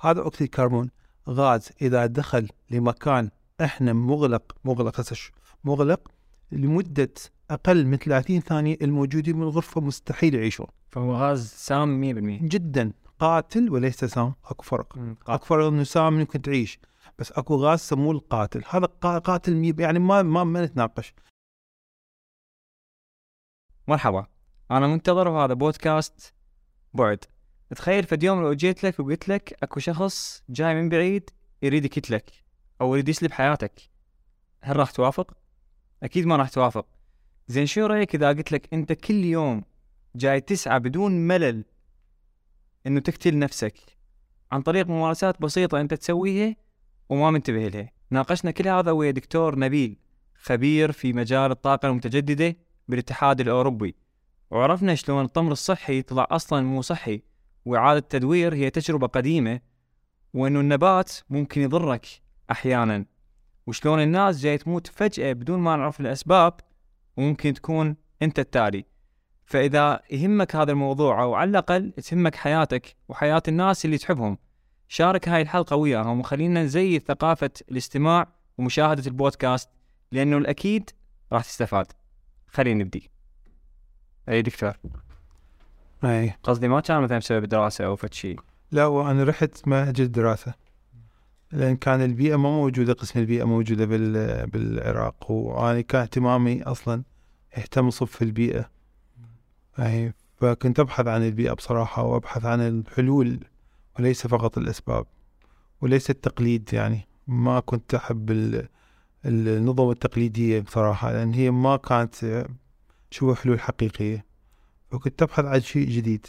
هذا أكسيد الكربون غاز إذا دخل لمكان إحنا مغلق مغلق مغلق لمدة أقل من 30 ثانية الموجودين بالغرفه مستحيل يعيشون. فهو غاز سام 100% جدا. قاتل وليس سام أكو فرق. أكو فرق إنه سام ممكن تعيش بس أكو غاز سموه القاتل. هذا قا- قاتل مي- يعني ما ما ما نتناقش. مرحبا. أنا منتظر وهذا بودكاست بعد. تخيل فد يوم لو جيت لك وقلت لك أكو شخص جاي من بعيد يريد يقتلك أو يريد يسلب حياتك هل راح توافق؟ أكيد ما راح توافق. زين شو رأيك إذا قلت لك أنت كل يوم جاي تسعى بدون ملل إنه تقتل نفسك عن طريق ممارسات بسيطة أنت تسويها وما منتبه لها؟ ناقشنا كل هذا ويا دكتور نبيل خبير في مجال الطاقة المتجددة بالاتحاد الأوروبي. وعرفنا شلون التمر الصحي طلع أصلا مو صحي. وإعادة التدوير هي تجربة قديمة وإنه النبات ممكن يضرك أحيانا. وشلون الناس جاي تموت فجأة بدون ما نعرف الأسباب وممكن تكون أنت التالي. فإذا يهمك هذا الموضوع أو على الأقل تهمك حياتك وحياة الناس اللي تحبهم شارك هاي الحلقة وياهم وخلينا نزيد ثقافة الاستماع ومشاهدة البودكاست لأنه الأكيد راح تستفاد. خلينا نبدي. أي دكتور؟ اي قصدي ما كان مثلا بسبب دراسة أو فد شيء. لا وأنا رحت معهد الدراسه لأن كان البيئة ما موجودة قسم البيئة موجودة بال بالعراق. وأنا كان اهتمامي أصلا أهتم صف البيئة. اي فكنت أبحث عن البيئة بصراحة وأبحث عن الحلول وليس فقط الأسباب وليس التقليد يعني. ما كنت أحب ال- النظم التقليدية بصراحة لأن هي ما كانت شو حلول حقيقية. فكنت ابحث عن شيء جديد.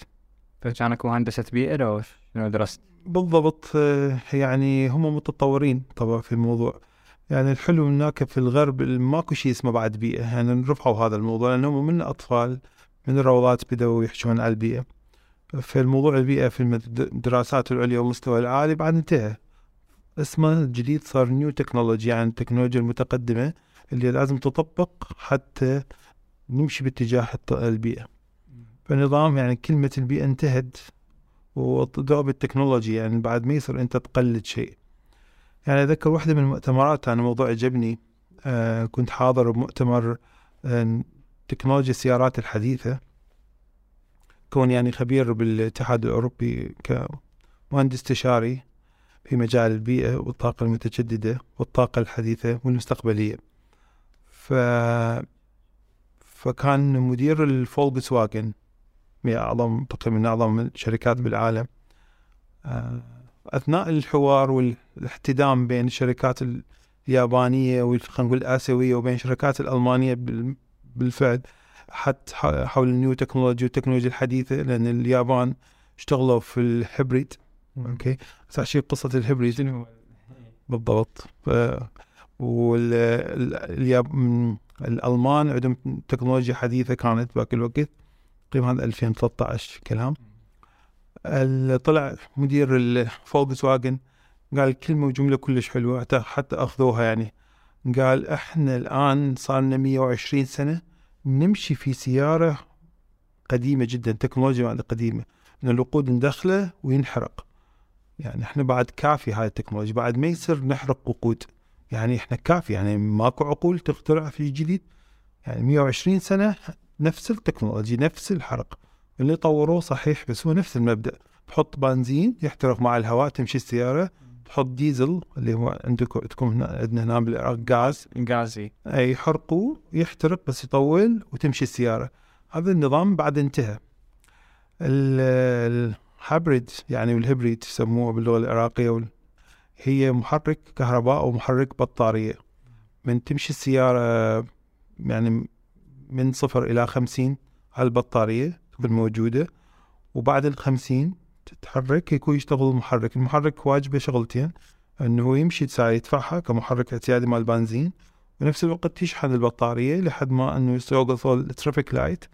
فكان اكو هندسه بيئه لو شنو درست؟ بالضبط آه، يعني هم متطورين طبعا في الموضوع. يعني الحلو هناك في الغرب ماكو شيء اسمه بعد بيئة. يعني رفعوا هذا الموضوع لأنهم من أطفال من الروضات بدأوا يحشون على البيئة. فالموضوع البيئة في الدراسات العليا والمستوى العالي بعد انتهى. اسمه الجديد صار new technology يعني التكنولوجيا المتقدمة اللي لازم تطبق حتى نمشي باتجاه البيئة. فنظام يعني كلمة البيئة انتهت وضوء بال technology يعني بعد ما يصير أنت تقلد شيء. يعني أذكر واحدة من المؤتمرات أنا موضوع عجبني. آه كنت حاضر بمؤتمر آه تكنولوجيا السيارات الحديثة. كون يعني خبير بالاتحاد الأوروبي كمهندس استشاري في مجال البيئة والطاقة المتجددة والطاقة الحديثة والمستقبلية. ف فكان مدير الفولكس واجن هي أعظم تقريبا من أعظم الشركات بالعالم. آه، أثناء الحوار والاحتدام بين الشركات اليابانية وخلينا نقول الآسيوية وبين الشركات الألمانية بال- بالفعل حتى حول النيو تكنولوجي والتكنولوجيا الحديثة لأن اليابان اشتغلوا في الهبريد هسه شيء قصة الهبريد بالضبط. ف... وال... ال- الياب... م- الألمان عندهم تكنولوجيا حديثة كانت بذاك الوقت. تقريبا هذا 2013 كلام. طلع مدير الفولكس واجن قال كلمة وجملة كلش حلوة حتى أخذوها يعني. قال إحنا الآن صار لنا 120 سنة نمشي في سيارة قديمة جدا تكنولوجيا قديمة إن الوقود ندخله وينحرق. يعني إحنا بعد كافي هاي التكنولوجيا بعد ما يصير نحرق وقود. يعني إحنا كافي يعني ماكو عقول تخترع في جديد. يعني 120 سنة نفس التكنولوجيا نفس الحرق. اللي طوروه صحيح بس هو نفس المبدأ. تحط بنزين يحترق مع الهواء تمشي السيارة تحط ديزل اللي هو عندكم عندكم هنا عندنا هنا بالعراق غاز. غازي. أي يحرقوه يحترق بس يطول وتمشي السيارة. هذا النظام بعد انتهى. ال- الهابريد يعني والهبريد يسموه باللغة العراقية وال- هي محرك كهرباء أو محرك بطارية. من تمشي السيارة يعني من صفر إلى خمسين على البطارية تكون موجودة. وبعد الخمسين تتحرك يكون يشتغل المحرك. المحرك واجبه شغلتين إنه هو يمشي السيارة يدفعها كمحرك اعتيادي مال البنزين بنفس الوقت يشحن البطارية لحد ما إنه يوقف ال traffic light.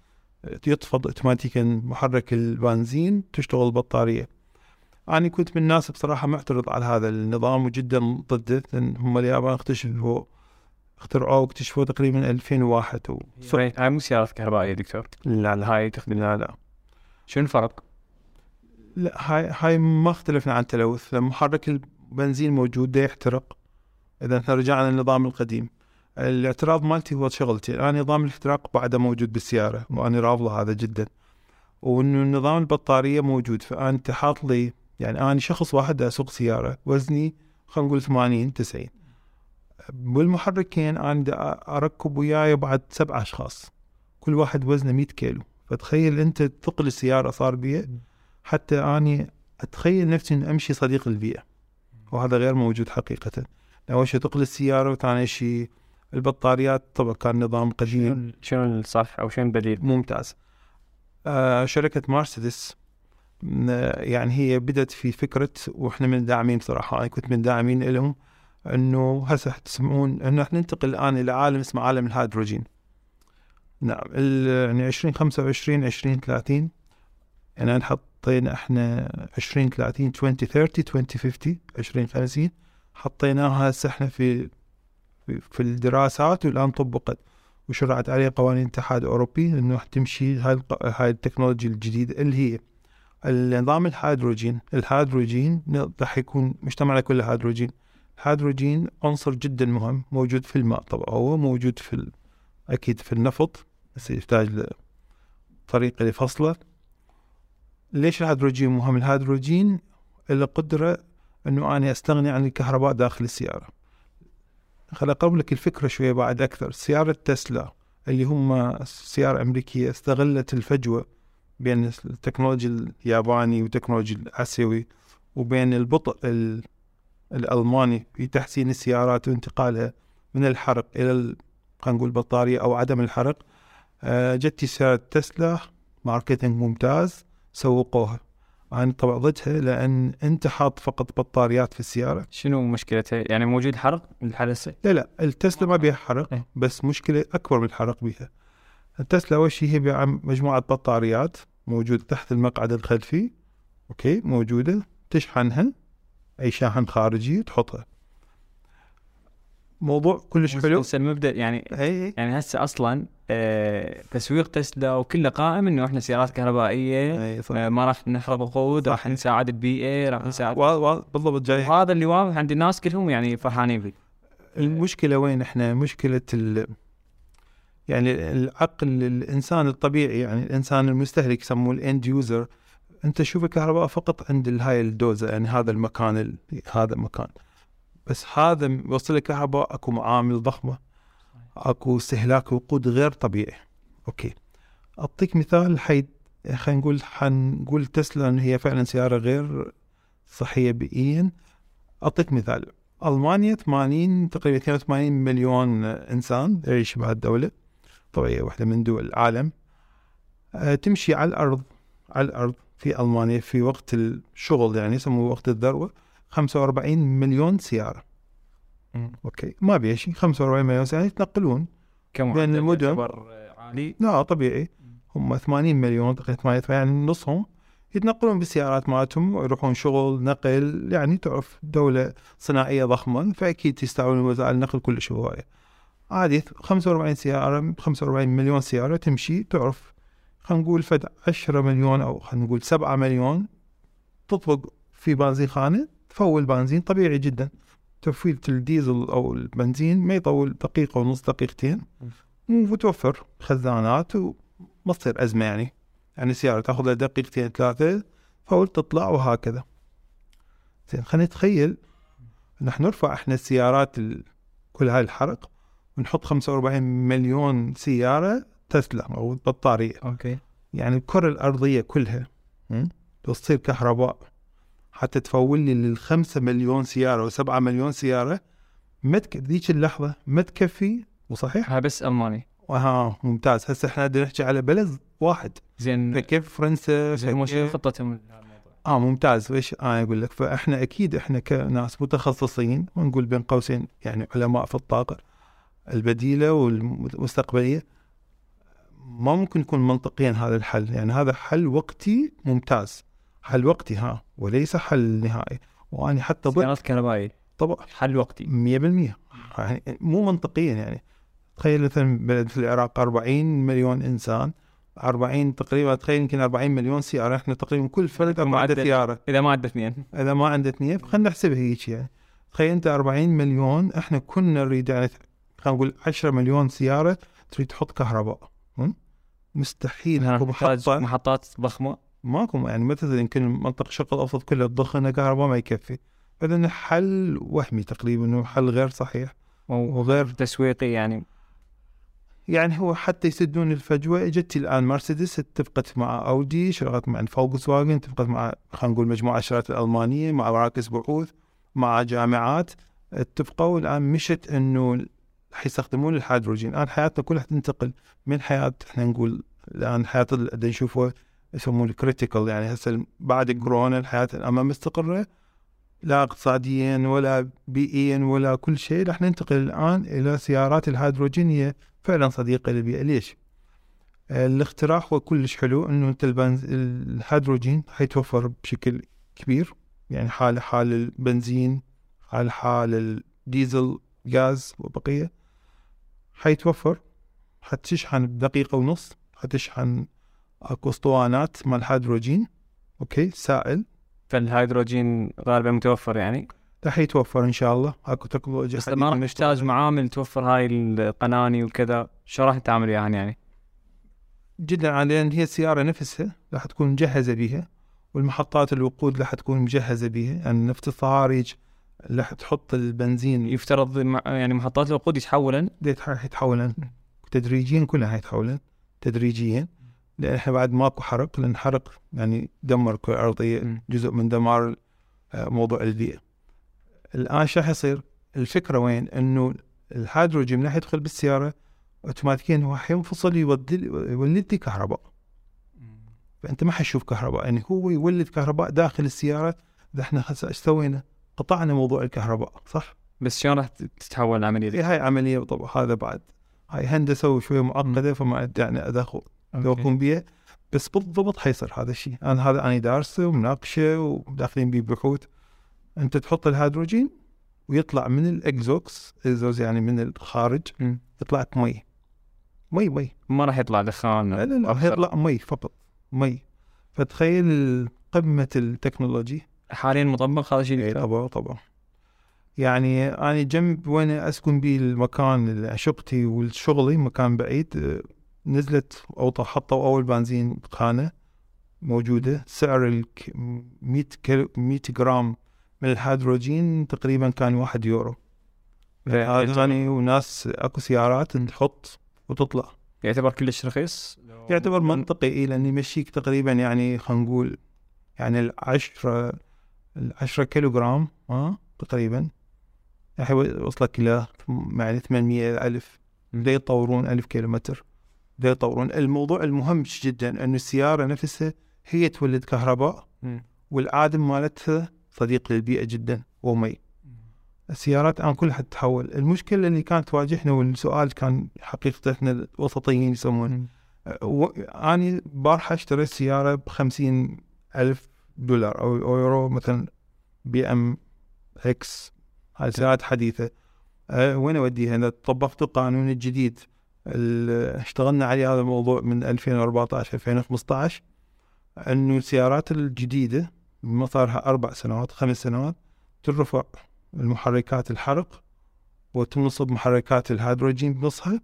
يطفى اوتوماتيكا محرك البنزين تشتغل البطارية. أنا كنت من الناس بصراحة معترض على هذا النظام وجدا ضده لأن هم اليابان اكتشفوا اخترعوه واكتشفوه تقريبا 2001 و... هاي مو سيارات كهربائية دكتور؟ لا لا. هاي تخدم لا لا. شنو الفرق؟ لا هاي هاي ما اختلفنا عن تلوث. لما محرك البنزين موجود يحترق. إذا إحنا رجعنا للنظام القديم. الاعتراض مالتي هو شغلتي. أنا نظام الاحتراق بعده موجود بالسيارة وأنا رافضه هذا جدا. وانه نظام البطارية موجود فأنت حاط لي يعني أنا شخص واحد أسوق سيارة وزني خلينا نقول 80 90 بالمحركين أنا دا أركب وياي بعد سبع أشخاص. كل واحد وزنه 100 كيلو. فتخيل أنت ثقل السيارة صار بي حتى أني أتخيل نفسي إني أمشي صديق البيئة. وهذا غير موجود حقيقة. أول شيء ثقل السيارة وثاني شيء البطاريات طبعا كان نظام قديم. شنو الصح أو شنو البديل؟ ممتاز. آه شركة مرسيدس يعني هي بدأت في فكرة وإحنا من الداعمين صراحة. أنا كنت من الداعمين لهم. إنه هسه تسمعون انه إحنا ننتقل الآن إلى عالم اسمه عالم الهيدروجين. نعم يعني 2025 2030 يعني حطينا إحنا 2030 2030 2050 2050 حطيناها هسه إحنا في في- الدراسات والآن طبقت وشرعت عليه قوانين الاتحاد الأوروبي إنه تمشي هاي هاي التكنولوجيا الجديدة اللي هي النظام الهيدروجين. الهيدروجين راح يكون مجتمعنا كله هيدروجين. الهيدروجين عنصر جدا مهم موجود في الماء طبعا هو موجود في ال... أكيد في النفط بس يحتاج طريقه لفصله. ليش الهيدروجين مهم؟ الهيدروجين له قدرة إنه أنا أستغني عن الكهرباء داخل السيارة. خل أقرب لك الفكرة شوية بعد أكثر. سيارة تسلا اللي هم سيارة أمريكية استغلت الفجوة بين التكنولوجيا الياباني والتكنولوجيا الآسيوي وبين البطء ال- الألماني في تحسين السيارات وانتقالها من الحرق إلى ال- خلينا نقول بطارية أو عدم الحرق. آه، جتي سياره تسلا ماركتينج ممتاز سوقوها. أنا طبعا ضدها لأن أنت حاط فقط بطاريات في السيارة. شنو مشكلتها؟ يعني موجود حرق الحدث لا لا التسلا ما بيها حرق إيه. بس مشكلة أكبر من الحرق بيها. التسلا أول شيء هي مجموعة بطاريات موجودة تحت المقعد الخلفي أوكي موجودة تشحنها. أي شاحن خارجي تحطها موضوع كلش حلو. بس المبدا يعني هي يعني هسه أصلا آه تسويق تسلا وكله قائم إنه إحنا سيارات كهربائية إي آه ما راح نحرق وقود راح. نساعد البيئه راح نساعد وا- بالضبط جاي. وهذا اللي واضح عند الناس كلهم يعني فرحانين فيه. المشكلة وين إحنا؟ مشكلة ال يعني العقل الإنسان الطبيعي يعني الإنسان المستهلك يسموه ال end user أنت تشوف الكهرباء فقط عند هاي الدوزة يعني هذا المكان ال... هذا المكان بس هذا يوصل لك كهرباء أكو معامل ضخمة أكو استهلاك وقود غير طبيعي. أوكي. أعطيك مثال حي خلينا نقول حنقول تسلا إن هي فعلا سيارة غير صحية بيئيا. أعطيك مثال. ألمانيا 80 تقريبا 82 مليون إنسان يعيش بهالدوله طبعا هي واحدة من دول العالم. آه، تمشي على الأرض على الأرض. في ألمانيا في وقت الشغل يعني يسموه وقت الذروة 45 مليون سيارة. أوكي. ما بيها شيء 45 مليون سيارة يتنقلون. كم بين المدن. عالي. لا طبيعي. هم 80 مليون تقريبا 80 يعني نصهم. يتنقلون بالسيارات مالتهم ويروحون شغل نقل يعني تعرف دولة صناعية ضخمة فأكيد يستعملون وسائل النقل كلش هواية عادي 45 سيارة 45 مليون سيارة تمشي تعرف خلينا نقول فد 10 مليون أو خلينا نقول 7 مليون تطبق في بنزين خانة تفول بنزين طبيعي جدا. تفويلة الديزل أو البنزين ما يطول دقيقة ونص دقيقتين. وتوفر خزانات وما تصير أزمة يعني. يعني السيارة تاخذ لها دقيقتين ثلاثة full تطلع وهكذا. زين خلينا نتخيل نحن نرفع إحنا السيارات ال... كل هاي الحرق ونحط 45 مليون سيارة تسلا أو بطارية. أوكي. يعني الكرة الأرضية كلها م? تصير كهرباء. حتى تفول لي للخمسة مليون سيارة وسبعة مليون سيارة ما. ذيك اللحظة ما تكفي. وصحيح؟ هاي بس ألماني. ها ممتاز. هسه إحنا نحكي على بلد واحد. زين. فكيف فرنسا؟ زين هم شنو خطتهم؟ آه ممتاز. إيش أنا أقول لك. فإحنا أكيد إحنا كناس متخصصين ونقول بين قوسين يعني علماء في الطاقة البديلة والمستقبلية. ما ممكن يكون منطقيا هذا الحل. يعني هذا حل وقتي ممتاز. حل وقتي ها وليس حل نهائي. وأنا حتى سيارات كهربائيه طبعا. حل وقتي. 100% يعني مو منطقيا يعني. تخيل مثلا بلد في العراق 40 مليون إنسان. 40 تقريبا تخيل يمكن 40 مليون سيارة. إحنا تقريبا كل فرد عنده. سيارة. إذا ما عنده اثنين إذا ما عنده اثنين فخلينا نحسبها هيك يعني. تخيل أنت 40 مليون إحنا كنا نريد يعني خلينا نقول 10 مليون سيارة تريد تحط كهرباء؟ مستحيل محطة. محطات ضخمة. ماكو يعني مثلا يمكن منطقه الشرق الأوسط كلها تضخنا كهرباء ما يكفي. فاذا حل وهمي تقريبا وحل غير صحيح. وغير تسويقي يعني. يعني هو حتى يسدون الفجوة. اجت الآن مرسيدس اتفقت مع أودي شغلت مع فولكس واجن اتفقت مع خلينا نقول مجموعة الشركات الالمانيه مع مراكز بحوث مع جامعات. اتفقوا الآن مشت إنه حيستخدمون الهيدروجين الان حياتنا كلها تنتقل من حياة إحنا نقول الآن حياة اللي نشوفه يسمونه critical يعني هسه بعد كورونا الحياة الان مستقره لا اقتصاديا ولا بيئيا ولا كل شيء راح ننتقل الآن إلى سيارات الهيدروجين هي فعلا صديقه للبيئه ليش؟ الاختراع هو كلش حلو إنه انت. الهيدروجين حيتوفر بشكل كبير يعني حال حال البنزين حال حال الديزل غاز وبقية. حيتوفر حتشحن بدقيقة ونص حتشحن اكو اسطوانات مال هيدروجين أوكي سائل. فالهيدروجين غالبا متوفر يعني؟ راح يتوفر إن شاء الله. أكو تكنولوجيا بس ما راح نحتاج معامل توفر هاي القناني وكذا شو راح تعمل وياها يعني جدا عالي لأن هي السيارة نفسها راح تكون مجهزة بها والمحطات الوقود راح تكون مجهزة بها يعني نفط الصهاريج راح تحط البنزين يفترض يعني محطات الوقود يتحولن؟ يتحولن تدريجيا كلها حيتحولن تدريجيا. لأن إحنا بعد ماكو حرق لأن حرق يعني دمر الكره الارضيه مم. جزء من دمار آه، موضوع البيئة. الآن شو راح يصير الفكرة وين؟ إنه الهيدروجين راح يدخل بالسيارة اوتوماتيكيا هو حينفصل يولد لي كهرباء. فأنت ما حتشوف كهرباء. يعني هو يولد كهرباء داخل السيارة إذا إحنا هسه إيش سوينا؟ قطعنا موضوع الكهرباء صح؟ بس شلون راح تتحول العملية؟ دي؟ هي هاي عملية طبعا هذا بعد. هاي هندسة وشوية معقدة فما يعني ادخل لو. أكون بيها بس بالضبط حيصير هذا الشيء أنا هذا أنا دارسه ومناقشه وداخلين بيه بحوث. أنت تحط الهيدروجين ويطلع من الإكزوكس اكزوز يعني من الخارج مم. يطلع لك مي. مي مي. ما راح يطلع دخان لا لا لا يطلع مي فقط مي. فتخيل قمة ال technology. حاليا مطبق هذا الشيء اي طبعا طبعا. يعني أنا جنب وين أسكن بيه المكان اللي شقتي والشغلي مكان بعيد نزلت أو حطوا اول بنزين خانة موجودة. سعر ال 100 كيلو 100 جرام من الهيدروجين تقريبا كان واحد يورو. هذا غني وناس أكو سيارات تحط وتطلع. يعتبر كلش رخيص؟ يعتبر منطقي إيه لأن يمشيك تقريبا يعني خلينا نقول يعني العشرة العشرة كيلو جرام ها تقريبا. راح يوصلك إلى يعني 800 إلى ألف. بدا يطورون ألف كيلو متر بدا يطورون. الموضوع المهم جدا أن السيارة نفسها هي تولد كهرباء. والعادم مالتها صديق للبيئة جدا ومي. السيارات الآن كلها تتحول المشكلة اللي كانت تواجهنا والسؤال كان حقيقة إحنا الوسطيين يسمونه. مم. و... أنا بارحة اشتريت سيارة بخمسين ألف دولار أو يورو مثلا بي أم إكس. هاي سيارات حديثة. أه وين أوديها أنا طبقت القانون الجديد ال- اشتغلنا عليه هذا الموضوع من 2014 2015 إنه السيارات الجديدة ما صارها أربع سنوات خمس سنوات ترفع المحركات الحرق وتنصب محركات الهيدروجين بنصها.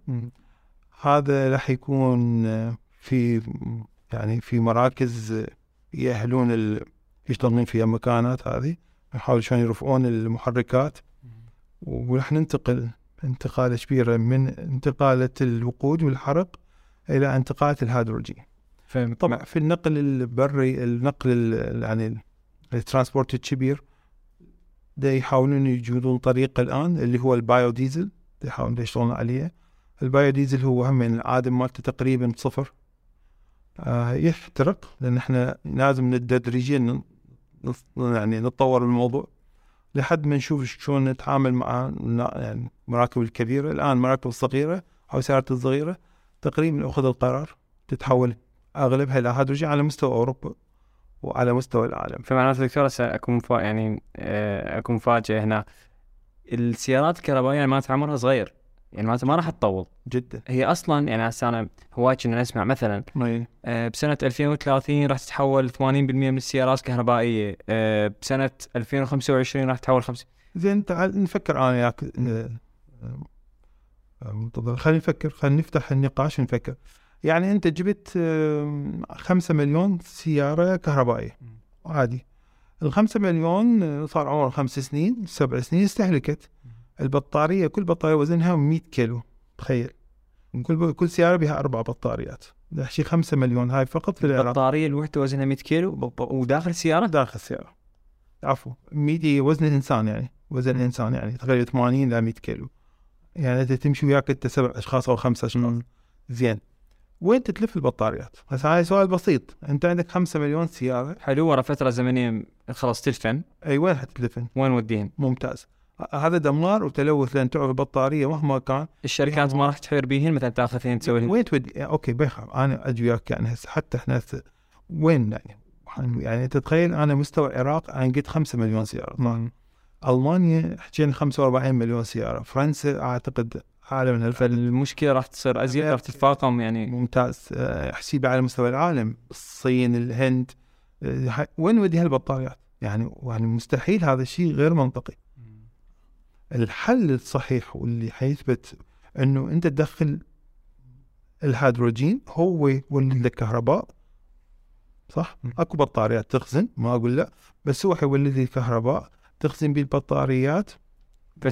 هذا راح يكون في يعني في مراكز يأهلون ال- يشتغلون فيها مكانات هذه يحاولوا شلون يرفعون المحركات. وراح ننتقل انتقالة كبيرة من انتقالة الوقود والحرق إلى انتقالة الهيدروجين. طبعا في النقل البري النقل ال- يعني ال- ال transport الكبير دا يحاولون يجودون طريقة الآن اللي هو ال bio diesel يحاولون يشتغلون عليه. البايو ديزل هو هم من العادم مالته تقريبا صفر. يحترق لأن إحنا لازم تدريجيا يعني نتطور الموضوع لحد ما نشوف شلون نتعامل مع يعني المراكب الكبيرة. الآن المراكب الصغيرة أو السيارات الصغيرة تقريبا أخذ القرار تتحول أغلبها إلى هيدروجين على مستوى أوروبا وعلى مستوى العالم. فمعناته دكتور هسه اكو. يعني آه، اكو مفاجاه هنا. السيارات الكهربائية يعني عمرها صغير. يعني معناته ما راح تطول. جدا. هي أصلا يعني هسه أنا هواي كنا نسمع مثلا إي. آه، بسنة 2030 راح تتحول 80% من السيارات كهربائيه آه، بسنة 2025 راح تتحول 50 زين تعال نفكر. أنا وياك آه، آه، منتظر. خلينا نفكر. خلينا نفتح النقاش ونفكر. يعني أنت جبت آه، خمسة مليون سيارة كهربائية. عادي. الخمسة مليون آه، صار عمرها خمس سنين سبع سنين استهلكت. البطارية كل بطارية وزنها 100 كيلو تخيل. كل كل سيارة بها أربع بطاريات. نحكي خمسة مليون هاي فقط في العراق. البطارية الوحدة وزنها 100 كيلو؟ وداخل السيارة؟ داخل السيارة. عفوا 100 وزن الإنسان يعني وزن الإنسان يعني تقريبا 80 إلى 100 كيلو. يعني أنت تمشي وياك أنت سبع أشخاص أو خمسة أشخاص. زين. وين تتلف البطاريات؟ هسه هاي سؤال بسيط. أنت عندك 5 مليون سيارة. حلو ورا فترة زمنية خلاص تلفن أي وين حتتلفن؟ وين توديهن؟ ممتاز. هذا دمار وتلوث لأن تعرف البطارية مهما كان الشركات ما راح تحير بيهن مثلا تاخذهن تسوي وين تودي okay بيخاف أنا أجي وياك يعني هسه حتى إحنا وين يعني؟ يعني تتخيل أنا مستوى العراق أنا قلت 5 مليون سيارة. ألمانيا حكينا 45 مليون سيارة. فرنسا أعتقد أعلى من ألف. فالمشكلة راح تصير أزيد راح تتفاقم يعني. ممتاز. أه، حسيبه على مستوى العالم. الصين الهند. أه، وين ودي هالبطاريات؟ يعني يعني مستحيل هذا الشيء غير منطقي. الحل الصحيح واللي حيثبت إنه انت تدخل الهيدروجين هو يولد لك كهرباء صح؟ أكو بطاريات تخزن ما أقول لا بس هو حيولد لي كهرباء تخزن بيه البطاريات.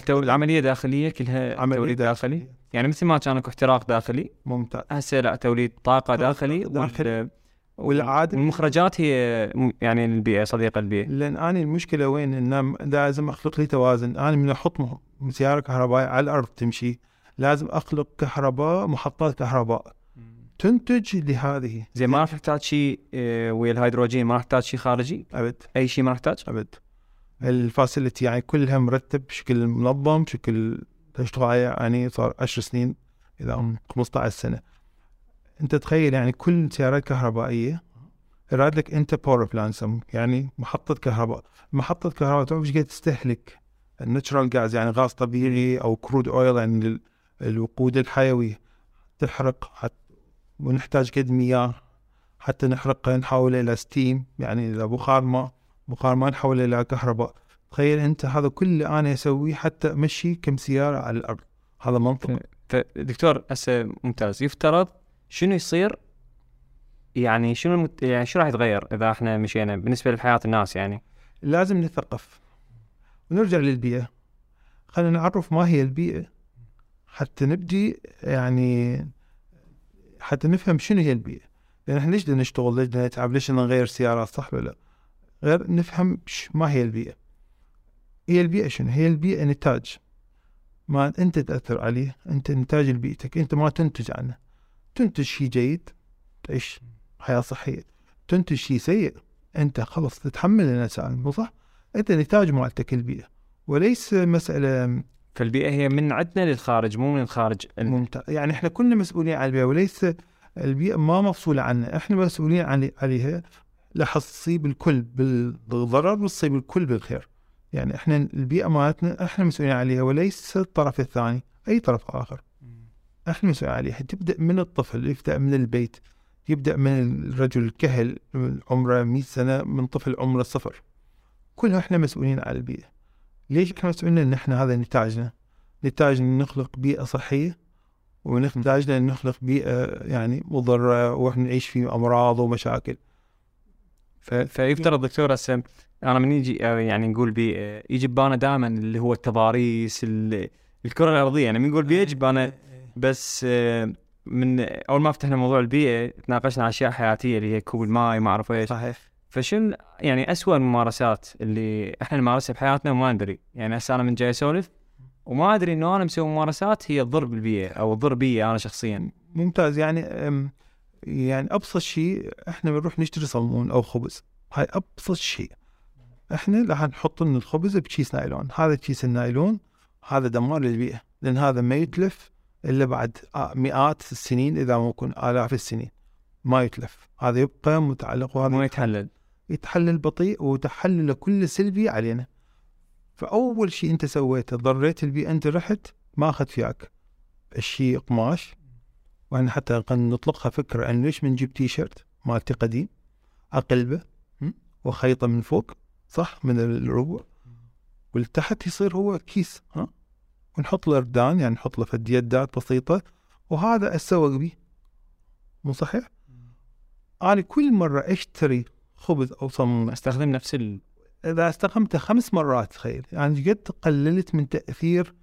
العملية داخلية كلها عملية توليد داخلي يعني مثل ما كان أكو احتراق داخلي ممتاز هسه لا توليد طاقة داخلي داخلي. وال... والعادة والمخرجات هي يعني البيئة صديقة البيئة. لأن أنا المشكلة وين؟ إن لازم أخلق لي توازن. أنا من أحط سياره كهربائية على الأرض تمشي. لازم أخلق كهرباء محطات كهرباء. تنتج لهذه. زين ما راح تحتاج شيء آه، ويا الهيدروجين ما راح تحتاج شيء خارجي؟ أبد. أي شيء ما راح تحتاج؟ أبد. ال facility يعني كلها مرتب بشكل منظم بشكل تشتغل يعني صار 10 سنين اذا هم 15 سنة. انت تخيل يعني كل سيارات كهربائية يراد لك انت power plant يعني محطة كهرباء. محطة كهرباء تعرف إيش قد تستهلك؟ ال natural gas يعني غاز طبيعي أو crude oil يعني ال- الوقود الحيوي. تحرق حت ونحتاج قد مياه. حتى نحرقها نحوله إلى steam يعني إلى بخار ماء بخار ما نحوله إلى كهرباء. تخيل انت هذا كله أنا أسويه حتى أمشي كم سيارة على الأرض. هذا منطق. فدكتور هسه ممتاز. يفترض شنو يصير؟ يعني شنو المت... يعني شو راح يتغير إذا إحنا مشينا بالنسبة لحياة الناس يعني؟ لازم نثقف. ونرجع للبيئة. خلينا نعرف ما هي البيئة. حتى نبدي يعني حتى نفهم شنو هي البيئة. لأن إحنا ليش بدنا نشتغل؟ ليش بدنا نتعب؟ ليش بدنا نغير سيارات صح ولا لا؟ غير نفهم ما هي البيئة. هي البيئة شنو؟ هي البيئة نتاج. ما أنت تأثر عليه أنت نتاج لبيئتك. أنت ما تنتج عنه. تنتج شيء جيد تعيش حياة صحية. تنتج شيء سيء أنت خلص تتحمل النتائج مو صح؟ أنت نتاج مالتك البيئة. وليس مسألة فالبيئة هي من عندنا للخارج مو من الخارج ممتاز. يعني إحنا كلنا مسؤولين عن البيئة وليس البيئة ما مفصولة عنا إحنا مسؤولين عن عليها راح تصيب الكل بالضرر وتصيب الكل بالخير. يعني إحنا البيئة مالتنا إحنا مسؤولين عليها وليس الطرف الثاني أي طرف آخر. مسؤولين عليها تبدأ من الطفل يبدأ من البيت يبدأ من الرجل الكهل عمره 100 سنة من طفل عمره صفر. كلنا إحنا مسؤولين على البيئة. ليش إحنا مسؤولين؟ إن إحنا هذا نتاجنا. نتاجنا نخلق بيئة صحية ونحتاجنا إن نخلق بيئة يعني مضرة وإحنا نعيش في أمراض ومشاكل. ف... فيفترض دكتور هسه أنا من يجي يعني نقول بيئه يجي ببانا دائما اللي هو التضاريس ال... الكرة الأرضية. يعني من نقول بيئه يجي ببانا بس آه، من أول ما فتحنا موضوع البيئة تناقشنا عن أشياء حياتية اللي هي كوب الماء ما أعرف إيش. صحيح. فشنو يعني أسوأ الممارسات اللي إحنا نمارسها بحياتنا وما ندري يعني هسه أنا من جاي أسولف وما أدري إنه أنا مسوي ممارسات هي تضر بالبيئة أو تضر بي أنا شخصيا. ممتاز. يعني يعني أبسط شيء إحنا بنروح نشتري صمون أو خبز. هاي أبسط شيء. إحنا راح نحط لنا الخبز بكيس نايلون. هذا كيس النايلون هذا دمار للبيئة لأن هذا ما يتلف إلا بعد آه، مئات السنين إذا ما يكون آلاف السنين. ما يتلف. هذا يبقى متعلق وهذا مو يتحلل. يتحلل. بطيء وتحلل كل سلبي علينا. فأول شيء أنت سويته ضريت البيئة أنت رحت ما اخذت فياك الشيء قماش. وإحنا حتى قد نطلقها فكرة ان ليش بنجيب تي شيرت مالتي قديم أقلبة? وخيطة من فوق صح من الربع. والتحت يصير هو كيس ها؟ ونحط له ردان يعني نحط له فد يدات بسيطة. وهذا أسوق به مو صحيح؟ أنا كل مرة أشتري خبز أو صمون أستخدم نفس ال... إذا استخدمته خمس مرات تخيل. يعني قد قللت من تأثير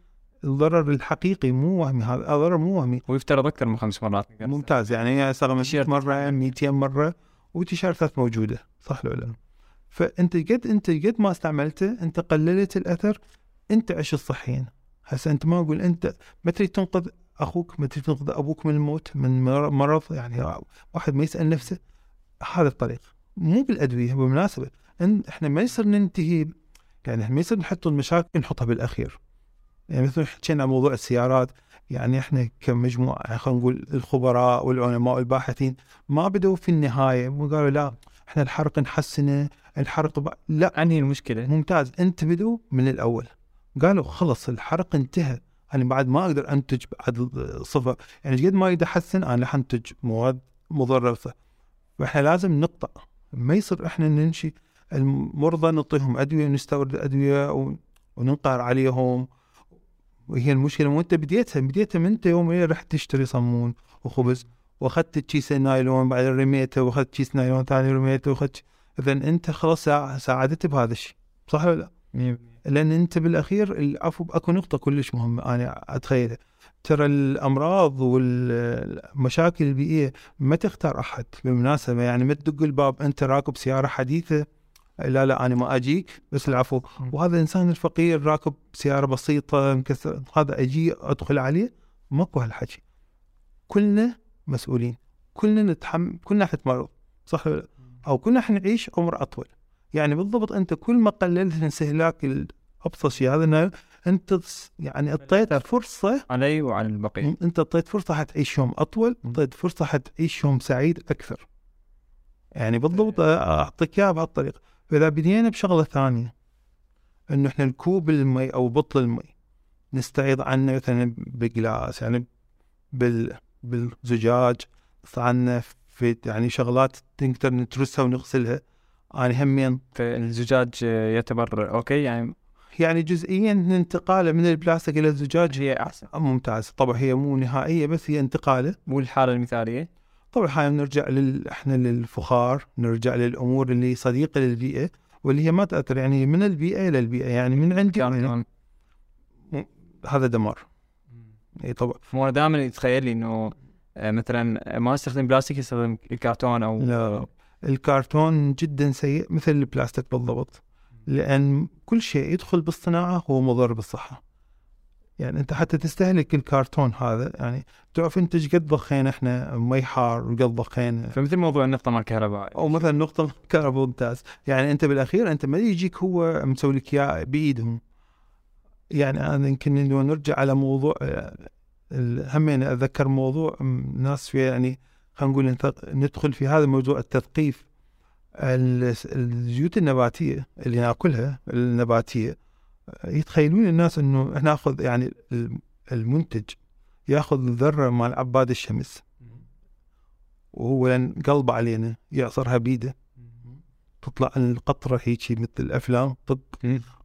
الضرر الحقيقي. مو وهمي هذا ضرر مو وهمي. ويفترض أكثر من خمس مرات. ممتاز. يعني أستخدم. مرة 200 مرة وتيشيرتات موجودة. صح ولا لا؟ فأنت قد أنت قد ما استعملته أنت قللت الأثر أنت عش الصحيين هسه أنت ما أقول أنت ما تريد تنقذ أخوك ما تريد تنقذ أبوك من الموت من مر- مرض يعني واحد ما يسأل نفسه هذا الطريق. مو بالأدوية بالمناسبة. إن إحنا ما يصير ننتهي يعني ما يصير نحط المشاكل نحطها بالأخير. يعني مثل حكينا عن موضوع السيارات يعني إحنا كمجموعة يعني خلينا نقول الخبراء والعلماء والباحثين ما بدوا في النهاية مو قالوا لا إحنا الحرق نحسنه الحرق ب... لا. انهي المشكلة؟ ممتاز. أنت بدوا من الأول. قالوا خلص الحرق انتهى. أنا بعد ما أقدر أنتج بعد صفر. يعني قد ما أقدر احسن أنا راح أنتج مواد مضره. فإحنا لازم نقطع ما يصير إحنا ننشي المرضى نعطيهم أدوية ونستورد أدوية و- وننقهر عليهم. وهي المشكلة. وأنت بديتها. بديتها من أنت يوم رحت تشتري صمون وخبز. وأخذت كيس نايلون بعدين رميته وأخذت كيس نايلون ثاني رميته وأخذت اذا أنت خلاص سا- ساعدت بهذا الشيء. صح ولا لا؟ لأن أنت بالأخير العفو اكو نقطة كلش مهمة أنا أتخيلها. ترى الأمراض والمشاكل البيئية ما تختار أحد بالمناسبة يعني ما تدق الباب أنت راكب سيارة حديثة لا لا أنا ما اجيك بس العفو. وهذا الانسان الفقير راكب سيارة بسيطة مكسر هذا أجي أدخل عليه؟ ماكو هالحكي. كلنا مسؤولين كلنا نتحمل كلنا حنتمرض صح؟ أو كلنا حنعيش عمر أطول. يعني بالضبط أنت كل ما قللت من استهلاك ابسط شيء هذا أنت يعني أعطيت فرصة علي وعلى البقيه أنت أعطيت فرصة حتعيش يوم اطول أعطيت فرصة حتعيش يوم سعيد أكثر. يعني بالضبط أعطيك إياها بهالطريقه فإذا بدينا بشغلة ثانية إنه إحنا الكوب المي أو بطل المي. نستعيض عنه مثلا ب glass يعني بال بالزجاج عنا في يعني شغلات نقدر نترسها ونغسلها. أنا همين الزجاج يعتبر okay يعني يعني جزئيا انتقاله من البلاستيك إلى الزجاج هي أحسن ممتاز طبعا هي مو نهائية بس هي انتقاله. مو الحالة المثالية؟ طبعا هاي نرجع لل... إحنا للفخار نرجع للأمور اللي صديقة للبيئة واللي هي ما تأثر يعني من البيئة إلى البيئة يعني من عندي كان هذا دمار. إي طبعا. مو دائما يتخيل لي إنه آه، مثلا ما استخدم بلاستيك استخدم الكرتون أو لا. الكرتون جدا سيء مثل البلاستيك بالضبط لأن كل شيء يدخل بالصناعة هو مضر بالصحة. يعني أنت حتى تستهلك الكرتون هذا يعني تعرف أنت إيش قد ضخينا إحنا مي حار وقد ضخينا. فمثل موضوع النفط مال الكهرباء أو مثلا نقطة كهرباء ممتاز. يعني أنت بالأخير أنت ما يجيك هو مسوي لك إياه بإيدهم. يعني أنا يمكن لو نرجع على موضوع آه، همين أتذكر موضوع ناس في يعني خلينا نقول ندخل في هذا موضوع التثقيف ال- الزيوت النباتية اللي نأكلها النباتية يتخيلون الناس إنه نأخذ يعني الم- المنتج يأخذ ذره مال عباد الشمس. وهو قلب علينا يعصرها بيده. تطلع القطرة هيجي مثل الأفلام طب.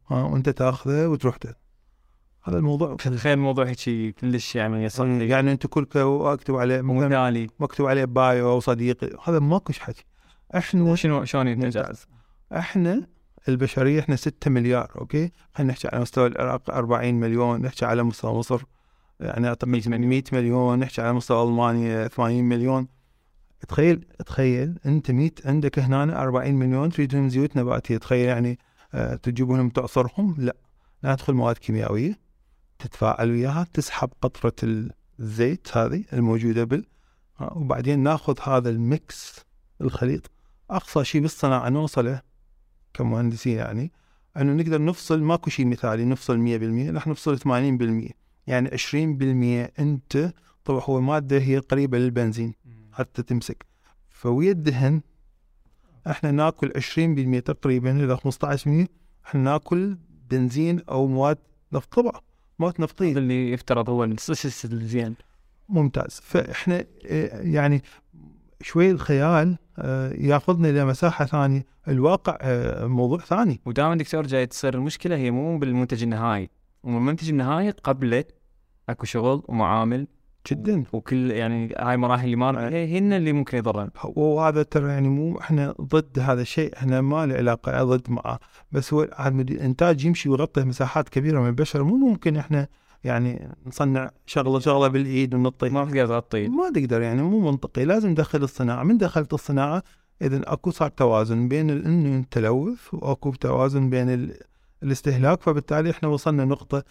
ها وأنت تاخذه وتروح هذا الموضوع. تخيل الموضوع هيك كلش يعني صحي يعني أنت كل أكتب عليه مثلاً ومثالي. مكتوب عليه bio أو صديقي. هذا ماكوش حكي. إحنا شنو شلون ممتاز إحنا البشرية إحنا 6 مليار okay؟ خلينا نحكي على مستوى العراق 40 مليون نحكي على مستوى مصر يعني أعتقد 100 مليون. 100 مليون نحكي على مستوى ألمانيا 80 مليون. تخيل تخيل أنت 100 عندك هنا 40 مليون تريدهم زيوت نباتية. تخيل يعني آه، تجيبهم تعصرهم؟ لا. لا تدخل مواد كيميائية. تتفاعل وياها تسحب قطرة الزيت هذه الموجودة بال وبعدين ناخذ هذا الميكس الخليط. أقصى شيء بالصناعة نوصله كمهندسين يعني أنه نقدر نفصل ماكو شيء مثالي نفصل 100% راح نفصل 80% يعني 20% أنت طبعا هو مادة هي قريبة للبنزين حتى تمسك. فويا الدهن إحنا ناكل 20% تقريبا إلى 15% إحنا ناكل بنزين أو مواد نفط طبعا. مواد هذا نفطيه اللي يفترض هو السوسس الزين. ممتاز. فإحنا آه، يعني شوي الخيال آه، يأخذنا إلى مساحة ثانية. الواقع آه، موضوع ثاني. ودائما دكتور جاي تصير المشكلة هي مو بالمنتج النهائي. والمنتج النهائي قبله أكو شغل ومعامل جدا. وكل يعني هاي مراحل اللي ما هي هن اللي ممكن يضرن وهذا ترى يعني مو إحنا ضد هذا الشيء إحنا ما له علاقة ضد معه بس هو الانتاج يمشي ويغطي مساحات كبيرة من البشر. مو ممكن إحنا يعني نصنع شغله شغلة بالإيد ونطي ما تقدر تغطي. ما تقدر يعني مو منطقي. لازم ندخل الصناعة. من دخلت الصناعة؟ اذا أكو صار توازن بين إنه التلوث وأكو توازن بين ال- الاستهلاك. فبالتالي إحنا وصلنا نقطة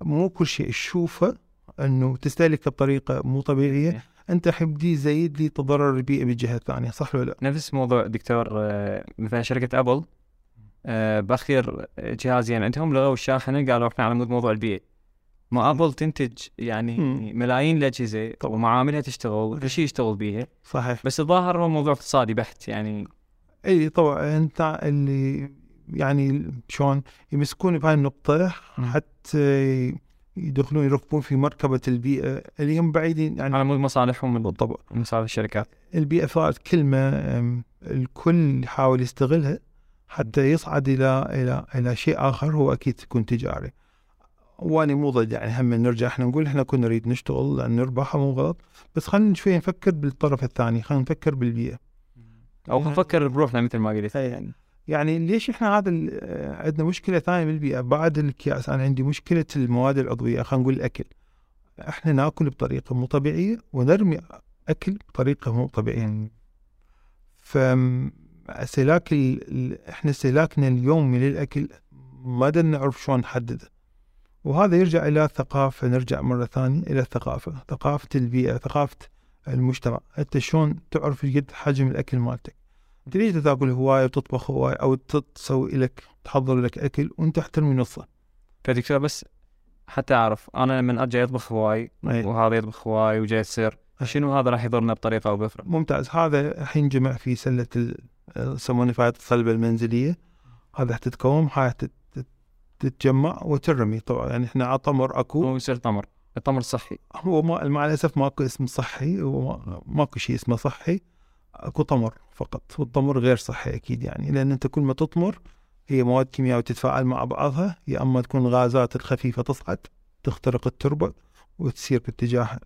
مو كل شيء تشوفه أنه تستهلك بطريقة مو طبيعية إيه. أنت حيبدي يزيد لي تضرر البيئه بالجهه الثانية صح ولا لا؟ نفس موضوع دكتور آه، مثلا شركة أبل آه، بأخير جهازين عندهم لغوا الشاحنة قالوا إحنا على مود موضوع البيئة ما أبل تنتج يعني مم. ملايين الأجهزة. ومعاملها تشتغل كل شيء يشتغل بيها صحيح بس الظاهر هو موضوع اقتصادي بحت يعني إي طبعا أنت اللي يعني شلون يمسكون بهاي النقطة. حتى يدخلون يركبون في مركبة البيئة اللي هم بعيدين يعني على مود مصالحهم من بالطبع مصالح الشركات. البيئة صارت كلمة الكل يحاول يستغلها حتى يصعد إلى إلى إلى شيء آخر هو أكيد يكون تجاري. وأنا مو ضد يعني هم نرجع إحنا نقول إحنا كنا نريد نشتغل لأن نربح مو غلط بس خلينا شوي نفكر بالطرف الثاني خلينا نفكر بالبيئة. أو نفكر بروحنا مثل ما قلت. يعني. يعني ليش إحنا هذا آه، عندنا مشكلة ثانية بالبيئة بعد الأكياس أنا عندي مشكلة المواد العضوية خلينا نقول الأكل. إحنا نأكل بطريقة مو طبيعية ونرمي أكل بطريقة مو طبيعية. فاستهلاك ال... ال- إحنا استهلاكنا اليومي للأكل ما نعرف شلون نحدده. وهذا يرجع إلى الثقافة نرجع مرة ثانية إلى الثقافة ثقافة البيئة ثقافة المجتمع. أنت شلون تعرف قد حجم الأكل مالتك؟ تريد تاكل هواية وتطبخ هواية أو تسوي لك تحضر لك أكل وأنت ترمي نصه؟ فدكتور بس حتى أعرف أنا لما ارجع يطبخ هواي. وهذا يطبخ هواي وجاي يصير شنو هذا راح يضرنا بطريقة أو بأخرى؟ ممتاز. هذا راح ينجمع في سلة ال- يسمونه نفايات الصلبة المنزلية. هذا حتتكون هاي تت- تت- تتجمع وترمي. طبعا يعني إحنا على طمر أكو. هو يصير تمر التمر صحي. هو ما مع الأسف ماكو اسم صحي وما- ماكو شيء اسمه صحي. أكو طمر فقط والطمر غير صحي أكيد يعني لأن أنت كل ما تطمر هي مواد كيميائية تتفاعل مع بعضها يا أما تكون غازات الخفيفة تصعد تخترق التربة وتسير باتجاه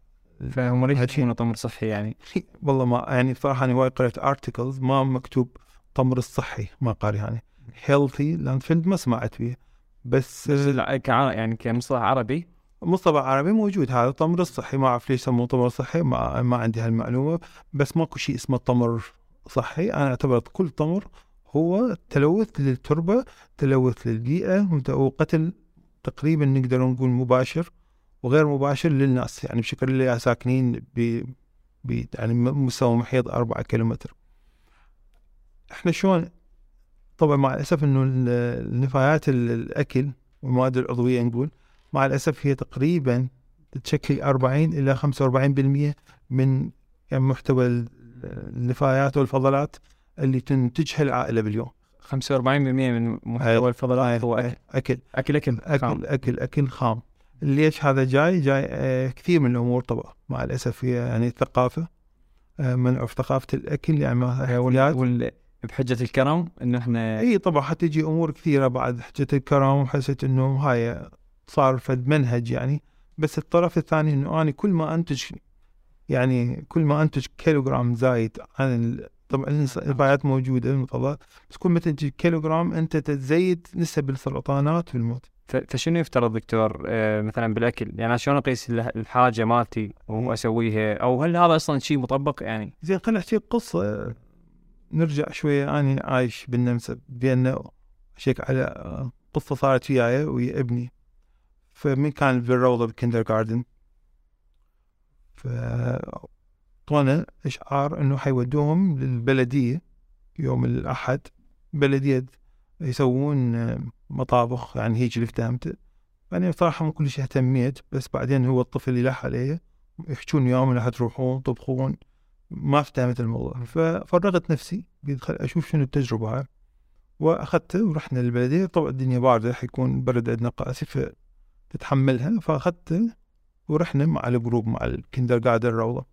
فهم ليش. يسمونه تمر صحي يعني والله ما يعني بصراحه أنا وايد قريت ارتكلز ما مكتوب طمر الصحي ما قاري يعني healthy landfill ما سمعت فيه بس بس يعني كمصطلح عربي مصطلح عربي موجود. هذا الطمر الصحي. ما أعرف ليش سموه طمر صحي. ما, ما عندي هالمعلومة. بس ماكو شيء اسمه طمر صحي. أنا أعتبر كل طمر هو تلوث للتربة تلوث للبيئة وقتل تقريبا نقدر نقول مباشر وغير مباشر للناس. يعني بشكل اللي ساكنين ب يعني مستوى محيط أربعة كيلومتر. إحنا شلون؟ طبعا مع الأسف إنه ال- النفايات ال- الأكل والمواد العضوية نقول مع الأسف هي تقريبا تشكل 40 إلى 45% من يعني محتوى ال- النفايات والفضلات اللي تنتجها العائلة باليوم. 45% من محتوى الفضلات هو أكل. أكل. أكل أكل اكل خام. أكل أكل خام. ليش هذا جاي؟ جاي آه، كثير من الأمور طبعا. مع الأسف هي يعني الثقافة آه، منع في ثقافة الأكل يعني ما وال... بحجة الكرم إنه إحنا إي طبعا حتجي أمور كثيرة بعد حجة الكرم وحسيت إنه هاي صار فد منهج يعني بس الطرف الثاني إنه أنا كل ما أنتج يعني كل ما أنتج كيلوغرام زايد عن ال- طبعا النفايات موجودة المفضلات بس كل ما تنتج كيلوغرام أنت تزيد نسب السرطانات والموت. فشنو يفترض دكتور؟ آه مثلا بالأكل يعني شلون أقيس ال- الحاجة مالتي واسويها أو هل هذا أصلا شيء مطبق يعني؟ زين خلينا نحكي قصة. نرجع شوية أنا عايش بالنمسا بأن شيك على قصة صارت وياي ويا ابني. فمن كان بالروضة بالكندر جاردن ف طونا اشعار إنه حيودوهم للبلدية يوم الأحد. بلدية يسوون آه، مطابخ يعني هيك اللي فهمته يعني صراحة مو كلش اهتميت بس بعدين هو الطفل يلح علي يحجون يوم راح تروحون تطبخون. ما افتهمت الموضوع. ففرغت نفسي قلت أشوف شنو التجربة هاي. وأخذته ورحنا للبلدية. طبعا الدنيا باردة حيكون برد عندنا قاسي تتحملها فاخذته ورحنا مع الجروب مع الكندر جاردن الروضة.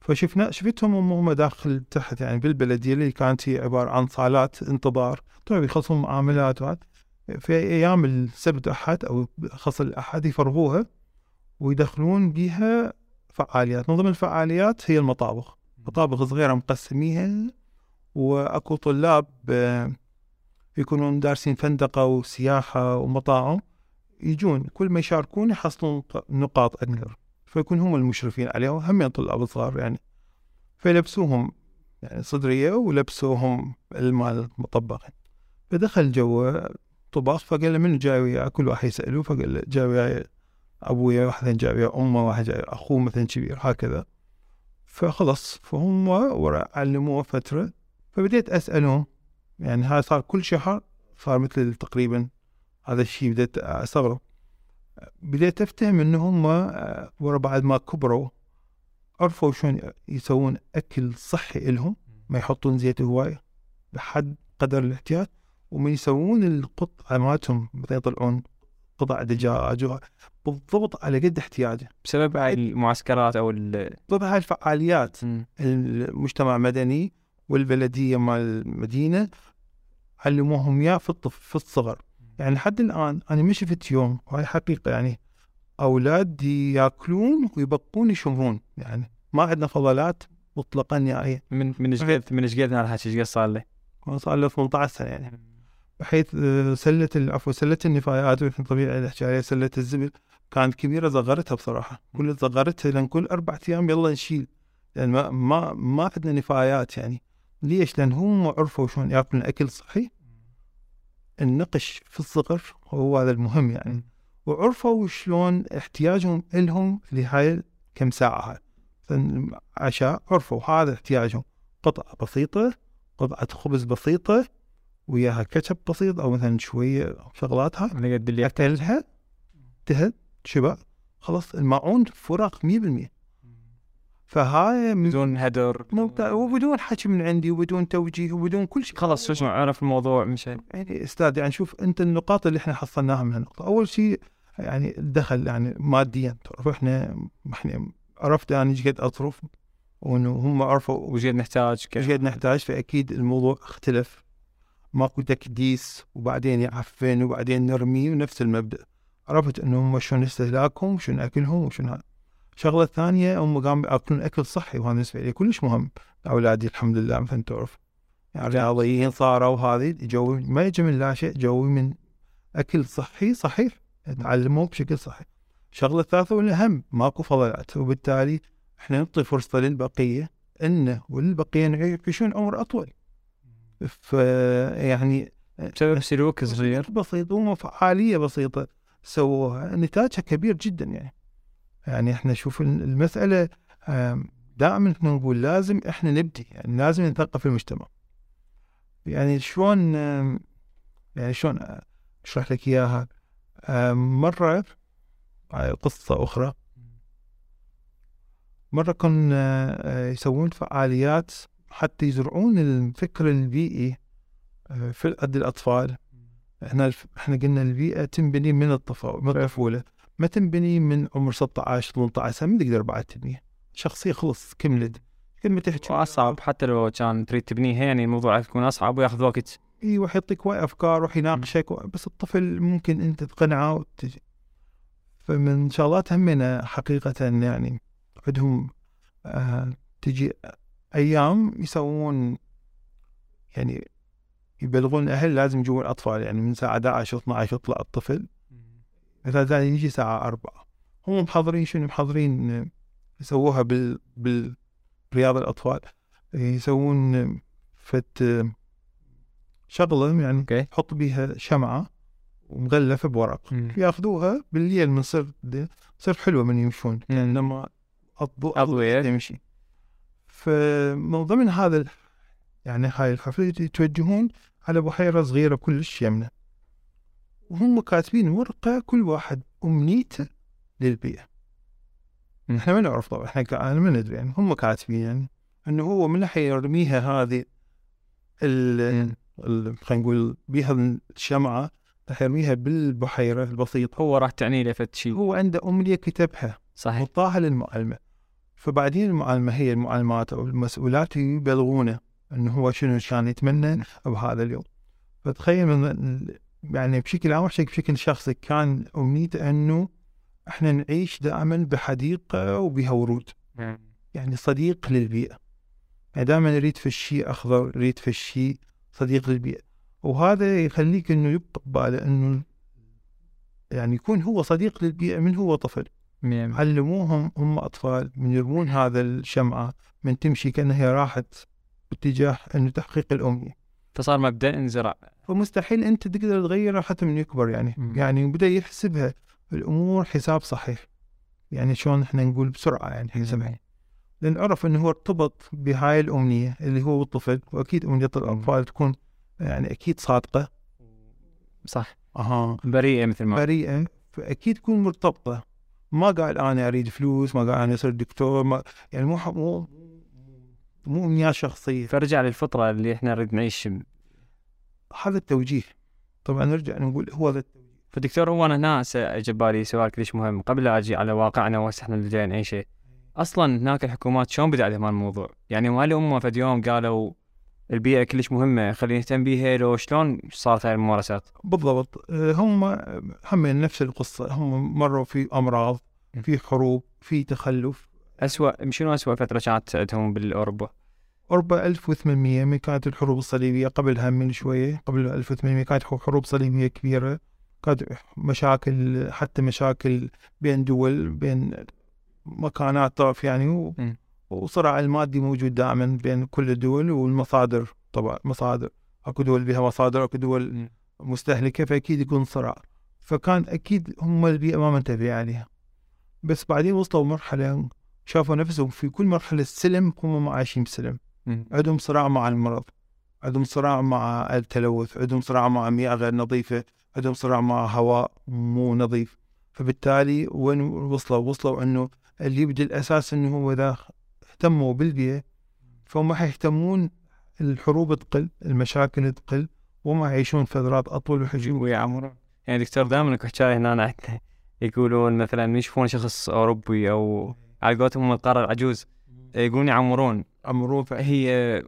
فشفنا شفتهم هم هم داخل تحت يعني بالبلديه اللي كانت هي عبارة عن صالات انتظار. طبعا يخلصون معاملات وهذا. في أيام السبت أحد أو خاصة الاحد يفرغوها ويدخلون بها فعاليات. من ضمن الفعاليات هي المطابخ. مطابخ صغيرة مقسميها وأكو طلاب آه، يكونون دارسين فندقة وسياحة ومطاعم. يجون كل ما يشاركون يحصلون نقاط أكثر فيكون هم المشرفين عليهم هم طلاب صغار يعني. فيلبسوهم يعني صدرية ولبسوهم المال المطبخ فدخل جوا طباخ فقال له من جاي وياه كل واحد يسأله فقال له جاي وياي أبويا واحد جاي ويا أمه واحد جاي أخوه مثلا كبير. هكذا. فخلص. فهم ورا علموه فترة. فبديت أسألهم يعني هذا صار كل شهر صار مثل تقريبا هذا الشيء بديت أستغرب. بديت أفتهم إن هم ورا بعد ما كبروا عرفوا شلون يسوون أكل صحي إلهم ما يحطون زيت هواية بحد قدر الاحتياج ومن يسوون القطعة مالتهم يطلعون قطع دجاج بالضبط على قد احتياجه. بسبب هاي المعسكرات أو ال بالضبط هاي الفعاليات. المجتمع المدني والبلدية مال المدينة علموهم إياه في الطفل في الصغر. يعني لحد الآن أنا ما شفت يوم وهي حقيقة يعني أولاد يأكلون ويبقون يشمرون يعني ما عندنا فضلات مطلقا نهائيا. من من إيش قد من إيش قد هالحكي إيش قد صار له؟ صار له 18 سنة يعني. بحيث آه، ال- عفوا سلة النفايات طبيعي نحكي عليها سلة الزبل كانت كبيرة صغرتها بصراحة. كل صغرتها لأن كل أربع أيام يلا نشيل. لأن ما ما ما عندنا نفايات يعني. ليش؟ لأن هم عرفوا شلون يأكلون أكل صحي النقش في الصغر هو هذا المهم يعني. وعرفوا شلون احتياجهم إلهم لهاي كم ساعة هاي. عشاء عرفوا هذا احتياجهم. قطعة بسيطة قطعة خبز بسيطة وياها كاتشب بسيط أو مثلا شوية شغلات هاي. على قد اللي انتهت شبع خلاص الماعون فراغ 100% فهاي من بدون هدر ممتاز وبدون حكي من عندي وبدون توجيه وبدون كل شيء. خلاص شو اسمه عرف الموضوع مشى يعني أستاذ يعني شوف أنت النقاط اللي إحنا حصلناها من هالنقطة. أول شيء يعني الدخل يعني ماديا. تعرف إحنا إحنا عرفت أنا إيش قد اصرف وإنه هم عرفوا وش قد نحتاج كيف؟ قد نحتاج. فأكيد الموضوع اختلف. ماكو تكديس وبعدين يعفن وبعدين نرمي ونفس المبدأ. عرفت إنه هم شلون استهلاكهم وشلون أكلهم وشلون هذا الشغله الثانية هم قاموا ياكلون اكل صحي وهذا بالنسبة لي كلش مهم. أولادي الحمد لله مثل تعرف. يعني رياضيين صاروا هذه جوي ما يجي من لا شيء جوي من أكل صحي صحيح تعلموه بشكل صحي الشغله الثالثه والاهم ماكو فضلات. وبالتالي إحنا نعطي فرصة للبقية إنه والبقية يعيشون عمر أطول. ف يعني بسبب سلوك صغير. بسيط وفعاليه بسيطة سووها. نتاجها كبير جدا يعني. يعني إحنا شوف المسألة دائما إحنا نقول لازم إحنا نبدي يعني لازم نثقف المجتمع. يعني شلون يعني شلون أشرح لك إياها؟ مرة هاي قصة أخرى. مرة كنا آه، يسوون فعاليات حتى يزرعون الفكر البيئي آه، في عند الأطفال. إحنا. إحنا قلنا البيئة تنبني من الطفوله من الطفولة. ما تنبني من عمر 16 18 سنه ما تقدر بعد تبنيها شخصية خلص كملت كل ما تحكي. وأصعب حتى لو كان تريد تبنيها يعني الموضوع يكون أصعب وياخذ وقت. اي واحد يعطيك وايد أفكار وراح يناقشك و- بس الطفل ممكن أنت تقنعه وتجي فمن شغلات همنا حقيقة يعني عندهم آه تجي أيام يسوون يعني يبلغون الاهل لازم يجوا الاطفال يعني من الساعة 11 12 يطلع الطفل. مثلا يجي ساعة أربعة. هم محضرين شنو محضرين؟ يسووها بال بالرياض الأطفال. يسوون فت شغلة يعني أوكي. تحط بيها شمعة ومغلفة بورق. ياخذوها بالليل من صير تصير حلوة من يمشون. يعني لما الضوء أضوية. يمشي. فمن ضمن هذا يعني هاي الحفلة يتوجهون على بحيرة صغيرة كلش يمنة. وهم كاتبين ورقة كل واحد أمنيته للبيئة. إحنا ما نعرف طبعا إحنا كأنا ما ندري يعني هم كاتبين يعني إنه هو من ناحية يرميها هذه ال خلينا نقول بها الشمعة راح يرميها بالبحيرة البسيطة. هو راح تعني له فد شيء. هو عنده أمنية كتبها صحيح. وطاها للمعلمة. فبعدين المعلمة هي المعلمات أو المسؤولات يبلغونه إنه هو شنو كان يتمنى بهذا اليوم. فتخيل من يعني بشكل عام أحكي بشكل شخصي كان أمنيته أنه إحنا نعيش دائما بحديقة وبها ورود. يعني صديق للبيئة. يعني دائما يريد في الشيء أخضر يريد في الشيء صديق للبيئة. وهذا يخليك إنه يبقى بباله إنه يعني يكون هو صديق للبيئة من هو طفل. علموهم هم أطفال من يرمون هذا الشمعة من تمشي كأنها هي راحت باتجاه إنه تحقيق الأمنية. فصار مبدأ انزرع فمستحيل أنت تقدر تغيره حتى من يكبر يعني. مم. يعني بدأ يحسبها الأمور حساب صحيح. يعني شلون إحنا نقول بسرعة يعني حسبها لأن عرف إنه هو ارتبط بهاي الأمنية اللي هو الطفل وأكيد أمنية الأطفال تكون يعني أكيد صادقة. صح. أها. بريئة مثل ما بريئة فأكيد تكون مرتبطة. ما قال أنا أريد فلوس ما قال أنا أصير دكتور ما يعني مو مو مو امنيات شخصية. فرجع للفطرة اللي إحنا نريد نعيش هذا التوجيه. طبعا نرجع نقول هو هذا فدكتور هو أنا هنا ببالي سؤال كلش مهم قبل لا أجي على واقعنا وهسه إحنا اللي جاي نعيشه أصلا هناك الحكومات شلون بدأت هذا الموضوع؟ يعني هل هم فد يوم قالوا البيئة كلش مهمة خلينا نهتم بيها لو شلون صارت هاي الممارسات؟ بالضبط. آه، هم هم نفس القصة. هم مروا في أمراض في حروب في تخلف. اسوء شنو اسوء فترة كانت عندهم بالأوروبا؟ أوروبا 1800 من كانت الحروب الصليبية قبلها من شوية قبل 1800 كانت حروب صليبية كبيرة. كانت مشاكل حتى مشاكل بين دول بين مكانات طرف يعني و-. وصراع المادي موجود دائما بين كل الدول والمصادر طبعا مصادر. أكو دول بها مصادر أكو دول. مستهلكة فأكيد يكون صراع. فكان أكيد هم البيئة ما منتبه عليها. بس بعدين وصلوا مرحلة شافوا نفسهم في كل مرحلة سلم هم ما عايشين بسلم. عندهم صراع مع المرض عندهم صراع مع التلوث عندهم صراع مع مياه غير نظيفة عندهم صراع مع هواء مو نظيف. فبالتالي وين وصلوا؟ وصلوا إنه اللي يبدي الأساس إنه هو إذا اهتموا بالبيئة فهم حيهتمون الحروب تقل المشاكل تقل وما يعيشون فترات أطول وحجم ويعمرون يعني دكتور دائما اكو حكايه هنا عندنا يقولون مثلا يشوفون شخص أوروبي أو على قولتهم هم القاره العجوز يقولون يعمرون. عمرو هي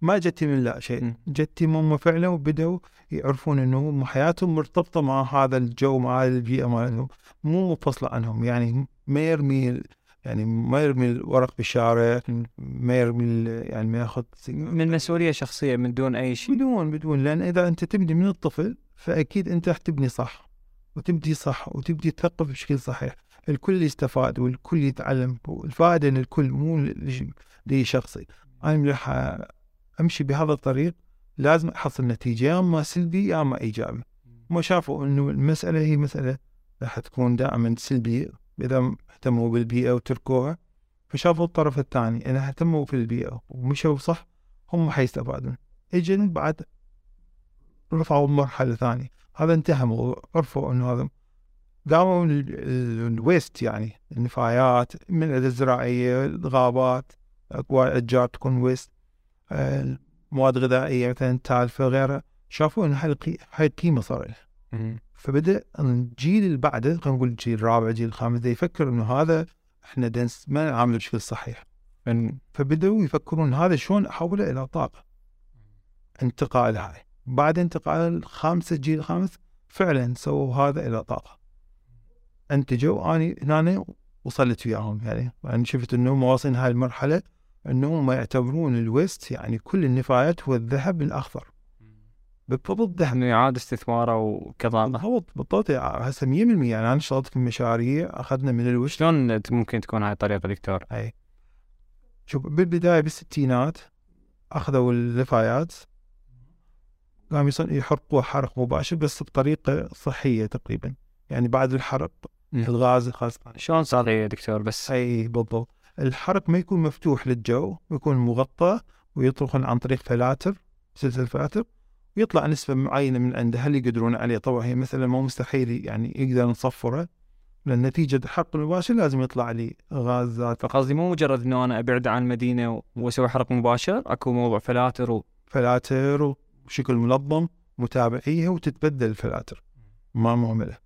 ما جتي من لا شيء. جتي هم فعلا وبدأوا يعرفون إنه هم حياتهم مرتبطة مع هذا الجو مع هذه البيئة مالتهم مو منفصلة عنهم. يعني ما يرمي يعني ما يرمي الورق بالشارع ما يرمي يعني ما ياخذ من مسؤوليه شخصيه من دون أي شيء. بدون بدون. لأن إذا أنت تبني من الطفل فأكيد أنت راح تبني صح وتبدي صح وتبدي تثقف بشكل صحيح. الكل يستفاد والكل يتعلم والفائدة للكل مو لي شخصي. أنا راح أمشي بهذا الطريق لازم أحصل نتيجة يا أما سلبي يا أما إيجابي. ما شافوا إنه المسألة هي مسألة راح تكون دائما سلبية. إذا اهتموا بالبيئة وتركوها فشافوا الطرف الثاني إذا اهتموا في البيئة ومشوا صح هم حيستفادون اجن بعد رفعوا مرحلة ثانية. هذا انتهى موضوع. عرفوا إنه هذا ال- ال waste يعني النفايات من الزراعية الغابات أكو أشجار تكون waste مواد غذائية مثلا تالفة غيرها شافوا إن هاي القي- هاي القيمة صار لها. فبدأ الجيل اللي بعده خلينا نقول الجيل الرابع الجيل الخامس يفكر إنه هذا إحنا دنس ما نعامله بشكل صحيح. فبدأوا يفكرون هذا شلون أحوله إلى طاقة؟ انتقال هاي. بعد انتقال الخامسة الجيل الخامس فعلا سووا هذا إلى طاقة. أنتجوا أني هنا وصلت وياهم يعني. يعني شفت انهم واصلين هاي المرحلة إنهم ما يعتبرون ال waste يعني كل النفايات هو الذهب الأخضر. بالضبط ذهب إنه يعاد استثماره وكظامه بالضبط بالضبط. هسه 100% يعني أنا اشتغلت في مشاريع أخذنا من ال waste. شلون ممكن تكون هاي الطريقة دكتور؟ أي. شوف بالبداية بالستينات أخذوا النفايات. قاموا يحرقوها حرق مباشر بس بطريقة صحية تقريبا. يعني بعد الحرق مم. الغاز خاصة. شلون صار يا دكتور؟ بس أي بالضبط. الحرق ما يكون مفتوح للجو يكون مغطى ويطرقون عن طريق فلاتر سلسلة فلاتر ويطلع نسبة معينة من عنده. هل يقدرون عليه؟ طبعا هي مثلا مو مستحيل يعني يقدر نصفره لأن نتيجة الحرق المباشر لازم يطلع لي غازات فقصدي مو مجرد إنه أنا أبعد عن المدينة وأسوي حرق مباشر أكو موضوع فلاتر و... فلاتر وبشكل منظم متابعيها وتتبدل الفلاتر. ما مهمله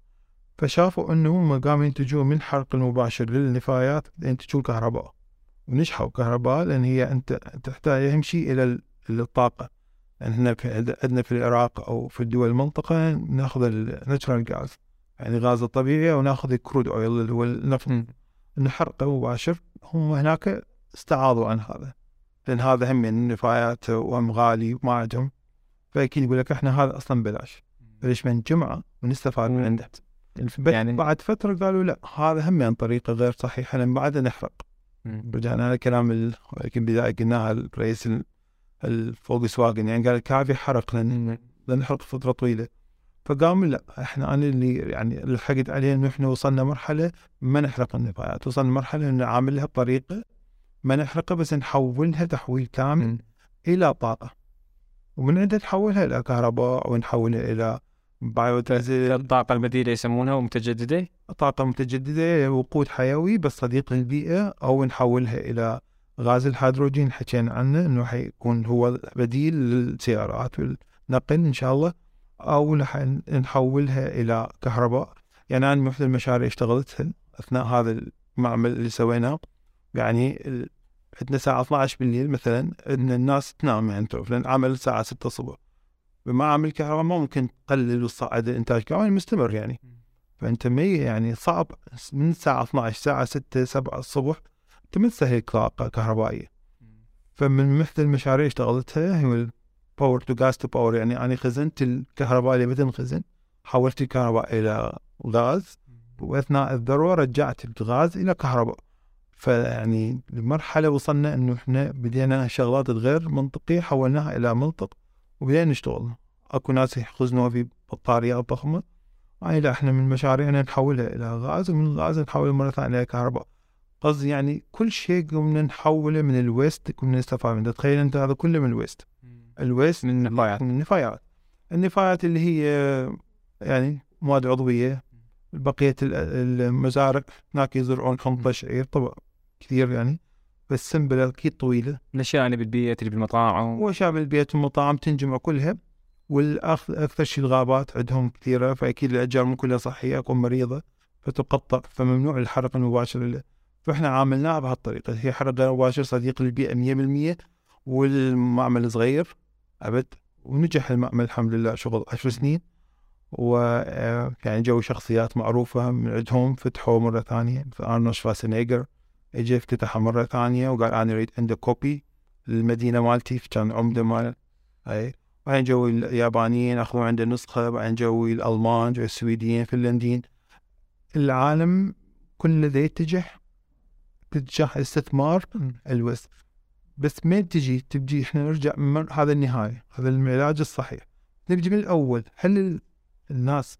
فشافوا أنه هم قاموا ينتجون من حرق المباشر للنفايات ينتجون كهرباء. ونجحوا كهرباء لأن هي أنت تحتاج اهم شيء إلى ال- الطاقه يعني إحنا في عندنا في العراق أو في الدول المنطقة ناخذ الناتشرال غاز يعني غاز الطبيعي وناخذ الكرود اويل اللي هو النفط. نحرقه مباشر هم هناك استعاضوا عن هذا. لأن هذا هم من نفايات وهم غالي وما عندهم. فأكيد يقول لك إحنا هذا أصلا بلاش فليش ما نجمعه ونستفاد من. عنده. يعني- بعد فترة قالوا لا هذا هم يعني طريقه غير صحيحه لأن بعد نحرق. رجعنا على كلام ال- يمكن بداية قلناها الرئيس ال- الفولكس واجن يعني قال كافي حرق لأن نحرق فترة طويلة فقام لا إحنا أنا اللي يعني اللي حقت عليه إنه إحنا وصلنا مرحلة ما نحرق النفايات وصلنا مرحلة إنه نعاملها بطريقة ما نحرقها بس نحولها تحويل كامل. إلى طاقة ومن عندها نحولها إلى كهرباء ونحولها إلى بايوديزل الطاقة البديلة يسمونها ومتجددة. طاقة متجددة وقود حيوي بس صديق للبيئة أو نحولها إلى غاز الهيدروجين حكينا عنه إنه حيكون هو بديل للسيارات والنقل إن شاء الله. أو نح- نحولها إلى كهرباء. يعني أنا مثل المشاريع اشتغلتها أثناء هذا المعمل اللي سويناه. يعني عندنا الساعة 12 بالليل مثلا إن الناس تنام يعني تعرف لأن عمل الساعة 6 الصبح. بمعامل الكهرباء ما ممكن تقلل وتصعد الإنتاج كمان مستمر يعني. فأنت مي يعني صعب من الساعة 12 الساعة 6 7 الصبح انت ما تستهلك طاقة كهربائية. فمن مثل المشاريع اشتغلتها هو ال power to gas to power يعني أنا خزنت الكهرباء اللي بتنخزن حولت الكهرباء إلى غاز وأثناء الذروة رجعت الغاز إلى كهرباء. فيعني لمرحلة وصلنا إنه إحنا بدينا شغلات غير منطقية حولناها إلى منطق وبدينا نشتغل. اكو ناس يخزنوها في بطاريات ضخمة يعني لا إحنا من مشاريعنا نحولها إلى غاز ومن الغاز نحولها مرة ثانية إلى كهرباء. قصدي يعني كل شيء قمنا نحوله من ال waste كنا نستفاد منه. تخيل انت هذا كله من ال waste. الويست من النفايات. من النفايات. النفايات اللي هي يعني مواد عضوية. بقية ال- المزارع هناك يزرعون حنطه شعير طبعا كثير يعني. بس سنبله أكيد طويلة. الاشياء اللي بالبيت اللي بالمطاعم. واشياء بالبيت والمطاعم تنجمع كلها والاخ أكثر شيء الغابات عندهم كثيرة فأكيد الاشجار مو كلها صحية اكو مريضة فتقطع فممنوع الحرق المباشر له فإحنا عاملناها بهالطريقة. هي حرق غير مباشر صديق للبيئه 100% والمعمل صغير أبد ونجح المعمل الحمد لله شغل عشر سنين. و آه، يعني جو شخصيات معروفة من عندهم فتحوا مرة ثانية أرنولد شوارزنيجر اجى افتتحها مرة ثانية وقال أنا أريد عنده copy للمدينة مالتي كان عمدة مال أي. بعدين جو اليابانيين أخذوا عنده نسخة بعدين جو الألمان جو السويديين الفنلنديين العالم كله ذا يتجه تتجه استثمار ال waste بس ما تجي؟ نبجي إحنا نرجع من هذا النهاية هذا العلاج الصحيح. نبجي من الأول هل ال- الناس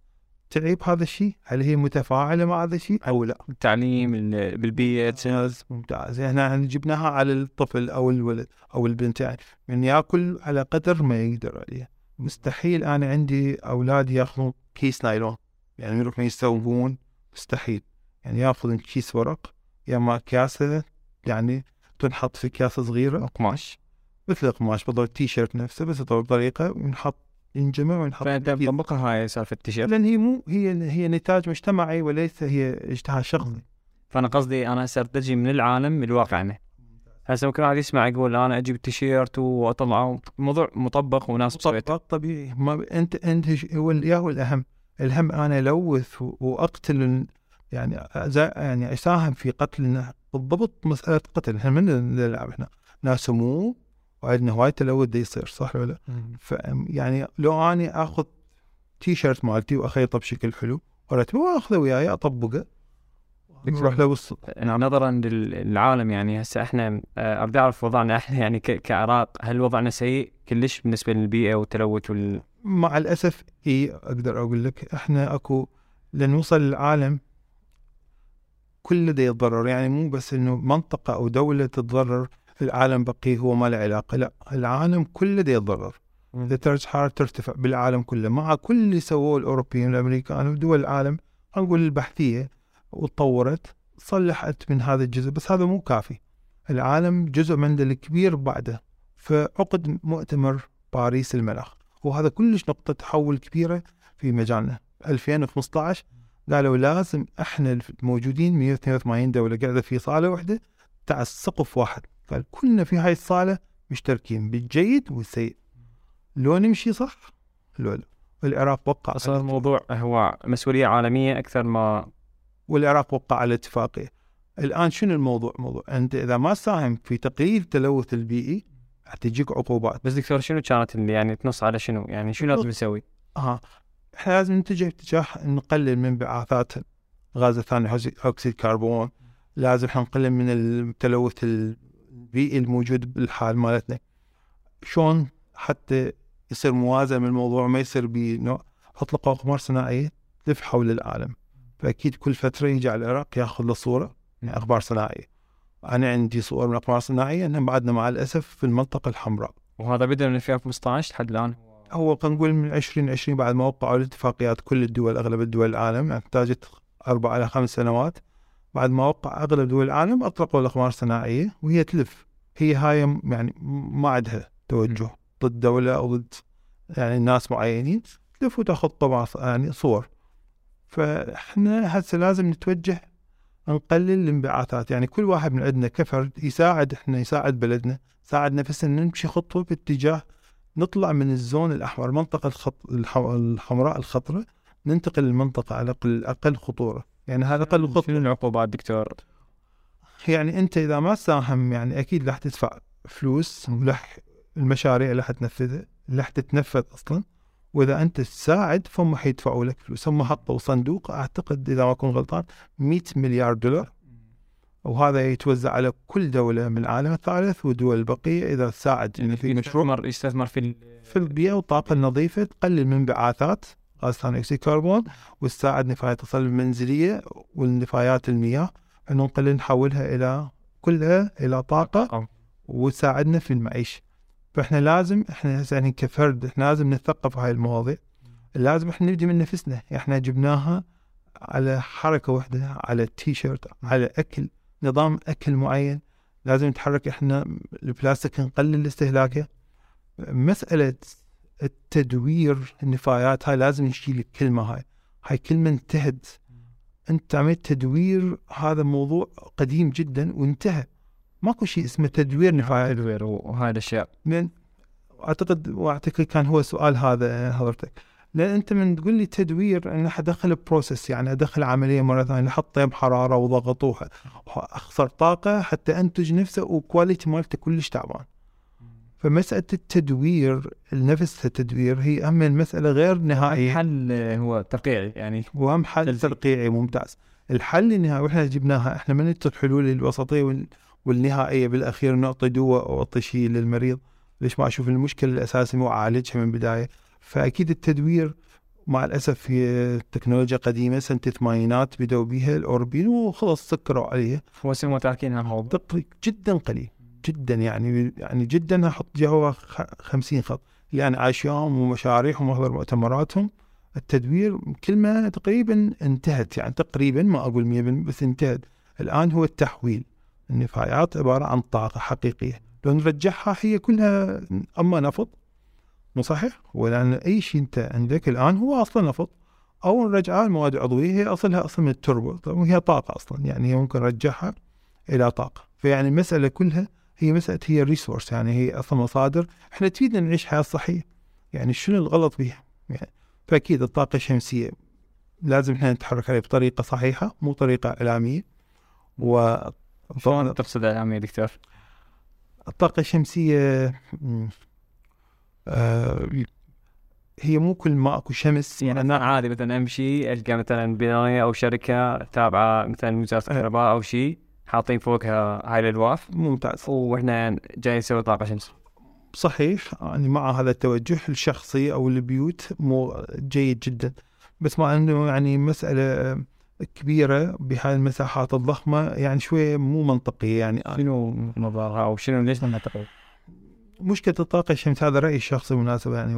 تعيب هذا الشيء؟ هل هي متفاعلة مع هذا الشيء أو لا؟ التعليم ال- بالبيت ممتاز. ممتاز إحنا جبناها على الطفل أو الولد أو البنت يعني من يأكل على قدر ما يقدر عليه مستحيل أنا عندي أولاد يأخذون كيس نايلون. يعني يروحون يسوون مستحيل. يعني يأخذون كيس ورق يا اما كاسة يعني تنحط في كاسة صغيرة. قماش مثل القماش بالضبط التي شيرت نفسه بس بطريقه ونحط ينجمع ونحط فأنت مطبقها هاي سالفة التيشيرت. لأن هي مو هي هي نتاج مجتمعي وليس هي اجتهاد شخصي. فأنا قصدي أنا هسه ارتجي من العالم لواقعنا هسه ممكن واحد يسمع يقول أنا أجيب التيشيرت وأطلعه. الموضوع مطبق وناس مطبق طبيعي. ما انت أنت هو يا هو الأهم. الهم أنا ألوث وأقتل يعني يعني أساهم في قتل بالضبط مسألة قتل. إحنا من نلعب إحنا ناس سموم وعندنا هواي تلوث دا يصير صح ولا لا؟ يعني لو أني آخذ تي شيرت مالتي واخيطه بشكل حلو ورتبه وأخذه وياي أطبقه نروح له بالص- نظرا للعالم يعني هسه إحنا آه، اريد اعرف وضعنا إحنا يعني كعراق هل وضعنا سيء؟ كلش بالنسبة للبيئة والتلوث وال مع الأسف إي أقدر أقول لك إحنا أكو لنوصل للعالم كل ده يتضرر. يعني مو بس إنه منطقة أو دولة تتضرر العالم بقي هو ما له علاقة. لا العالم كله ده يتضرر درجه حراره ترتفع بالعالم كله. مع كل اللي سووه الأوروبيين والأمريكان ودول العالم نقول البحثية وتطورت صلحت من هذا الجزء. بس هذا مو كافي. العالم جزء من الكبير بعده. فعقد مؤتمر باريس المناخ وهذا كلش نقطة تحول كبيرة في مجالنا. 2015 قالوا لازم إحنا الموجودين 182 دولة قاعدة في صالة واحدة تاع سقف واحد. قال كلنا في هاي الصالة مشتركين بالجيد والسيء. لو نمشي صح لو لا. العراق وقع أصلا الموضوع هو مسؤولية عالمية أكثر ما والعراق وقع على اتفاقيه الآن شنو الموضوع؟ موضوع أنت إذا ما ساهم في تقليل التلوث البيئي حتجيك عقوبات. بس دكتور شنو كانت اللي يعني تنص على شنو؟ يعني شنو لازم نسوي؟ آه إحنا لازم نتجه اتجاه نقلل من انبعاثات غاز ثاني أكسيد الكربون لازم إحنا نقلل من التلوث البيئي الموجود بالحال مالتنا. شلون حتى يصير موازن من الموضوع ما يصير بنوع اطلق اقمار صناعيه تلف حول العالم. فأكيد كل فترة يجي على العراق يأخذ له صورة من أخبار صناعية. أنا عندي صور من أقمار صناعية انهم بعدنا مع الأسف في المنطقة الحمراء. وهذا بدأ من 2015 لحد الآن؟ هو خلينا نقول من 2020 بعد ما وقعوا الاتفاقيات كل الدول أغلب الدول العالم يعني احتاجت أربع إلى خمس سنوات. بعد ما وقع أغلب دول العالم أطلقوا الأقمار الصناعية وهي تلف. هي هاي يعني ما عندها توجه ضد دولة أو ضد يعني ناس معينين تلف وتأخذ طبعا يعني صور. فإحنا هسه لازم نتوجه نقلل الانبعاثات. يعني كل واحد من عندنا كفرد يساعد إحنا يساعد بلدنا يساعد نفسنا نمشي خطوة باتجاه نطلع من الزون الأحمر المنطقة الخط... الحمراء الخطرة ننتقل للمنطقه على الأقل خطورة. يعني هذا أقل خطوره شنو العقوبات دكتور؟ يعني أنت إذا ما تساهم يعني أكيد راح تدفع فلوس ورح المشاريع اللي حتنفذها اللي حتتنفذ أصلا. وإذا أنت تساعد فهم حيدفعوا لك فلوس. هم حطوا صندوق أعتقد إذا ما أكون غلطان 100 مليار دولار. وهذا يتوزع على كل دولة من العالم الثالث والدول البقيه إذا تساعد. يعني في مشروع يستثمر في في البيئة والطاقه النظيفه تقلل من انبعاثات. غاز ثاني اكسيد الكربون وتساعد نفايات التصلب المنزلية والنفايات المياه. إنه نقلل نحولها إلى كلها إلى طاقة وتساعدنا في المعيشه فإحنا لازم إحنا يعني كفرد إحنا لازم نتثقف هاي المواضيع. لازم إحنا نبدي من نفسنا. إحنا جبناها على حركة واحدة على تي شيرت على أكل نظام أكل معين. لازم نتحرك إحنا البلاستيك نقلل استهلاكه. مسألة التدوير النفايات هاي لازم نشيل الكلمة هاي. هاي كلمة انتهت. انت عملت تدوير هذا موضوع قديم جدا وانتهى. ماكو شيء اسمه تدوير نفايات. تدوير وهاي الأشياء. من أعتقد وأعتقد كان هو سؤال هذا حضرتك. لأن أنت من تقول لي تدوير أنا حدخل process يعني أدخل عملية مرة ثانية احطها بحرارة وضغط وأخسر طاقة حتى أنتج نفسه و quality مالته كلش تعبان. فمسألة التدوير نفسها التدوير هي أهم المسألة غير نهائية. الحل هو ترقيعي يعني وأهم حل ترقيعي ممتاز. الحل النهائي وإحنا جبناها إحنا ما نعطي الحلول الوسطية والنهائية بالأخير نعطي دواء أو أعطي شيء للمريض. ليش ما أشوف المشكلة الأساسية مو أعالجها من البداية؟ فأكيد التدوير مع الأسف هي تكنولوجيا قديمة سنة الثمانينات بدأوا بها الأوروبيين وخلص سكروا عليها. وسموا تاركينها الموضوع جدا قليل. جدا يعني يعني جدا أحط جوا 50 خط. يعني عاشيهم ومشاريعهم وحضر مؤتمراتهم. التدوير كلمة تقريبا انتهت يعني تقريبا ما أقول 100% بس انتهت. الآن هو التحويل. النفايات عبارة عن طاقة حقيقية. لو نرجعها هي كلها أما نفط مو صحيح؟ ولأن أي شيء أنت عندك الآن هو أصلا نفط. أو نرجعها المواد العضوية هي أصلها أصلا من التربة. وهي طاقة أصلا يعني ممكن نرجعها إلى طاقة. فيعني المسألة كلها هي مسألة هي ريسورس يعني هي أصلا مصادر. إحنا تفيدنا نعيش حياة صحية. يعني شنو الغلط بها يعني فأكيد الطاقة الشمسية لازم إحنا نتحرك عليها بطريقة صحيحة مو طريقة إعلامية. و شلون تقصد إعلامية دكتور؟ الطاقة الشمسية آه هي مو كل ما أكو شمس. يعني أنا عادي مثلا أمشي ألقى مثلا بناية أو شركة تابعة مثلا وزارة الكهرباء أو شيء حاطين فوقها هاي الألواف. ممتاز. وإحنا جاي نسوي طاقة شمس. صحيح. يعني مع هذا التوجه الشخصي أو البيوت مو جيد جدا. بس مع انه يعني مسألة كبيرة بهاي المساحات الضخمة يعني شوية مو منطقية يعني. شنو مضارها أو شنو ليش نعتقد؟ مشكلة الطاقة الشمس هذا رايي الشخصي بالمناسبه يعني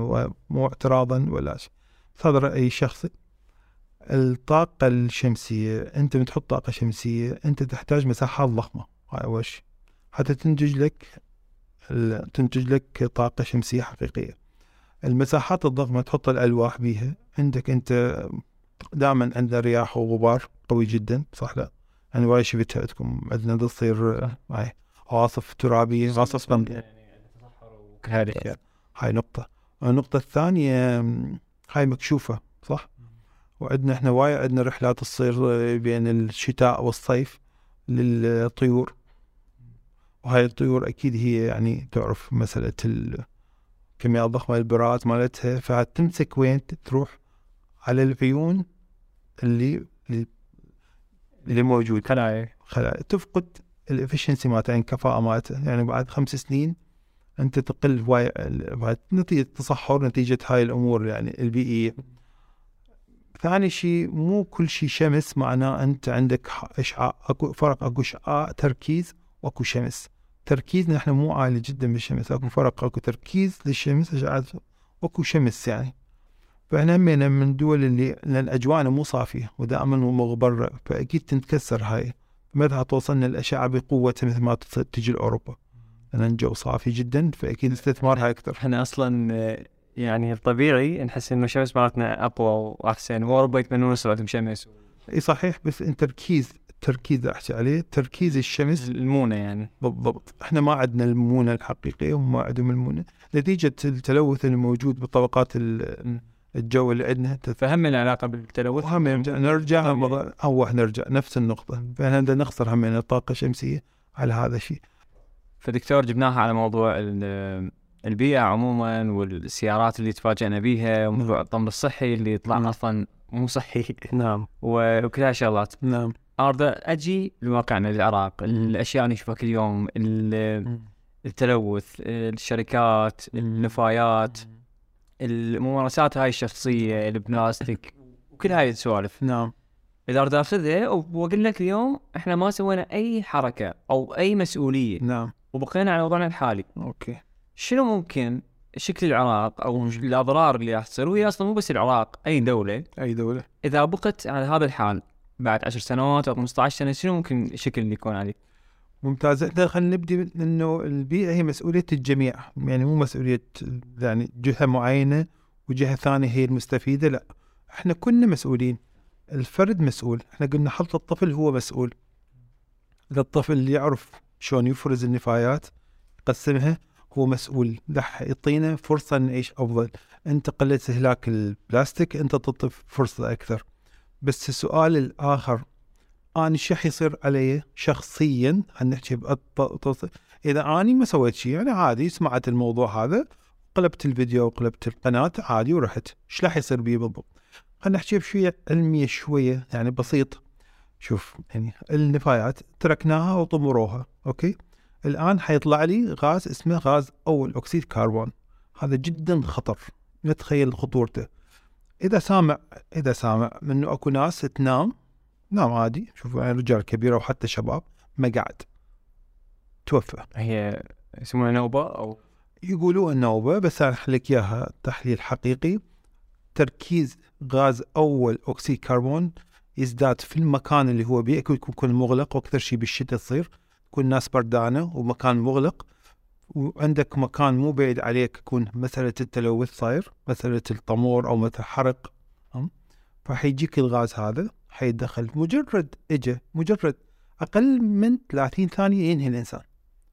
مو اعتراضا ولا شيء. هذا رايي الشخصي الطاقة الشمسية أنت بتحط طاقة شمسية أنت تحتاج مساحات ضخمة. هاي أول شيء حتى تنتج لك تنتج لك طاقة شمسية حقيقية. المساحات الضخمة تحط الألواح بيها. عندك أنت دائما عندنا رياح وغبار قوي جدا صح لا؟ يعني وايد شفتها عندكم عندنا تصير هاي عواصف ترابية عواصف هذه الاشياء هاي نقطة. النقطة الثانية هاي مكشوفة. وعندنا إحنا وايد عندنا رحلات تصير بين الشتاء والصيف للطيور. وهاي الطيور أكيد هي يعني تعرف مسألة الكميات الضخمة البرات مالتها. فتمسك وين تروح على العيون اللي اللي- موجود خلايا. خلايا. تفقد الافشنسي مالته يعني الكفاءة مالته يعني بعد خمس سنين أنت تقل واي بعد نتيجة تصحر نتيجة هاي الأمور يعني البيئية. ثاني شيء مو كل شيء شمس معناه أنت عندك اشعاع اكو فرق أكو اشعاع تركيز وأكو شمس. تركيزنا إحنا مو عالي جدا بالشمس. أكو فرق أكو تركيز للشمس اشعاع واكو شمس يعني. فإحنا همينا من الدول اللي لأن أجواءنا مو صافية ودائما مغبره فأكيد تنكسر هاي. متى توصلنا الأشعة بقوتها مثل ما تجي لأوروبا. لأن الجو صافي جدا فأكيد استثمارها أكثر. إحنا أصلا آه، يعني الطبيعي نحس إنه الشمس مالتنا أقوى وأحسن واوروبا يتمنون يصير شمس إي صحيح بس التركيز التركيز أحكي عليه تركيز الشمس المونة يعني. بالضبط. إحنا ما عندنا المونة الحقيقية وما عندهم المونة. نتيجة التلوث الموجود بطبقات ال- الجو اللي عندنا. فهم العلاقه بالتلوث. وهم نرجع. هو نرجع. نفس النقطة. فإحنا بدنا نخسر هم الطاقة الشمسية على هذا الشيء. فدكتور جبناها على موضوع ال- البيئة عموما والسيارات اللي تفاجئنا بيها وموضوع الطمر الصحي اللي طلع نعم. أصلا مو صحي. نعم. وكل هالشغلات نعم. اريد أجي لواقعنا العراق. الأشياء اللي نشوفها كل يوم ال- التلوث الشركات النفايات الممارسات هاي الشخصية البلاستيك. وكل هاي السوالف. نعم. إذا اريد اخذها واقول لك اليوم إحنا ما سوينا أي حركة أو أي مسؤولية. نعم. وبقينا على وضعنا الحالي. أوكي. شنو ممكن شكل العراق أو الأضرار اللي راح تصير؟ وهي أصلا مو بس العراق أي دولة. أي دولة. إذا بقت على هذا الحال بعد 10 سنوات أو 15 سنة شنو ممكن الشكل اللي يكون عليه؟ ممتاز. إحنا خلينا نبدي إنه البيئة هي مسؤولية الجميع. يعني مو مسؤولية يعني جهة معينة وجهة ثانية هي المستفيدة لا. إحنا كلنا مسؤولين. الفرد مسؤول. إحنا قلنا حتى الطفل هو مسؤول. إذا الطفل يعرف شلون يفرز النفايات يقسمها هو مسؤول. راح يعطينا فرصة نعيش أفضل. أنت قلت استهلاك البلاستيك أنت تعطي فرصة أكثر. بس السؤال الآخر أنا شو راح يصير علي شخصيا؟ هنحكي إذا اني ما سويت شيء يعني عادي سمعت الموضوع هذا قلبت الفيديو وقلبت القناة عادي ورحت. إيش راح يصير بي بالضبط؟ خلينا نحكي بشوية علمية شوية يعني بسيط. شوف يعني النفايات تركناها وطمروها أوكي؟ الآن حيطلع لي غاز اسمه غاز أول أكسيد كربون. هذا جدا خطر لا تتخيل خطورته. إذا سامع إذا سامع منه أكو ناس تنام نام عادي شوف يعني رجال كبيرة وحتى شباب ما قاعد. توفى. هي يسمونها نوبة أو؟ يقولوا النوبة بس أنا لك إياها تحليل حقيقي. تركيز غاز أول أكسيد كربون يزداد في المكان اللي هو بيه يكون يكون مغلق وأكثر شيء بالشتاء تصير تكون ناس بردانة ومكان مغلق وعندك مكان مو بعيد عليك يكون مسألة التلوث صاير مسألة الطمور أو مثل حرق؟ فحيجيك الغاز هذا حيدخل مجرد إجا مجرد أقل من 30 ثانية ينهي الإنسان.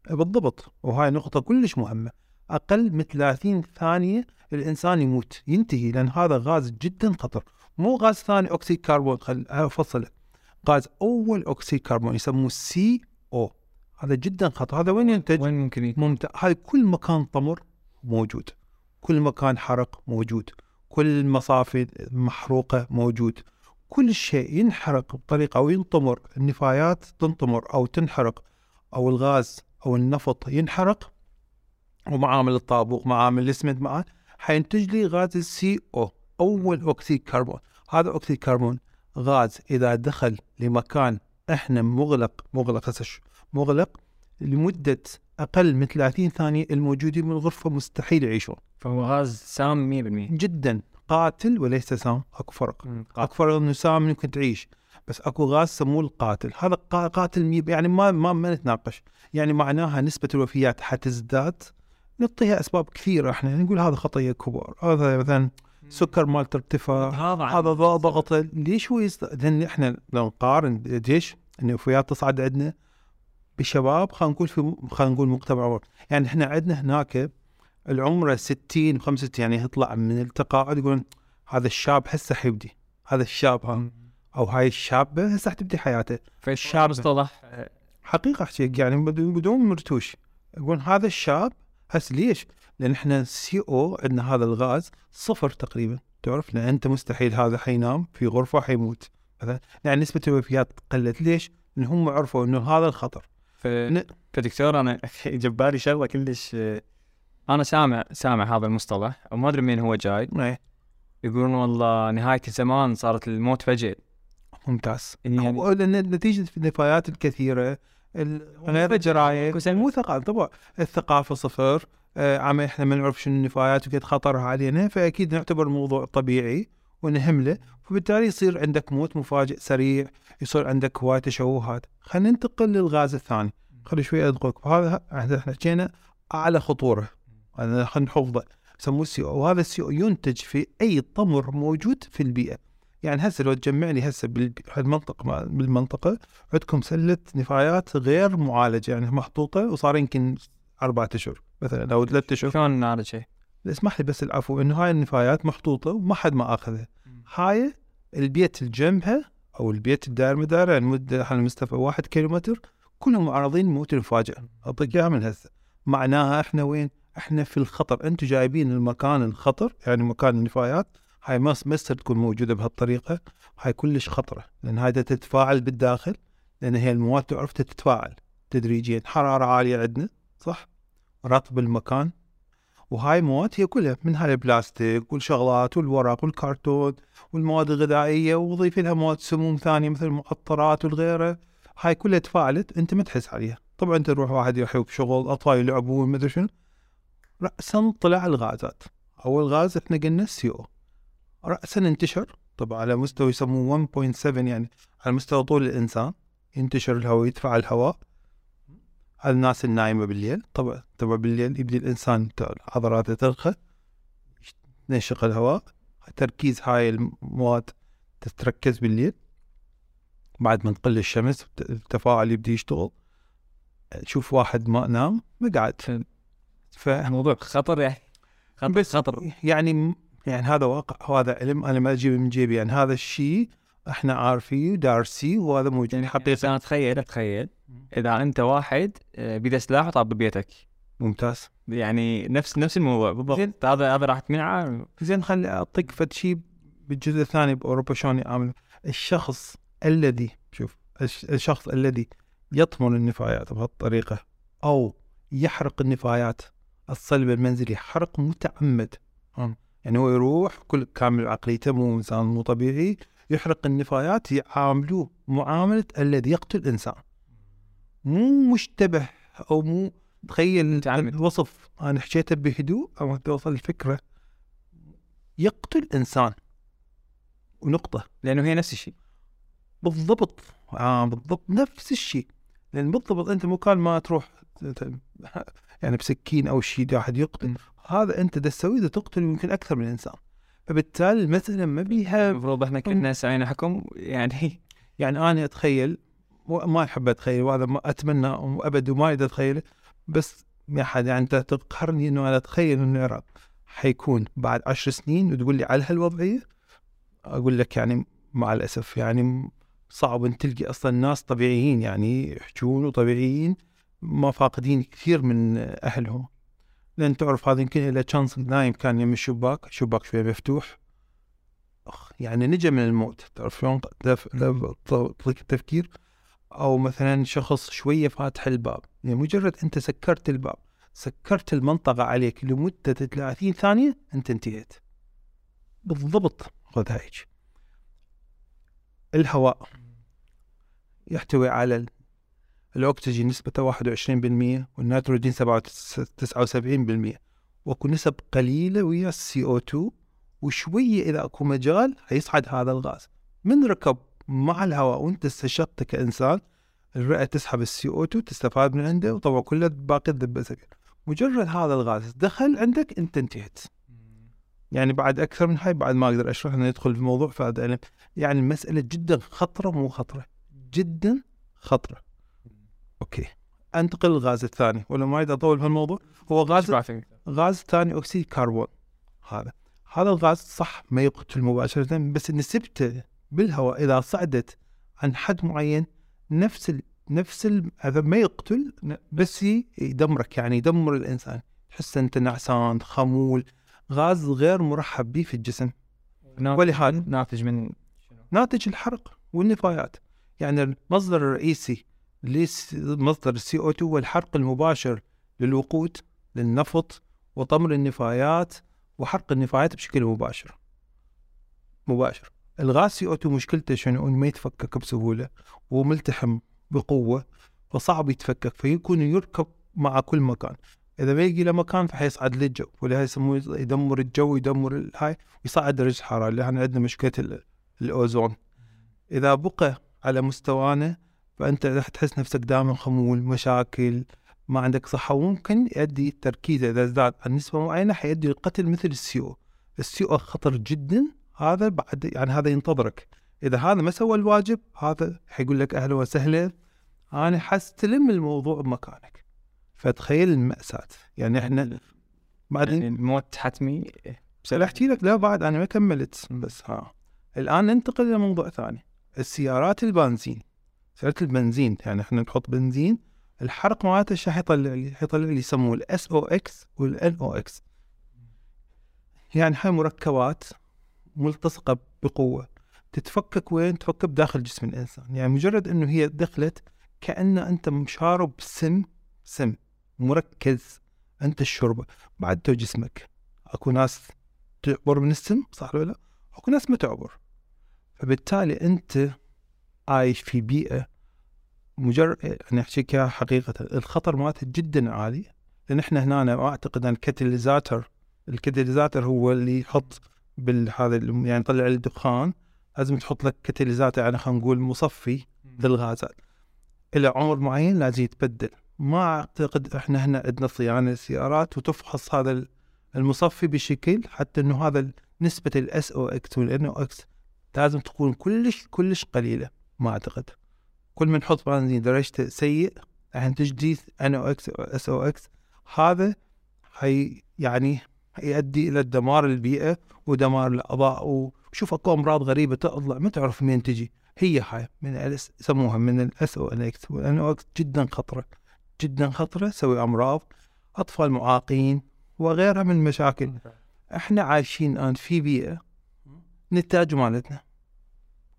بالضبط. وهاي نقطة كلش مهمة. أقل من 30 ثانية الإنسان يموت ينتهي لأن هذا غاز جدا خطر. مو غاز ثاني أكسيد كربون خل أفصله. غاز أول أكسيد كربون يسموه CO هذا جدا خطر هذا وين ينتج؟ وين ممكن يكون؟ ممتاز هاي كل مكان طمر موجود. كل مكان حرق موجود. كل مصافي محروقة موجود. كل شيء ينحرق بطريقة أو ينطمر. النفايات تنطمر أو تنحرق. أو الغاز أو النفط ينحرق. ومعامل الطابوق معامل الاسمنت معاه حينتج لي غاز ال CO أو أول أكسيد كربون. هذا أكسيد كربون غاز إذا دخل لمكان إحنا مغلق مغلق هسه مغلق لمدة أقل من 30 ثانية الموجودين بالغرفه مستحيل يعيشون. فهو غاز سام 100% جدا. قاتل وليس سام أكو فرق. أكو فرق إنه سام ممكن تعيش بس أكو غاز سموه القاتل. هذا قا- قاتل مي يعني ما ما ما نتناقش. يعني معناها نسبة الوفيات حتزداد. نعطيها أسباب كثيرة إحنا. نقول هذا خطيه كبار. هذا مثلا سكر مالته ارتفاع هذا هذا ض- ضغطه ليش هو يست... لأن إحنا لو نقارن ليش النفايات تصعد عندنا؟ بشباب خلينا نقول في خلينا نقول مجتمع عمر. يعني إحنا عندنا هناك العمر 60 65 يعني يطلع من التقاعد يقولون هذا الشاب هسه حيبدي هذا الشاب ها أو هاي الشابة هسه حتبدي حياته. فالشاب مصطلح حقيقة احكي يعني بدون بدون مرتوش. يقول هذا الشاب هس ليش؟ لأن إحنا سي أو عندنا هذا الغاز صفر تقريبا. تعرف؟ لأن أنت مستحيل هذا حينام في غرفة حيموت. مثلا يعني نسبة الوفيات قلت ليش؟ لأن هم عرفوا إنه هذا الخطر. فدكتور أنا جبالي شغلة كلش أنا سامع سامع هذا المصطلح وما أدري من هو جاي. إيه، يقولون والله نهاية الزمان صارت الموت فجأة. ممتاز. يعني لأن نتيجة النفايات الكثيرة ال- غير الجرايم مو ثقافة طبعا الثقافة صفر. آه عم إحنا ما نعرف شنو النفايات وقد خطرها علينا فأكيد نعتبر الموضوع طبيعي ونهمله. فبالتالي يصير عندك موت مفاجئ سريع يصير عندك هواي تشوهات. خلينا ننتقل للغاز الثاني. خلي شوي ادقق وهذا إحنا حكينا أعلى خطورة. هذا خلينا نحفظه. يسموه السي أو. وهذا السي أو ينتج في أي طمر موجود في البيئة. يعني هسه لو تجمع لي هسه بالمنطقة بالمنطقة عندكم سلة نفايات غير معالجة. يعني محطوطة وصار يمكن أربعة أشهر مثلا أو ثلاثة أشهر. شلون شيء اسمح لي بس العفو. إنه هاي النفايات محطوطة وما حد ما أخذها. هاي البيت اللي جنبها أو البيت الدائر مدار يعني مده على مسافه واحد كيلومتر كلهم معرضين لموت المفاجئ اعطيك اياها من هسه. معناها إحنا وين؟ إحنا في الخطر. أنتم جايبين المكان الخطر يعني مكان النفايات. هاي ما يصير تكون موجودة بهالطريقة. هاي كلش خطرة لأن هاي تتفاعل بالداخل لأن هي المواد تعرف تتفاعل تدريجيا. حرارة عالية عندنا صح؟ رطب المكان وهاي مواد هي كلها من هاي البلاستيك والشغلات والورق والكرتون والمواد الغذائية وضيف لها مواد سموم ثانية مثل المعطرات والغيره هاي كلها تفاعلت أنت ما تحس عليها. طبعا انت تروح واحد يحب شغل أطفال يلعبون ما أدري شنو. راسا طلع الغازات. أول غاز إحنا قلنا السي أو راسا انتشر طبعا على مستوى يسموه 1.7 يعني على مستوى طول الإنسان. ينتشر الهواء يدفع الهواء. الناس النايمة بالليل؟ طبعا طبعا بالليل يبدي الإنسان عضلاته ترخى ينشق الهواء تركيز هاي المواد تتركز بالليل. بعد ما تقل الشمس الت- التفاعل يبدي يشتغل. تشوف واحد ما نام ما قاعد. ف موضوع خطر يعني. خطر بس خطر. يعني يعني هذا واقع وهذا علم. أنا ما اجيبه من جيبي يعني. هذا الشيء إحنا عارفيه ودارسيه وهذا موجود يعني حقيقة. حقيقة أنا أتخيل أتخيل. إذا أنت واحد آه، بيده سلاح وطاب ببيتك. ممتاز. يعني نفس نفس الموضوع. بالضبط. هذا هذا راح تمنعه. زين خليني أعطيك فد شيء بالجزء الثاني بأوروبا شلون يعامل الشخص الذي شوف الش- الشخص الذي يطمر النفايات بهالطريقة أو يحرق النفايات الصلب المنزلي حرق متعمد. يعني هو يروح كل كامل عقليته مو إنسان مو طبيعي يحرق النفايات يعاملوه معاملة الذي يقتل إنسان. مو مشتبه أو مو تخيل. الوصف. أنا حكيته بهدوء أو توصل الفكرة. يقتل إنسان. ونقطة. لأنه هي نفس الشيء. بالضبط. آه بالضبط. نفس الشيء. لأن بالضبط أنت مو كان ما تروح يعني بسكين أو شيء واحد يقتل. هذا أنت دا تسويه تقتل يمكن أكثر من إنسان. فبالتالي المسألة ما بيها المفروض إحنا كنا سوينا حكم يعني. يعني أنا أتخيل ما احب اتخيل وهذا ما اتمنى ابد وما اريد اتخيله بس يا حد يعني انت تقهرني انه أنا اتخيل انه العراق حيكون بعد عشر سنين وتقول لي على هالوضعيه أقول لك يعني مع الاسف يعني صعب ان تلقي أصلا ناس طبيعيين يعني يحجون وطبيعيين ما فاقدين كثير من اهلهم لأن تعرف هذا يمكن إلى شانس نايم كان يم الشباك شباك شوية مفتوح اخ يعني نجا من الموت تعرف شلون التفكير أو مثلا شخص شوية فاتح الباب. يعني مجرد أنت سكرت الباب سكرت المنطقة عليك لمدة 30 ثانية أنت انتهيت. بالضبط خذ هيك. الهواء يحتوي على ال- الأكسجين نسبته 21% والنيتروجين 79% وأكو نسب قليلة ويا السي أو 2 وشوية إذا أكو مجال حيصعد هذا الغاز. من ركب؟ مع الهواء وانت استشقت كإنسان الرئة تسحب السي أو 2 تستفاد من عنده وطبعا كله باقي الذبة سكر مجرد هذا الغاز دخل عندك أنت انتهت يعني بعد أكثر من هاي بعد ما أقدر أشرح إنه ندخل في موضوع فهذا يعني- المساله جدا خطرة مو خطرة. جدا خطرة. أوكي. أنتقل للغاز الثاني. ولا ما أريد أطول في الموضوع. هو غاز؟ غاز ثاني أكسيد كربون. هذا. هذا الغاز صح ما يقتل مباشرة بس نسبته بالهواء. إذا صعدت عن حد معين نفس ال... نفس ال... هذا ما يقتل بس يدمرك يعني يدمر الإنسان. تحس أنت نعسان خمول غاز غير مرحب به في الجسم. ولهذا ناتج من ناتج الحرق والنفايات. يعني المصدر الرئيسي لمصدر السي أو 2 هو الحرق المباشر للوقود للنفط وطمر النفايات وحرق النفايات بشكل مباشر. مباشر. الغاز سي أو 2 مشكلته شنو انه ما يتفكك بسهولة وملتحم بقوة فصعب يتفكك فيكون يركب مع كل مكان. إذا ما يجي مكان فحيصعد للجو ولهذا يسموه يدمر الجو يدمر الهاي ويصعد درجه الحراره اللي إحنا عندنا مشكلة ال- الأوزون. إذا بقى على مستوانا فأنت راح تحس نفسك دائما خمول مشاكل ما عندك صحة. وممكن يؤدي التركيز إذا زاد عن نسبة معينة حيؤدي للقتل مثل السيو. السيو خطر جدا. هذا بعد يعني هذا ينتظرك. إذا هذا ما سوى الواجب هذا حيقول لك أهلا وسهلا. أنا حستلم الموضوع بمكانك. فتخيل المأساة. يعني إحنا يعني بعدين الموت حتمي بس أحكي لك لا بعد أنا ما كملت بس ها. الآن ننتقل إلى موضوع ثاني. السيارات البنزين. سيارة البنزين يعني إحنا نحط بنزين. الحرق مالته إيش راح يطلع لي؟ حيطلع لي يسموه ال SOx وال NOx يعني هاي مركبات ملتصقة بقوة. تتفكك وين؟ تفكك بداخل جسم الإنسان. يعني مجرد إنه هي دخلت كأن أنت مشارب سم سم مركز. أنت الشربة بعد تو جسمك. أكو ناس تعبر من السم صح ولا لا؟ أكو ناس ما تعبر. فبالتالي أنت عايش في بيئة مجرد يعني احكيك إياها حقيقة. الخطر مالته جدا عالي. لأن إحنا هنا أنا أعتقد أن الكاتاليزاتر ال Katalysator هو اللي يحط بالهذا ال- يعني يطلع الدخان لازم تحط لك Katalysator يعني خلينا نقول مصفي للغازات. إلى عمر معين لازم يتبدل ما أعتقد إحنا هنا عندنا صيانة للسيارات وتفحص هذا ال- المصفي بشكل حتى إنه هذا نسبة ال SOx وال NOx لازم تكون كلش كلش قليلة ما أعتقد. كل ما نحط بنزين درجته سيء الحين تجديد ان أو إكس اس أو إكس هذا هي يعني يؤدي إلى دمار البيئة ودمار الأعضاء. وشوف أكو أمراض غريبة تطلع ما تعرف منين تجي. هي هاي من يسموها من الأس أو إن إكس. جدا خطرة. جدا خطرة تسوي أمراض. أطفال معاقين وغيرها من المشاكل. إحنا عايشين الآن في بيئة نتاج مالتنا.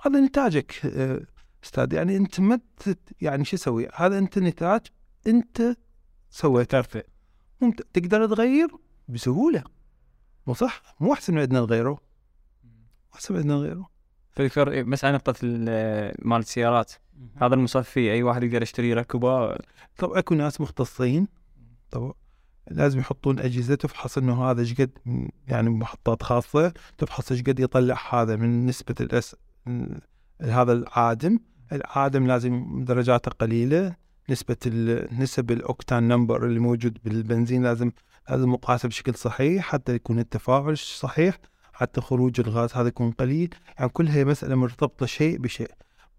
هذا نتاجك آه، أستاذ. يعني أنت ما يعني شو أسوي هذا أنت نتاج أنت سويته. ترفع. تقدر تغير بسهولة. مو صح؟ مو أحسن من عندنا نغيره أحسن من عندنا في فرق بس على نقطة ال- مال السيارات. هذا المصفي أي واحد يقدر يشتري يركبه طب أكو ناس مختصين. طب لازم يحطون أجهزة تفحص إنه هذا إيش قد يعني محطات خاصة تفحص إيش قد يطلع هذا من نسبة الاس هذا العادم. العادم لازم درجاته قليلة. نسبة ال- نسب الأوكتان نمبر اللي موجود بالبنزين لازم لازم مقاسه بشكل صحيح حتى يكون التفاعل صحيح حتى خروج الغاز هذا يكون قليل. يعني كلها مسألة مرتبطة شيء بشيء.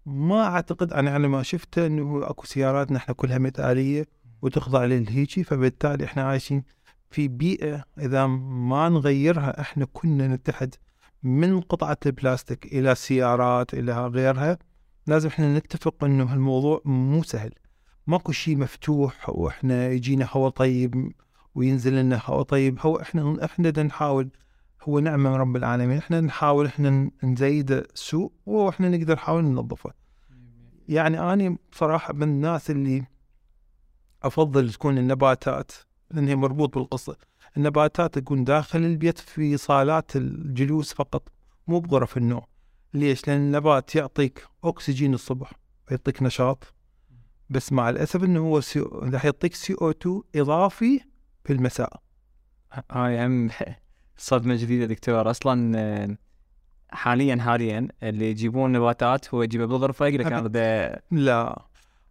ما أعتقد أنا على ما شفته إنه أكو سيارات نحن كلها مثاليه وتخضع للهيجي فبالتالي إحنا عايشين في بيئة إذا ما نغيرها إحنا كنا نتحد من قطعة البلاستيك إلى سيارات إلى غيرها. لازم إحنا نتفق إنه الموضوع مو سهل. ماكو شيء مفتوح وإحنا يجينا هواء طيب وينزل لنا. هواء طيب هو إحنا إحنا نحاول هو نعمة من رب العالمين. إحنا نحاول إحنا نزيد السوء وإحنا نقدر نحاول ننظفه. يعني أنا بصراحة من الناس اللي أفضل تكون النباتات لأن هي مربوط بالقصة. النباتات تكون داخل البيت في صالات الجلوس فقط مو بغرف النوم. ليش؟ لأن النبات يعطيك أكسجين الصبح ويعطيك نشاط. بس مع الأسف أنه هو. راح يعطيك سي أو 2 إضافي في المساء هاي هم صدمة جديدة دكتور. أصلا آه، حاليا حاليا اللي يجيبون نباتات هو يجيبه بالغرفة يقول لك أنا لا.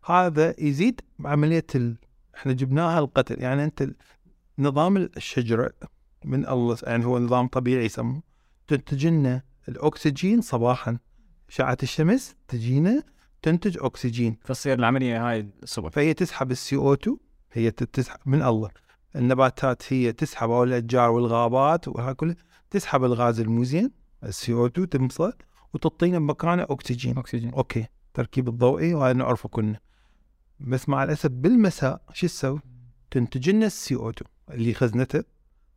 هذا يزيد عملية ال... إحنا جبناها القتل. يعني أنت ال- نظام الشجرة من الله يعني هو نظام طبيعي يسموه. تنتج لنا الأكسجين صباحا. اشعه الشمس تجينا تنتج أكسجين. فتصير العملية هاي الصبح. فهي تسحب ال CO2 هي تسحب من الله. النباتات هي تسحب أو الأشجار والغابات وهاي كلها تسحب الغاز المو زين ال CO2 تمصه وتعطينا بمكانه أكسجين. أكسجين. أوكي تركيب الضوئي وهذا نعرفه كلنا. بس مع الأسف بالمساء شو تسوي؟ تنتج لنا السي أو 2 اللي خزنته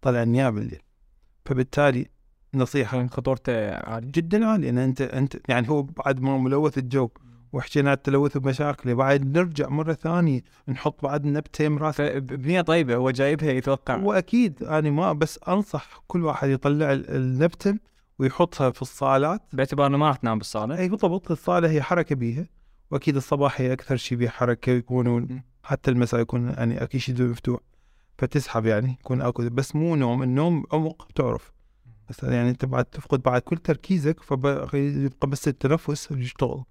طلع لنا بالليل فبالتالي نصيحة خطورته عاليه جدا عالية. لأن أنت أنت يعني هو بعد ما ملوث الجو. وحكينا التلوث ومشاكله بعد نرجع مرة ثانية نحط بعد نبته مرات بنية طيبة هو جايبها يتوقع. وأكيد أنا ما بس أنصح كل واحد يطلع ال- النبتة ويحطها في الصالات. باعتبار إنه ما راح تنام بالصالة. إي بالضبط. الصالة هي حركة بيها. وأكيد الصباح هي أكثر شيء بيها حركة يكونون حتى المساء يكون يعني أكيد شيء مفتوح. فتسحب يعني يكون اكو بس مو نوم النوم عمق تعرف بس يعني أنت بعد تفقد بعد كل تركيزك فيبقى بس التنفس يشتغل.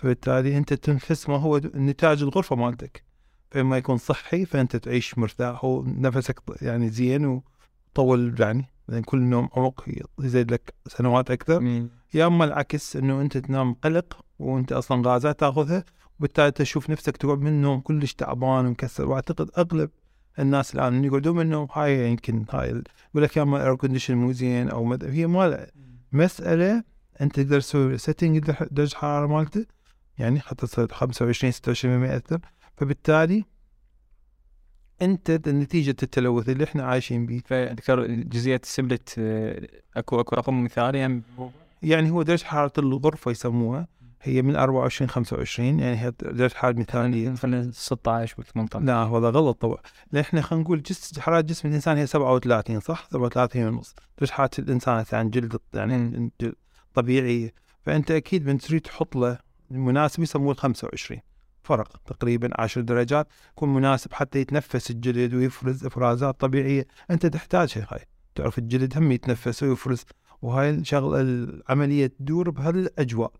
فبالتالي أنت تنفس ما هو نتاج الغرفة مالتك. فلما يكون صحي فأنت تعيش مرتاح ونفسك يعني زين وطول يعني. لأن كل نوم عمق يزيد لك سنوات أكثر. مم. يا أما العكس إنه أنت تنام قلق وأنت أصلا غازات تأخذها وبالتالي تشوف نفسك تقعد من النوم كلش تعبان ومكسر. وأعتقد أغلب الناس الآن اللي يقعدون من النوم هاي يمكن هاي يقول لك يا أما air condition مو زين أو مد... هي ما مسألة أنت تقدر تسوي setting درجة الحراره مالته يعني حتى تصير 25 26 ما ياثر فبالتالي أنت نتيجة التلوث اللي إحنا عايشين به فذكر جزئية السبلت آه، أكو أكو رقم مثالي هم يعني هو درجة حرارة الغرفة يسموها. هي من 24 25 يعني هي درجة حرارة مثالية. خلينا 16 و 18 لا هذا غلط طبعا. لأن إحنا خلينا نقول جس حرارة جسم الإنسان هي 37 صح؟ 37 ونص. درجة حرارة الإنسان يعني جلد يعني طبيعية. فأنت أكيد من تريد تحط له المناسب يسموه ال 25 فرق تقريبا 10 درجات يكون مناسب حتى يتنفس الجلد ويفرز إفرازات طبيعية. أنت تحتاجها هاي تعرف الجلد هم يتنفس ويفرز وهاي الشغله العملية تدور بهالأجواء.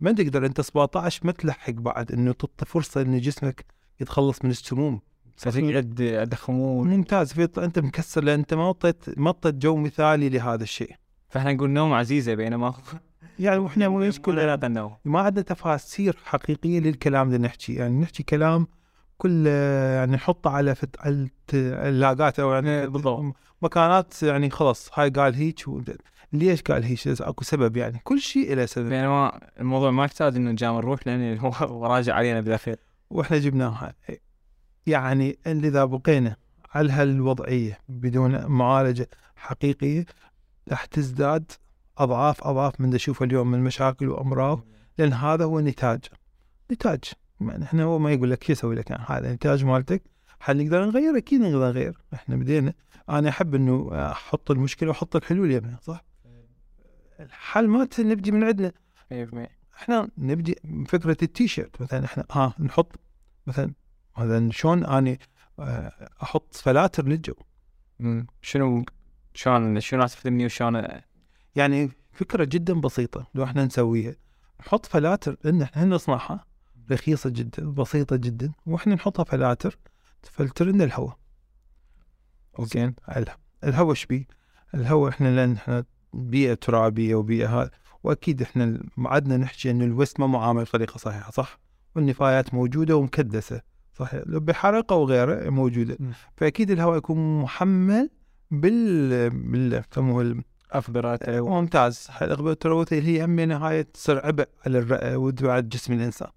ما تقدر أنت 17 ما تلحق بعد إنه تعطي فرصة إن جسمك يتخلص من السموم. فتقعد ادخمون ممتاز في أنت مكسر لأن أنت ما اعطيت ما أعطيت جو مثالي لهذا الشيء. فإحنا نقول نوم عزيزة بينما يعني وإحنا كلنا النوم ما عندنا تفاسير حقيقية للكلام اللي نحكي. يعني نحكي كلام كل يعني نحطه على فت... على اللاقات أو يعني بالضبط. مكانات يعني خلاص هاي قال هيك و... ليش قال هيك؟ أكو سبب يعني. كل شيء له سبب. بينما الموضوع ما يحتاج إنه نجام نروح لأن هو راجع علينا بالاخير وإحنا جبناها يعني إذا بقينا على هالوضعية بدون معالجة حقيقية راح تزداد أضعاف أضعاف من نشوفه اليوم من مشاكل وأمراض لأن هذا هو نتاج نتاج. يعني إحنا هو ما يقول لك شو يسوي لك؟ يعني هذا نتاج مالتك. هل نقدر نغير؟ أكيد نقدر نغير. إحنا بدينا. أنا أحب إنه أحط المشكلة وأحط الحلول يمها صح؟ الحل ما نبدي من عندنا. 100% إحنا نبدي فكرة التيشيرت. مثلا إحنا ها نحط مثلا مثلا شلون أني آه، أحط فلاتر للجو. شنو شلون شنو راح تفيدني وشلون يعني فكرة جدا بسيطة لو إحنا نسويها نحط فلاتر إن إحنا نصنعها رخيصة جدا بسيطة جدا وإحنا نحطها فلاتر تفلتر لنا الهواء زين الهواء إيش بيه؟ الهواء إحنا لأن إحنا بيئة ترابية وبيئة هذا وأكيد إحنا عدنا نحكي انه الوست ما معامل بطريقه صحيحة صح؟ والنفايات موجودة ومكدسة صح لو بحرقه وغيره موجودة م. فأكيد الهواء يكون محمل بال بال ال- افضلات ممتاز. الأغبية التلوثية اللي هي هم نهاية تصير عبء على الرئة وعلى جسم الإنسان.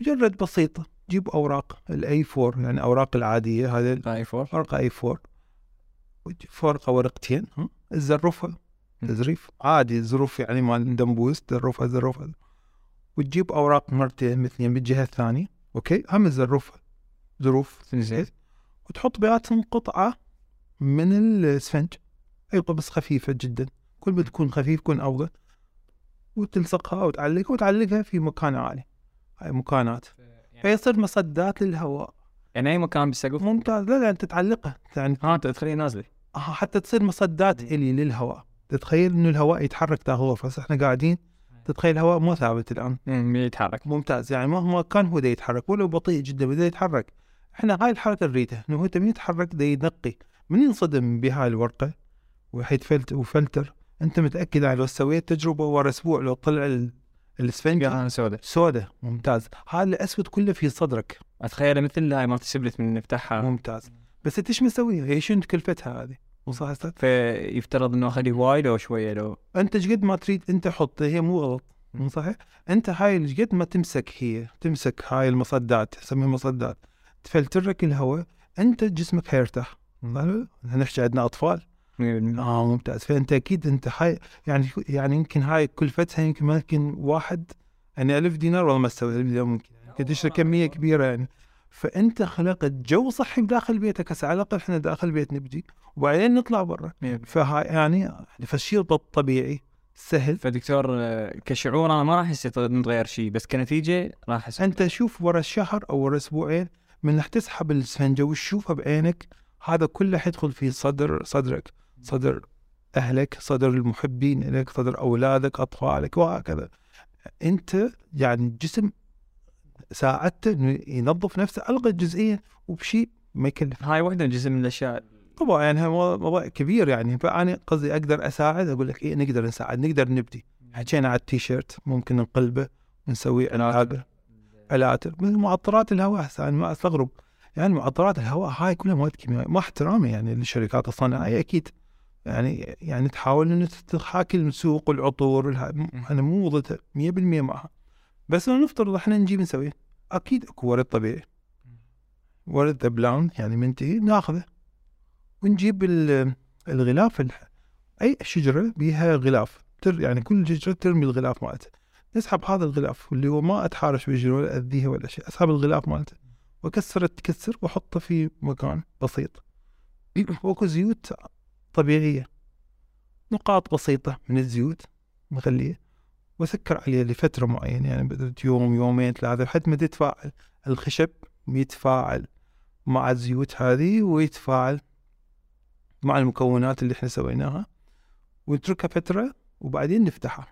مجرد بسيطة. جيب أوراق الأي 4 يعني أوراق العادية هذه اي 4 ورقة اي 4 وتجيب ورقة ورقتين ها؟ تزرفها تزريف عادي. زروف يعني مال دمبوز تزرفها تزرفها وتجيب أوراق مرتين مثلين بالجهة الثانية. أوكي؟ هم تزرفها زروف زين. وتحط بيناتهم قطعة من الاسفنج أي بس خفيفة جدا. كل ما تكون خفيف يكون أفضل وتلصقها وتعلقها وتعلقها في مكان عالي. هاي مكانات. فيصير مصدات للهواء. يعني أي مكان بالسقف ممتاز. لا لا أنت تعلقها. يعني ها أنت تخليه نازلة. آه، حتى تصير مصدات إلي للهواء. تتخيل إنه الهواء يتحرك داخل الغرفه بس إحنا قاعدين. تتخيل الهواء مو ثابت الآن. امم يتحرك. ممتاز. يعني مهما كان هو دا يتحرك. ولو بطيء جدا بدا يتحرك. إحنا هاي الحركة نريدها. إنه هو تبي يتحرك دا ينقي من ينصدم بهاي الورقة؟ وحيد فلت وفلتر. انت متأكد يعني لو سويت تجربة ورا أسبوع لو طلع ال- الاسفنجه قهوه سوداء سوداء ممتاز. هذا الأسود كله في صدرك. أتخيل مثل هاي مالت ال split من نفتحها ممتاز. بس انت إيش مسويها؟ هي شنو كلفتها هذه؟ مو صح أستاذ فيفترض إنه اخلي هواي لو شوية لو. أنت إيش قد ما تريد أنت حط هي مو غلط. مو صحيح أنت هاي إيش قد ما تمسك هي. تمسك هاي المصدات تسميها مصدات. تفلتر لك الهواء. أنت جسمك حيرتاح نحكي عندنا أطفال. 100% آه ممتاز. فأنت أكيد أنت هاي يعني يعني يمكن هاي كلفتها يمكن ما يمكن واحد يعني ألف دينار والله ما تسوي ألف دينار ممكن يمكن تشتري كميه كبيرة يعني. فأنت خلقت جو صحي بداخل بيتك هسه على الأقل إحنا داخل بيت نبدي وبعدين نطلع برا. فهاي يعني فالشيء الطبيعي سهل. فدكتور كشعور أنا ما راح أحس نتغير شيء بس كنتيجة راح أحس أنت شوف ورا الشهر أو ورا أسبوعين من رح تسحب الاسفنجه وتشوفها بعينك هذا كله حيدخل في صدر صدرك. صدر أهلك صدر المحبين لك صدر أولادك أطفالك وهكذا. أنت يعني الجسم ساعدته إنه ينظف نفسه ألغى الجزئيه وبشيء ما يكلف. هاي واحدة من جزء من الأشياء. طبعا يعني موضوع كبير يعني. فأنا قصدي أقدر أساعد أقول لك إيه نقدر نساعد نقدر نبدي. حكينا على التيشيرت ممكن نقلبه ونسوي علاقه فلاتر مثل معطرات الهواء هسه أنا ما أستغرب. يعني معطرات الهواء هاي كلها مواد كيميائية مع احترامي يعني للشركات الصناعية أكيد. يعني يعني تحاول ان تحاكي السوق والعطور. أنا مو ضدها 100% معها. بس لو نفترض إحنا نجيب نسوي أكيد أكو ورد طبيعي. ورد ذبلان يعني منتهي ناخذه. ونجيب ال- الغلاف. أي شجرة بيها غلاف تر يعني كل شجرة ترمي الغلاف مالتها. نسحب هذا الغلاف واللي هو ما أتحارش بالشجره ولا اذيها ولا شيء أسحب الغلاف مالته. واكسر تكسر وأحطه في مكان بسيط. وأكو زيوت طبيعية. نقاط بسيطة من الزيوت مخلية. واسكر عليه لفترة معينة يعني بدأت يوم يومين ثلاثة لحد ما تتفاعل. الخشب يتفاعل مع الزيوت هذه ويتفاعل مع المكونات اللي إحنا سويناها. ونتركها فترة وبعدين نفتحها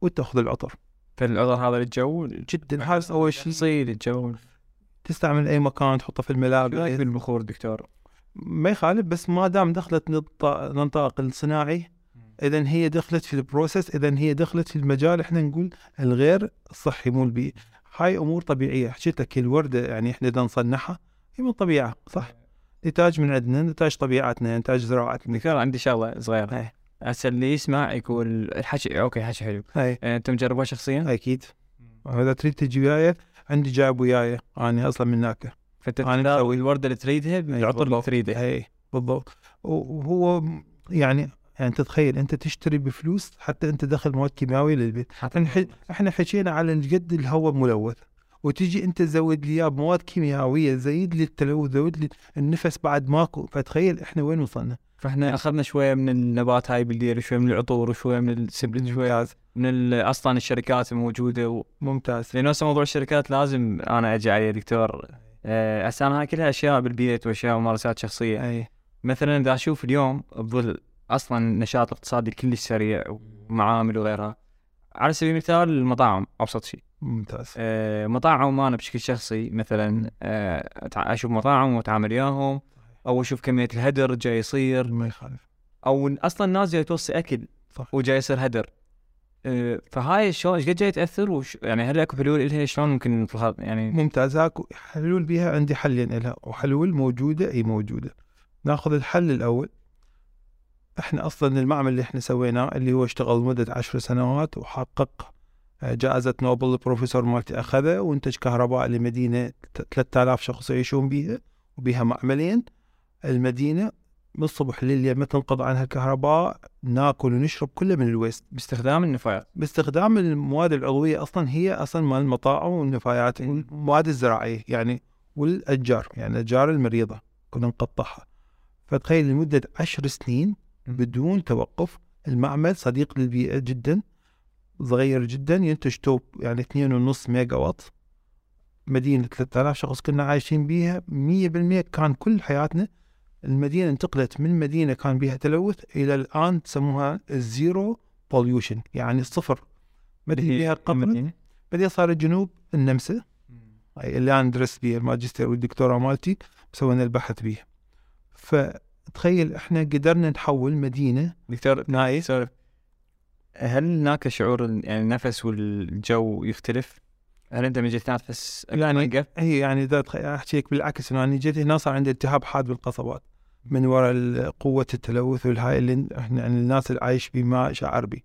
وتأخذ العطر. فالعذر هذا للجو جدا. هذا أول شيء. للجو تستعمل أي مكان تحطه في الملابس بالبخور دكتور؟ ما يخالف بس ما دام دخلت نط- النطاق الصناعي اذا هي دخلت في ال process اذا هي دخلت في المجال إحنا نقول الغير الصحي مو البيئي. هاي أمور طبيعية. حكيت لك الورده يعني إحنا إذا نصنعها هي من الطبيعه صح؟ نتاج من عندنا نتاج طبيعتنا نتاج زراعتنا. دكتور عندي شغلة صغيرة. هسه اللي يسمع يقول الحكي okay حكي حلو. هاي آه، انت مجربها شخصيا؟ أكيد. اذا تريد تجي وياي؟ عندي جايب وياي. أنا أصلا من هناك فانت أنا تختار مسوي. الورده اللي تريدها بالعطر اللي. تريده. اي بالضبط. وهو يعني يعني تتخيل أنت تشتري بفلوس حتى أنت دخل مواد كيماوية للبيت. إحنا ح- إحنا حكينا على الجد الهواء ملوث. وتجي أنت تزود لي إياه بمواد كيميائيه زيد لي التلوث زود لي النفس بعد ماكو فتخيل إحنا وين وصلنا؟ فإحنا أخذنا شوية من النبات هاي بالدير شوية من العطور وشويه من ال split شوية من أصلا الشركات الموجودة و... ممتاز. لأنه هسه موضوع الشركات لازم أنا أجي عليه دكتور. هسه أنا هاي كلها أشياء بالبيت وأشياء ممارسات شخصية. أي. مثلا إذا أشوف اليوم بظل أصلا النشاط الاقتصادي كلش سريع ومعامل وغيرها على سبيل المثال المطاعم أبسط شيء. ممتاز. آه، مطاعم أنا بشكل شخصي مثلا آه، أشوف مطاعم وأتعامل وياهم أو أشوف كمية الهدر جاي يصير. ما يخالف. أو أصلا الناس جاي توصي أكل صح. وجاي يصير هدر. آه، فهاي شلون إيش قد جاي تأثر؟ وش يعني هل اكو حلول لها شلون ممكن يعني ممتاز. هاكو حلول بيها عندي حلين لها وحلول موجودة إي موجودة. ناخذ الحل الأول. إحنا أصلا المعمل اللي إحنا سويناه اللي هو اشتغل مده عشر سنوات وحقق آه، جائزة نوبل البروفيسور مالتي أخذها وإنتج كهرباء لمدينة 3000 شخص يعيشون بيها وبيها معملين. المدينة من الصبح لليل ما تنقض عنها الكهرباء ناكل ونشرب كله من ال waste. باستخدام النفايات. باستخدام المواد العضوية أصلا هي أصلا مال المطاعم والنفايات والمواد الزراعية يعني والأشجار يعني الأشجار المريضة كنا نقطعها. فتخيل لمدة عشر سنين بدون توقف المعمل صديق للبيئة جدا صغير جدا ينتج توب يعني اثنين ونص ميجا وات مدينة 3000 شخص كنا عايشين بيها 100% كان كل حياتنا المدينة انتقلت من مدينة كان بها تلوث إلى الآن تسموها ال zero pollution يعني الصفر. مدينة بها قطرة المدينة. بعدين صارت جنوب النمسا. اللي أنا درست بيها الماجستير والدكتوراه مالتي سوينا البحث بيها تخيل إحنا قدرنا نحول مدينة. دكتور ناي سولف هل هناك شعور يعني النفس والجو يختلف؟ هل أنت من جيت هنا تحس يعني؟ هي يعني إذا احكي لك بالعكس إنه أنا جيت هنا صار عندي التهاب حاد بالقصبات. من وراء قوه التلوث والهاي اللي إحنا يعني الناس اللي عايش في ما شعر بي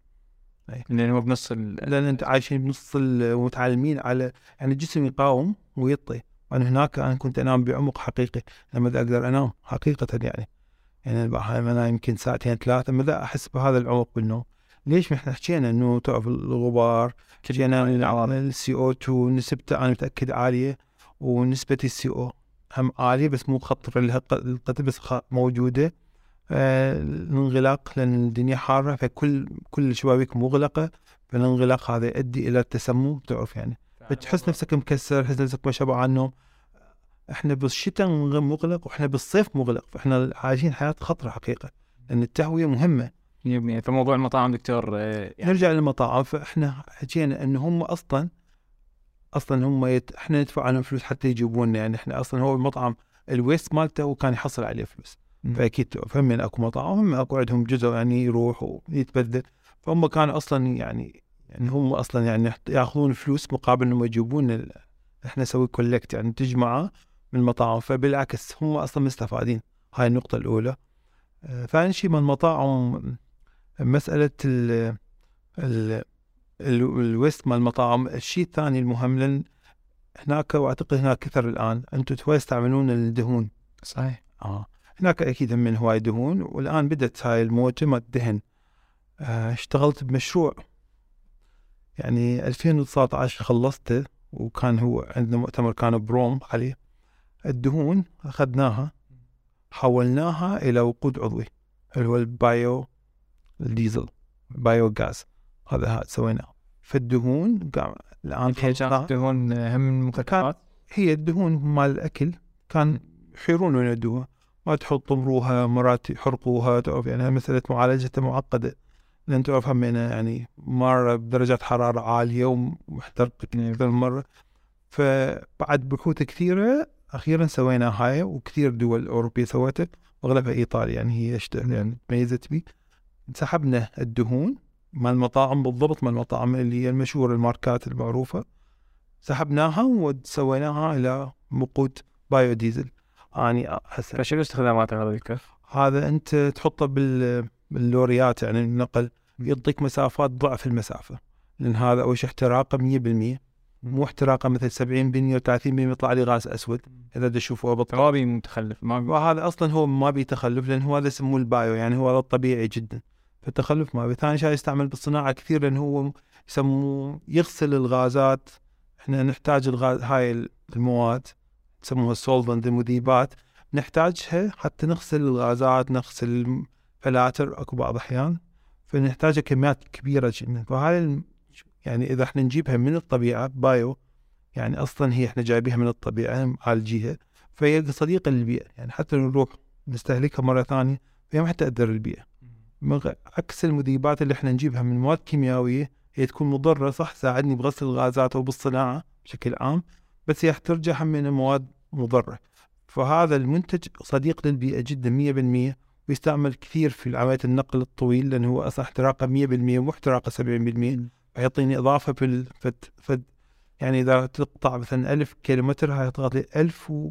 لأن هو بنص ال... لأن أنت عايشين بنص ومتعلمين على يعني الجسم يقاوم ويطي. وأنا هناك أنا كنت أنام بعمق حقيقي لما أقدر أنام؟ حقيقة يعني. يعني لما انام يمكن ساعتين ثلاثة بدأ أحس بهذا العمق بالنوم؟ ليش ما إحنا حكينا إنه تعرف الغبار؟ حكينا السي أو 2 نسبته أنا متأكد عالية ونسبة السي أو هم عالية بس مو ق- القتل بس موجودة. آه، الانغلاق لأن الدنيا حارة فكل كل الشبابيك مغلقة فالانغلاق هذا يؤدي إلى التسمم تعرف يعني. بتحس نفسك مكسر تحس نفسك ما شبع عنه إحنا بالشتاء مغلق وإحنا بالصيف مغلق. فاحنا عايشين حياة خطرة حقيقة لأن التهوية مهمة. 100% فموضوع المطاعم دكتور آه، يعني نرجع للمطاعم. فإحنا حكينا انه هم أصلا أصلا هم يت... إحنا ندفع عليهم فلوس حتى يجيبون يعني إحنا أصلا هو المطعم الويست مالته هو كان يحصل عليه فلوس. فأكيد فهم أكو مطاعم هم أكو عندهم جزء يعني يروح ويتبدل فهم كانوا أصلا يعني يعني هم أصلا يعني يأخذون فلوس مقابل إنهم يجيبون ال... إحنا نسوي كولكت يعني تجمعه من المطاعم فبالعكس هم أصلا مستفادين. هاي النقطة الأولى. آه، ثاني شيء من المطاعم مسألة ال ال ال- ال waste مال المطاعم الشيء الثاني المهم لأن هناك وأعتقد هناك كثر الآن أنتم تو يستعملون الدهون. صحيح. آه. هناك أكيد من هواي دهون والآن بدأت هاي الموجة مال الدهن. آه اشتغلت بمشروع. يعني 2019 خلصته وكان هو عندنا مؤتمر كان بروم عليه. الدهون أخذناها حولناها إلى وقود عضوي اللي هو ال bio ال diesel bio gas. هذا ها- سويناه فالدهون قام الآن دهون هم من المكملات هي الدهون مال الأكل. كان يحيرون وين يدوها ما تحط طمروها مرات يحرقوها تعرف يعني مسألة معالجتها معقدة. لأن تعرف همينة يعني مرة بدرجات حرارة عالية ومحترقة أكثر من مرة. فبعد بحوث كثيرة أخيرا سوينا هاي وكثير دول أوروبية سوتها وأغلبها إيطاليا يعني هي يعني تميزت بي سحبنا الدهون. مال المطاعم بالضبط مال المطاعم اللي هي المشهورة الماركات المعروفة. سحبناها وسويناها إلى وقود bio diesel أني هسه فشنو استخداماته هذا دكتور؟ هذا أنت تحطه بال باللوريات يعني النقل يعطيك مسافات ضعف المسافة لأن هذا أول شيء احتراقه 100% مو احتراقه مثل 70% و30% يطلع لي غاز أسود إذا بدي أشوفه بالطبع ما بي متخلف ما بي وهذا أصلا هو ما بي تخلف لأن هو هذا يسموه ال bio يعني هو هذا الطبيعي جدا. فالتخلف ما ثاني شيء يستعمل بالصناعة كثير لأن هو يسموه يغسل الغازات. إحنا نحتاج الغاز هاي المواد يسموها ال solvent المذيبات. نحتاجها حتى نغسل الغازات نغسل الفلاتر أكو بعض الأحيان. فنحتاجها كميات كبيرة جدا. فهاي يعني إذا إحنا نجيبها من الطبيعة بايو يعني أصلا هي إحنا جايبيها من الطبيعة معالجيها فهي صديقة للبيئة. يعني حتى لو نروح نستهلكها مرة ثانية فهي ما حتأثر البيئة. عكس المذيبات اللي إحنا نجيبها من مواد كيميائية هي تكون مضرة صح؟ تساعدني بغسل الغازات أو بالصناعة بشكل عام بس هي ترجع هم من مواد مضرة. فهذا المنتج صديق للبيئة جدا 100% ويستعمل كثير في عملية النقل الطويل لأنه هو أصلا احتراقه 100% مو احتراقه 70% فيعطيني إضافة في ال- فد فد يعني إذا تقطع مثلا 1000 كيلومتر هاي تضغط لي 1000 و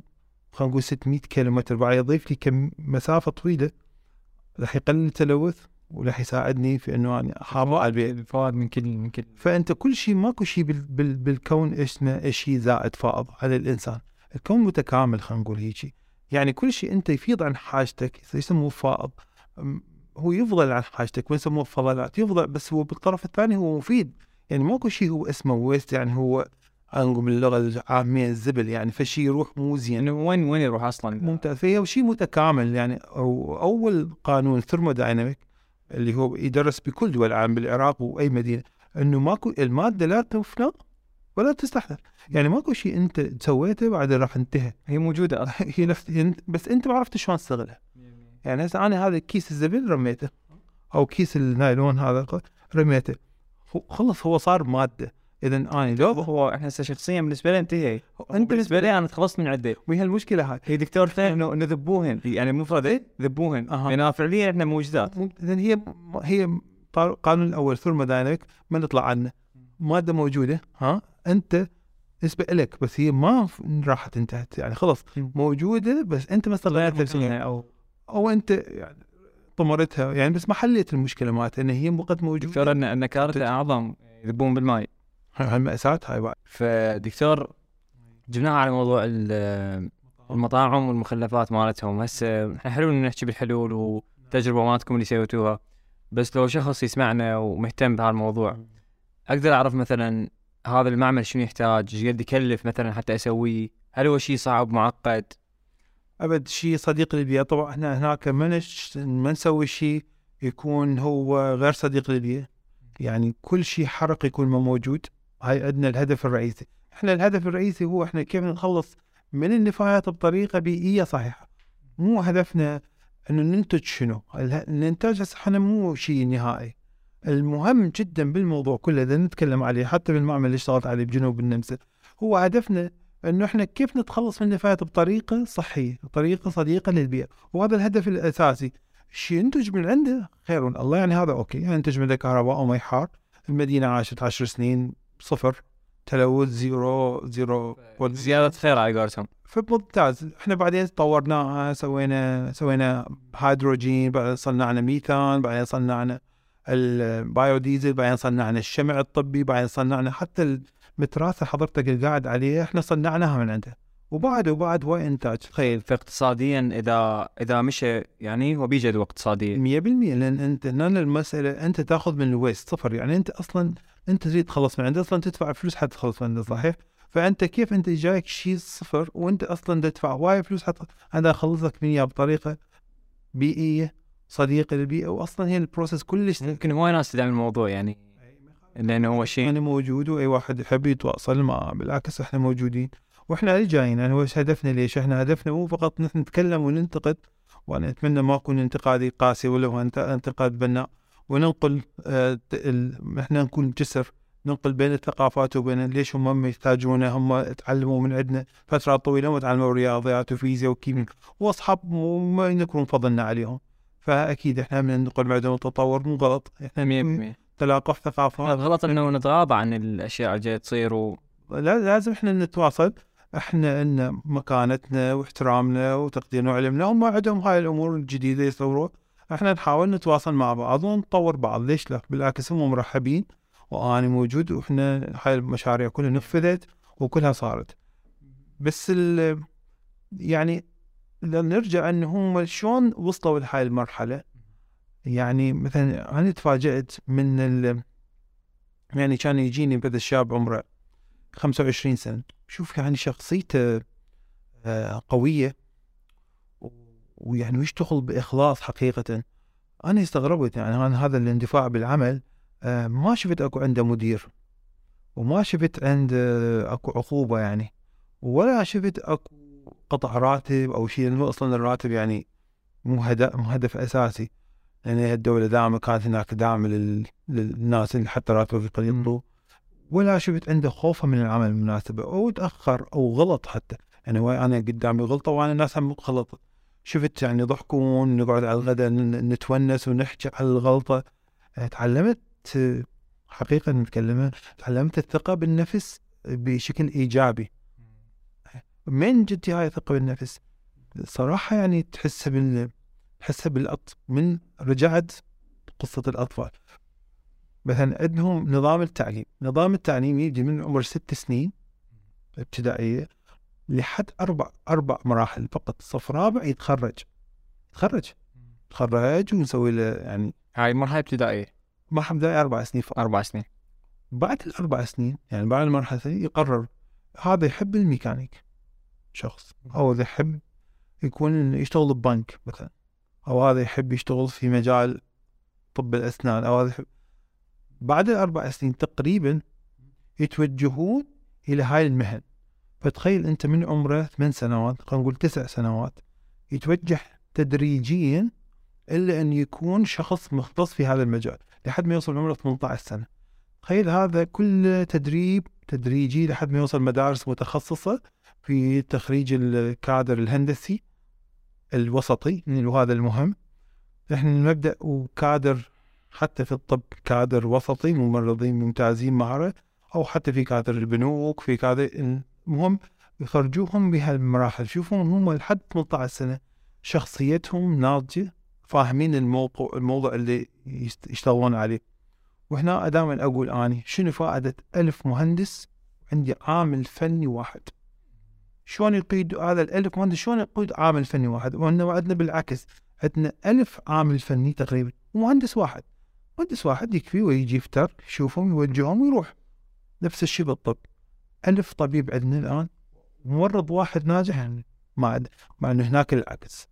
خلينا نقول 600 كيلومتر بعد يضيف لي كم مسافة طويلة. راح يقلل التلوث وراح يساعدني في إنه يعني احافظ الفوائد من كل من كل. فأنت كل شيء ماكو شيء بال بال بالكون إيش شيء زائد فائض على الإنسان. الكون متكامل خلينا نقول هيك يعني كل شيء أنت يفيض عن حاجتك يسموه فائض. هو يفضل عن حاجتك ويسموه فضلات يفضل بس هو بالطرف الثاني هو مفيد. يعني ماكو شيء هو اسمه waste يعني هو نقول باللغة العامية الزبل يعني فشي يروح مو زين. يعني وين وين يروح أصلا؟ ممتاز. فهي شيء متكامل يعني أو أول قانون thermodynamic اللي هو يدرس بكل دول العالم بالعراق وأي مدينة إنه ماكو المادة لا تفنى ولا تستحدث يعني ماكو شيء أنت سويته بعدين راح انتهى. هي موجودة أصلا. هي نفس بس أنت ما عرفت شلون تستغلها. يعني هسه أنا هذا كيس الزبل رميته أو كيس النايلون هذا رميته. خلص هو صار مادة. اذا أنا لو هو إحنا هسه شخصيا بالنسبة لي انتهي أنت بالنسبة لي أنا تخلصت من عدة. وهي المشكلة هاي. هي دكتور ثاني إنه ذبوهن يعني مفرد ذبوهن. أها. لأن فعليا إحنا موجودات اذا هي هي القانون الأول. ثرمودايناميك ما نطلع عنه. مادة موجودة. ها؟ أنت نسبة لك بس هي ما راحت انتهت. يعني خلص. موجودة بس أنت ما استغلتها فيها أو أو أنت يعني طمرتها. يعني بس ما حليت المشكلة مالتها. إن هي وقت موجودة. دكتور ان كارثة أعظم يذبون بالماء. هاي المأساة هاي بعد فدكتور جبناها على موضوع ال- المطاعم والمخلفات مالتهم. هسه إحنا حلو إن نحكي بالحلول وتجربة مالتكم اللي سويتوها. بس لو شخص يسمعنا ومهتم بهالموضوع أقدر أعرف مثلا هذا المعمل شنو يحتاج؟ إيش قد يكلف مثلا حتى أسويه؟ هل هو شيء صعب معقد؟ أبد شيء صديق للبيئه طبعا إحنا هناك ما. ما نسوي شيء يكون هو غير صديق للبيئه يعني كل شيء حرق يكون ما موجود. هاي عندنا الهدف الرئيسي. إحنا الهدف الرئيسي هو إحنا كيف نتخلص من النفايات بطريقة بيئية صحيحة. مو هدفنا إنه ننتج شنو. الإنتاج هسه إحنا مو شيء نهائي. المهم جدا بالموضوع كله إذا نتكلم عليه حتى بالمعمل اللي اشتغلت عليه بجنوب النمسا هو هدفنا إنه إحنا كيف نتخلص من النفايات بطريقة صحية، بطريقه صديقة للبيئة، وهذا الهدف الأساسي. شيء ينتج من عنده خير من الله يعني هذا أوكي، يعني ينتج منه كهرباء ومي حار، المدينة عاشت عشر سنين. صفر تلوث زيرو زيرو زيادة خير على قولتهم. فممتاز إحنا بعدين طورناها سوينا سوينا هيدروجين بعدين صنعنا ميثان بعدين صنعنا البايو ديزل بعدين صنعنا الشمع الطبي بعدين صنعنا حتى المتراثة حضرتك اللي قاعد عليها إحنا صنعناها من عنده. وبعد وبعد هو انتاج؟ تخيل فاقتصاديا إذا إذا مشى يعني هو بيجي جدوى اقتصاديه 100% لأن أنت هنا المسألة أنت تأخذ من ال waste صفر. يعني أنت أصلا انت تريد تخلص من عنده أصلا تدفع فلوس حتى تخلص من عنده صحيح؟ فأنت كيف أنت جايك شيء صفر وأنت أصلا تدفع هواي فلوس حتى أنا أخلصك من إياه بطريقة بيئية صديقة للبيئة واصلا هي ال process كلش ممكن هواي ناس تدعم الموضوع يعني لأنه هو شيء أنا موجود وأي واحد يحب يتواصل معه بالعكس إحنا موجودين. وإحنا اللي جايين؟ يعني هو هدفنا؟ ليش إحنا هدفنا؟ مو فقط نحن نتكلم وننتقد وأنا أتمنى ما يكون انتقادي قاسي ولا هو انت- انتقاد بناء. وننقل آه إحنا نكون جسر ننقل بين الثقافات وبين ليش هم يحتاجونه هم تعلموا من عندنا فترة طويلة وتعلموا رياضيات وفيزياء وكيمياء وأصحاب وما نكون فضلنا عليهم. فأكيد إحنا من ننقل من عندهم التطور مو غلط إحنا 100% تلاقح ثقافات غلط إنه نتغاضى عن الأشياء اللي جاية تصير و... لا- لازم إحنا نتواصل. إحنا ان مكانتنا واحترامنا وتقديرنا وعلمنا. هم عندهم هاي الأمور الجديدة يصوروها إحنا نحاول نتواصل مع بعض ونطور بعض. ليش لا؟ بالعكس هم مرحبين وأنا موجود وإحنا هاي المشاريع كلها نفذت وكلها صارت. بس ال يعني نرجع إن هم شلون وصلوا لهاي المرحلة. يعني مثلا أنا تفاجأت من ال يعني كان يجيني بهذا الشاب عمره 25 سنة. شوف يعني شخصيته آه، قوية. و- ويعني ويشتغل بإخلاص حقيقة؟ أنا استغربت يعني أنا هذا الاندفاع بالعمل آه، ما شفت أكو عنده مدير وما شفت عنده أكو عقوبة يعني ولا شفت أكو قطع راتب أو شيء لأنه أصلا الراتب يعني مو هدف, مو هدف أساسي. لأن هي الدولة دائما كانت هناك دعم لل- للناس اللي حتى راتبه قليل ولا شفت عنده خوفة من العمل بالمناسبة أو تأخر أو غلط حتى. يعني أنا قدامي غلطة وأنا ناس هم غلط. شفت يعني يضحكون نقعد على الغداء نتونس ونحكي على الغلطة. آه، تعلمت حقيقة نتكلمها تعلمت الثقة بالنفس بشكل إيجابي. من جدي هاي الثقة بالنفس؟ صراحة يعني تحسها بال تحسها بالأط من رجعت قصة الأطفال. مثلا عندهم نظام التعليم نظام التعليم يجي من عمر ست سنين ابتدائية. لحد أربع أربع مراحل فقط. صف رابع يتخرج. يتخرج. يتخرج ونسوي له يعني هاي مرحلة ابتدائية. مرحلة ابتدائية أربع سنين فقط. أربع سنين. بعد الأربع سنين يعني بعد المرحلة الثانية يقرر هذا يحب الميكانيك شخص أو هذا يحب يكون يشتغل ببنك مثلا أو هذا يحب يشتغل في مجال طب الأسنان أو هذا يحب. بعد الأربع سنين تقريبا يتوجهون إلى هاي المهن. فتخيل أنت من عمره ثمان سنوات خلينا نقول تسع سنوات يتوجه تدريجيا إلا أن يكون شخص مختص في هذا المجال لحد ما يوصل عمره 18 سنة. تخيل هذا كله تدريب تدريجي لحد ما يوصل مدارس متخصصة في تخريج الكادر الهندسي الوسطي وهذا المهم. إحنا المبدأ وكادر حتى في الطب كادر وسطي ممرضين ممتازين مهرة أو حتى في كادر البنوك في كادر المهم يخرجوهم بهالمراحل شوفوا هم لحد 18 سنة شخصيتهم ناضجة فاهمين الموضوع الموضوع اللي يشتغلون عليه. وهنا دائما أقول أني شنو فائدة ألف مهندس عندي عامل فني واحد؟ شلون يقيد هذا الألف مهندس؟ شلون يقيد عامل فني واحد؟ وعندنا عندنا بالعكس عندنا ألف عامل فني تقريبا ومهندس واحد. مهندس واحد يكفي ويجي يفتر يشوفهم يوجههم ويروح. نفس الشيء بالطب. ألف طبيب عندنا الآن ممرض واحد ناجح يعني ما عد... مع انه هناك العكس.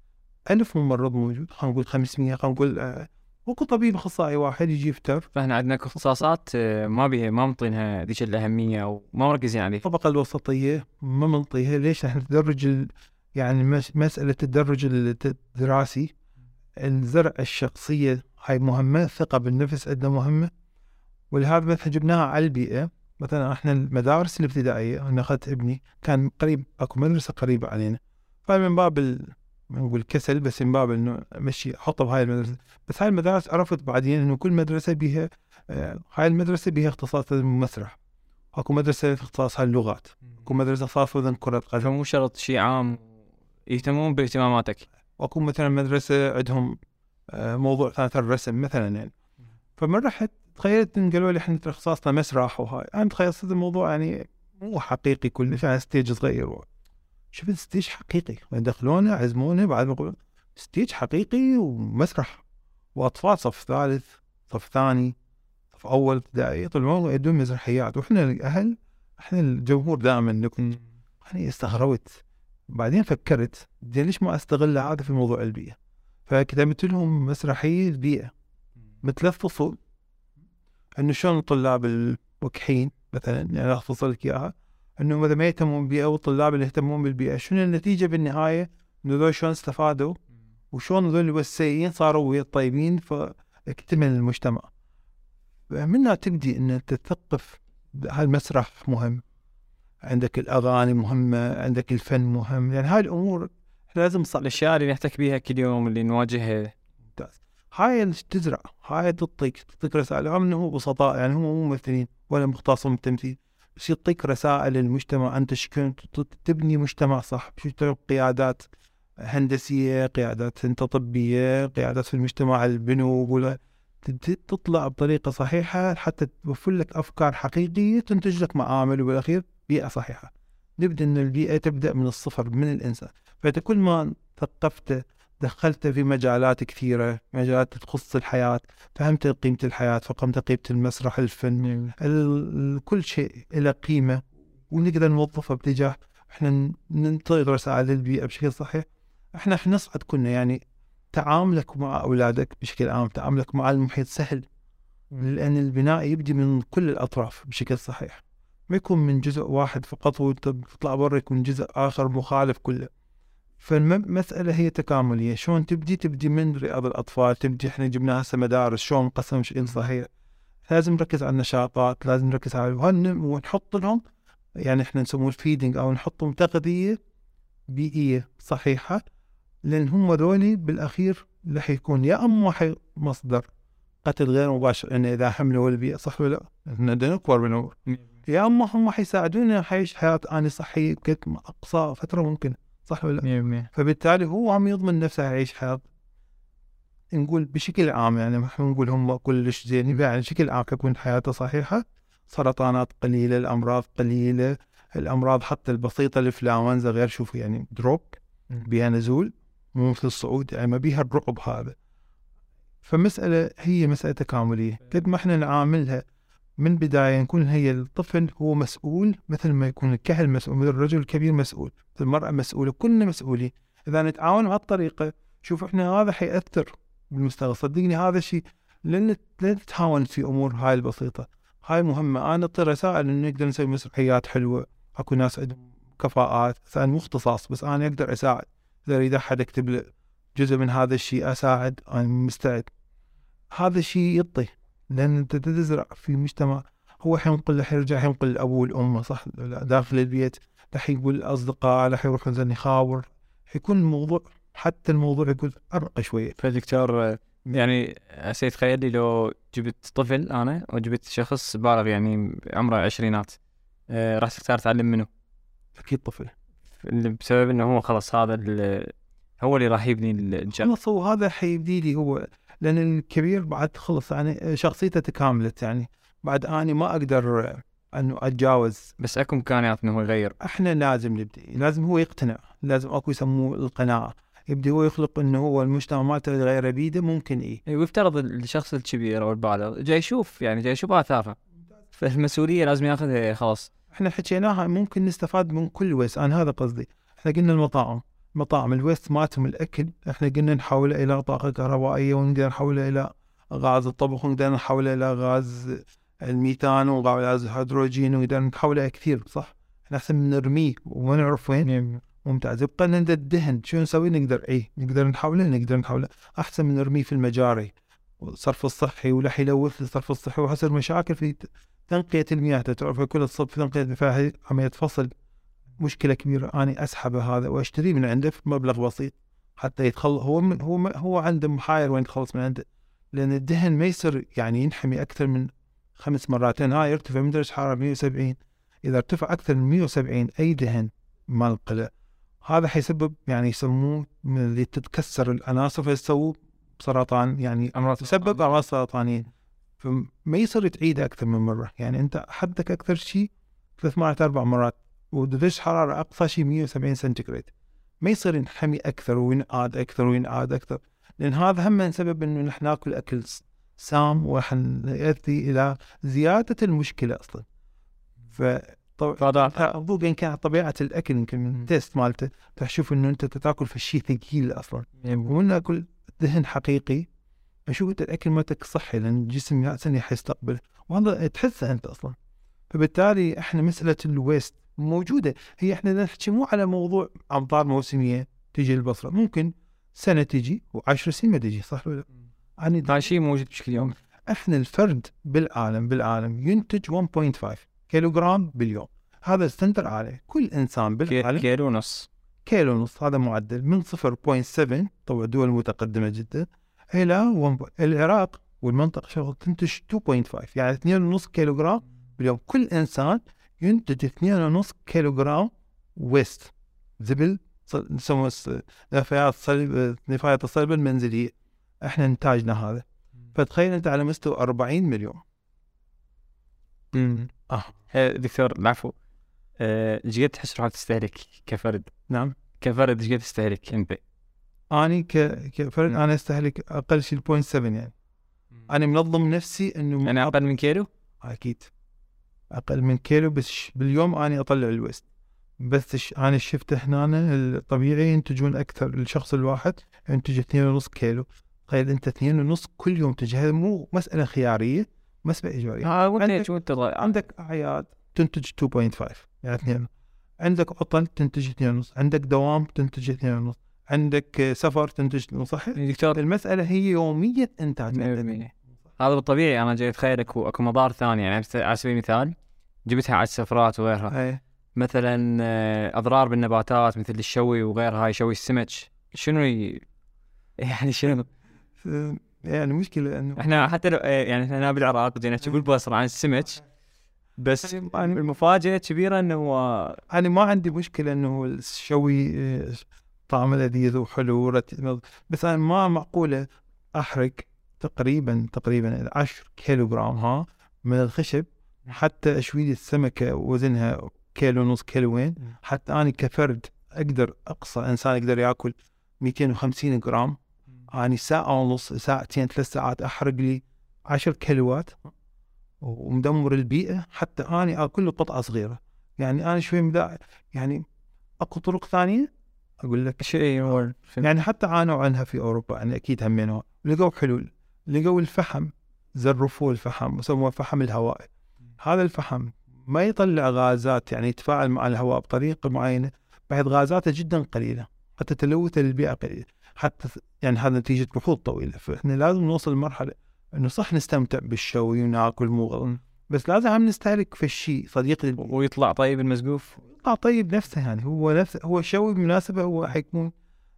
ألف ممرض موجود خلينا نقول 500 خلينا نقول آه، اكو طبيب أخصائي واحد يجي يفتر. فإحنا عندنا اختصاصات آه، ما بيها ما منطينها ذيك الأهمية أو ما مركزين عليها. الطبقة الوسطية ما منطيها ليش؟ إحنا تدرج ال... يعني مس... مسألة التدرج الدراسي. الزرع الشخصية هاي مهمة الثقة بالنفس عندنا مهمة. ولهذا مثلا جبناها على البيئة. مثلا إحنا المدارس الابتدائية أنا أخذت ابني كان قريب أكو مدرسة قريبة علينا. فمن باب ال... نقول كسل بس من باب إنه امشي احطه بهاي المدرسة. بس هاي المدارس عرفت بعدين إنه كل مدرسة بيها آه، هاي المدرسة بيها اختصاص المسرح. أكو مدرسة اختصاصها اللغات. أكو مدرسة اختصاصها كرة قدم. فمو شرط شيء عام يهتمون باهتماماتك. واكو مثلا مدرسة عندهم آه، موضوع ثاني الرسم مثلا يعني. فمن رحت تخيلت إن قالوا لي إحنا اختصاصنا مسرح وهاي. أنا تخيلت الموضوع يعني مو حقيقي كلش يعني stage صغير. شفت stage حقيقي. يدخلونه يعزمونه بعد ما يقول stage حقيقي ومسرح. وأطفال صف ثالث صف ثاني صف أول ابتدائي يطلعون يدون مسرحيات. وإحنا الأهل إحنا الجمهور دائما نكون أنا استغربت. بعدين فكرت ليش ما أستغل هذا في موضوع البيئة؟ فكتبت لهم مسرحية البيئة. مثل فصول. إنه شلون الطلاب الوكحين مثلا يعني افصل لك إياها إنه إذا ما يهتمون بالبيئة والطلاب اللي يهتمون بالبيئة شنو النتيجة بالنهاية؟ إنه ذول شلون استفادوا؟ وشلون ذول السيئين صاروا ويا الطيبين فاكتمل المجتمع. منها تبدي إن تثقف هالمسرح مهم. عندك الأغاني مهمة عندك الفن مهم يعني هاي الأمور لازم الأشياء اللي نحتك بها كل يوم اللي نواجهها هاي تزرع هاي تعطيك تعطيك رسائل. رغم انه بسطاء يعني هم مو ممثلين ولا مختصين بالتمثيل. بس يعطيك رسائل للمجتمع انت شكون تبني مجتمع صح. شو قيادات هندسية قيادات أنت طبية قيادات في المجتمع البنوك ولا تطلع بطريقة صحيحة حتى توفر لك أفكار حقيقية تنتج لك معامل وبالأخير بيئة صحيحة. نبدأ ان البيئة تبدأ من الصفر من الإنسان. فانت كل ما ثقفته دخلته في مجالات كثيرة مجالات تخص الحياة فهمت قيمة الحياة فقمت قيمة المسرح الفن كل شيء له قيمة ونقدر نوظفه باتجاه إحنا ننطي رسائل للبيئة بشكل صحيح. إحنا نصعد كنا يعني تعاملك مع أولادك بشكل عام تعاملك مع المحيط سهل. لأن البناء يبدي من كل الأطراف بشكل صحيح. ما يكون من جزء واحد فقط وأنت تطلع برا يكون جزء آخر مخالف كله. فالمسألة هي تكاملية. شلون تبدي؟ تبدي من رياض الأطفال تبدي إحنا جبنا هسه مدارس. شلون نقسم شيء صحيح؟ لازم نركز على النشاطات لازم نركز على ونحط لهم يعني إحنا نسموه الفيدنج أو نحطهم تغذية بيئية صحيحة لأن هم ذولي بالأخير راح يكون يا أما مصدر قتل غير مباشر انه إذا حملوا البيئة صح ولا لأ؟ إحنا نكبر بالعمر يا أما هم حيساعدونا نعيش حياة اني صحية بقد أقصى فترة ممكنة. صح ولا لا؟ فبالتالي هو عم يضمن نفسه يعيش حياة نقول بشكل عام يعني ما نقول هم كلش زين يعني بشكل عام تكون حياته صحيحة سرطانات قليلة الأمراض قليلة الأمراض حتى البسيطة الإنفلونزا غير شوف يعني دروب بها نزول مو مثل الصعود يعني ما بيها الرعب هذا. فمسألة هي مسألة تكاملية. قد ما إحنا نعاملها من بداية نكون هي الطفل هو مسؤول مثل ما يكون الكهل مسؤول مثل الرجل الكبير مسؤول المرأة مسؤولة كلنا مسؤولين. إذا نتعاون بهالطريقة شوف إحنا هذا حيأثر بالمستقبل. صدقني هذا الشيء لن نتهاون في أمور هاي البسيطة. هاي مهمة. أنا أعطي رسائل إنه نقدر نسوي مسرحيات حلوة. أكو ناس عندهم كفاءات. أنا مو اختصاص بس أنا أقدر أساعد. إذا أريد أحد أكتب له جزء من هذا الشيء أساعد. أنا مستعد. هذا الشيء يعطي. لأن أنت تزرع في مجتمع هو حينقل رح يرجع ينقل الأبو والأم صح؟ لا، داخل البيت رح يقول الأصدقاء رح يروح مثلا يخابر حيكون الموضوع حتى الموضوع يكون أرقى شوية. فدكتور يعني هسه تخيل لي لو جبت طفل أنا وجبت شخص بالغ يعني عمره عشرينات آه راح تختار تعلم منه؟ أكيد طفل. بسبب إنه هو خلاص هذا هو اللي راح يبني خلص هو هذا حيبدي لي هو. لأن الكبير بعد خلص يعني شخصيته تكاملت يعني بعد أني ما أقدر انه أتجاوز. بس أكو إمكانيات إنه هو يغير. إحنا لازم نبدي لازم هو يقتنع لازم أكو يسموه القناعه يبدي هو يخلق إنه هو المجتمع مالته يغير بيده ممكن إيه. إي، ويفترض الشخص الكبير أو البالغ جاي يشوف يعني جاي يشوف اثارها فالمسؤولية لازم ياخذها خلاص. إحنا حكيناها ممكن نستفاد من كل waste أنا هذا قصدي. إحنا قلنا المطاعم. مطاعم ال waste مالتهم الأكل. إحنا قلنا نحوله إلى طاقة كهربائية ونقدر نحوله إلى غاز الطبخ ونقدر نحوله إلى غاز الميثان وغاز الهيدروجين ونقدر نحوله كثير صح؟ إحنا أحسن من نرميه وما نعرف وين ممتاز. يبقى لنا الدهن شو نسوي؟ نقدر إيه نقدر نحوله نقدر نحوله أحسن من نرميه في المجاري والصرف الصحي ولا يلوث الصرف الصحي وحصل مشاكل في تنقية المياه. تعرف كل الصب في تنقية المياه عملية فصل. مشكلة كبيرة. أنا أسحبه هذا وأشتريه من عنده في مبلغ بسيط حتى يتخلص هو من هو هو عنده محاير وين يتخلص من عنده لأن الدهن ما يصير يعني ينحمي أكثر من خمس مرات لأن هاي يرتفع من درجة حرارة 170 إذا ارتفع أكثر من 170 أي دهن مال القلع هذا حيسبب يعني يسموه من اللي تتكسر العناصر فيسووا سرطان. يعني أمراض تسبب أمراض سرطانية. فما يصير تعيدها أكثر من مرة. يعني أنت حدك أكثر شيء ثلاث مرات أربع مرات. ودرجه حرارة أقصى شيء 170 سنتيغراد ما يصير ينحمي أكثر وينعاد أكثر وينعاد أكثر لأن هذا هم سبب إنه نحن نأكل أكل س- سام وراح يؤدي إلى زيادة المشكلة أصلا. ف ان كان طبيعة الأكل يمكن من. التيست مالته تشوف إنه أنت تأكل في شيء ثقيل أصلا. ومن أكل دهن حقيقي أشوف انت الأكل مالتك صحي؟ لأن الجسم ياسن حيستقبل. وهذا تحسه أنت أصلا. فبالتالي إحنا مسألة ال waste موجودة. هي إحنا نحكي مو على موضوع أمطار موسمية تجي البصرة. ممكن سنة تجي وعشر سنين ما تجي صح ولا لا؟ يعني هذا شيء موجود بشكل يوم إحنا الفرد بالعالم بالعالم ينتج 1.5 كيلوغرام باليوم. هذا ال standard عالي كل إنسان بالعالم كيلو ونص. كيلو ونص هذا معدل من 0.7 طبعا دول متقدمة جدا إلى 1 العراق والمنطقة شغل تنتج 2.5 يعني 2.5 كيلو جرام باليوم. كل إنسان ينتج 2.5 كيلو جرام ويست زبل نسموه نفايات صلب نفايات الصلب المنزلية. إحنا إنتاجنا هذا. فتخيل أنت على مستوى 40 مليون. آه. آه، دكتور العفو. آه، إيش قد تحس روحك تستهلك كفرد؟ نعم. كفرد إيش قد تستهلك أنت؟ أني ك... كفرد. أنا أستهلك أقل شيء 0.7 يعني. أنا منظم نفسي إنه يعني أقل من كيلو؟ أكيد. أقل من كيلو بس باليوم أني أطلع الويست. بس ش- أنا شفت هنا الطبيعي ينتجون أكثر الشخص الواحد ينتج اثنين ونص كيلو. تخيل أنت اثنين ونص كل يوم تجي هذا مو مسألة خيارية مسألة اجباريه وأنت عندك- عندك اعياد تنتج 2.5 يعني اثنين. عندك عطل تنتج اثنين ونص عندك دوام تنتج اثنين ونص عندك سفر تنتج صح دكتور. المسألة هي يومية إنتاج. 100%. هذا بالطبيعي أنا جاي أتخيل اكو أكو مضار ثانية يعني على سبيل المثال جبتها على السفرات وغيرها. إيه. مثلا آه، أضرار بالنباتات مثل الشوي وغيرها يشوي السمك. شنو ي... يعني شنو؟ يعني مشكلة إنه إحنا حتى لو آه، يعني إحنا هنا بالعراق جينا نحكي بالبصره عن السمك بس يعني المفاجأة كبيرة إنه هو أنا ما عندي مشكلة إنه الشوي آه، طعمه لذيذ وحلو بس أنا ما معقولة أحرق تقريبا تقريبا 10 كيلو جرام ها من الخشب حتى اشوي لي السمكة وزنها كيلو ونص كيلوين حتى أنا كفرد أقدر أقصى إنسان يقدر يأكل 250 جرام اني ساعة ونص ساعتين ثلاث ساعات أحرق لي 10 كيلوات. ومدمر البيئة حتى اني أكل له قطعة صغيرة. يعني أنا شوي مدا يعني أكو طرق ثانية؟ أقول لك شيء هو يعني حتى عانوا عنها في أوروبا يعني أكيد همينها. لقوا حلول. لقوا الفحم زرفوه الفحم وسموه فحم الهواء هذا الفحم ما يطلع غازات يعني يتفاعل مع الهواء بطريقة معينة بعد غازاته جدا قليلة حتى تلوث البيئة قليلة حتى يعني هذا نتيجة بحوث طويلة فإحنا لازم نوصل لمرحلة إنه صح نستمتع بالشوي وناكل مو بس لازم هم نستهلك في الشيء صديق للبيئة. ويطلع طيب المسقوف يطلع طيب نفسه يعني هو نفسه هو شوي بالمناسبة هو حيكون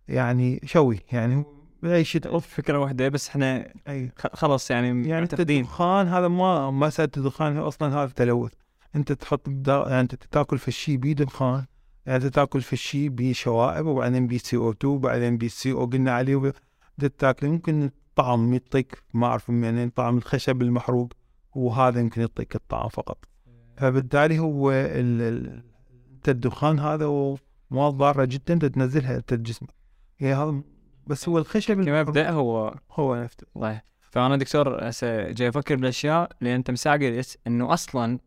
يعني شوي يعني هو بأي شيء فكرة واحدة بس إحنا اي خلاص يعني يعني أنت الدخان هذا ما مسألة الدخان هو أصلا هذا تلوث. أنت تحط دا يعني أنت تاكل في الشيء بيه دخان يعني أنت تاكل في الشيء بيه شوائب وبعدين بيه CO2 وبعدين بيه CO قلنا عليه تاكل يمكن الطعم يعطيك ما أعرف يعني طعم الخشب المحروق وهذا يمكن يعطيك الطعم فقط. فبالتالي هو ال- ال- أنت الدخان هذا هو مواد ضارة جدا تنزلها انت بجسمك هي هذا بس هو الخشب كمبدا هو هو نفسه الله. فأنا دكتور هسه جاي أفكر بالأشياء اللي أنت قلت إنه أصلا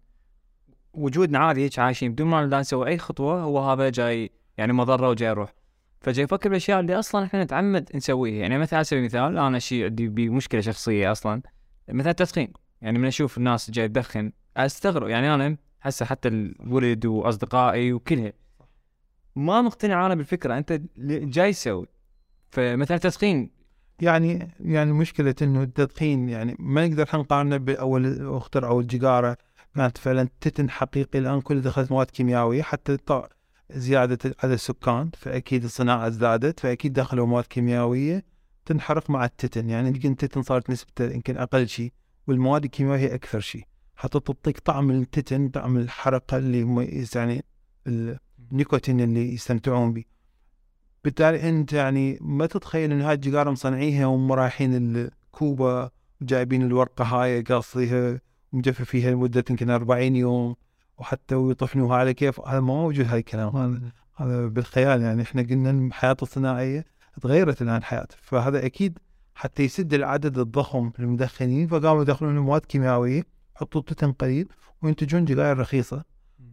وجودنا عادي هيك عايشين بدون ما نسوي أي خطوة هو هذا جاي يعني مضرة وجاي يروح. فجاي أفكر بالأشياء اللي أصلا إحنا نتعمد نسويها. يعني مثلا على سبيل المثال أنا شيء عندي بي مشكلة شخصية أصلا. مثلا التدخين. يعني من أشوف الناس جاي تدخن أستغرب. يعني أنا هسه حتى الولد وأصدقائي وكلها. ما مقتنع أنا بالفكرة. أنت جاي تسوي. فمثلا التدخين يعني يعني مشكلة إنه التدخين يعني ما نقدر إحنا نقارنه بأول اخترعوا الجيجارة كانت فعلا تتن حقيقي الآن كل دخلت مواد كيميائية حتى زيادة عدد السكان فأكيد الصناعة زادت فأكيد دخلوا مواد كيميائية تنحرق مع التتن. يعني يمكن التتن صارت نسبته يمكن أقل شيء والمواد الكيميائية هي أكثر شيء. حتى تعطيك طعم التتن طعم الحرقة اللي يعني النيكوتين اللي يستمتعون به. بالتالي انت يعني ما تتخيل ان هاي الجيجارة مصنعيها وهم رايحين الكوبا جايبين الورقة هاي قاصيها ومجففيها لمدة يمكن 40 يوم وحتى ويطحنوها على كيف. هذا ما موجود هاي الكلام. هذا هذا بالخيال يعني. إحنا قلنا إن الحياة الصناعية تغيرت الآن حياته فهذا أكيد حتى يسد العدد الضخم للمدخنين. فقاموا يدخلون مواد كيميائية يحطوا تتن قليل وينتجون جيگاير رخيصة.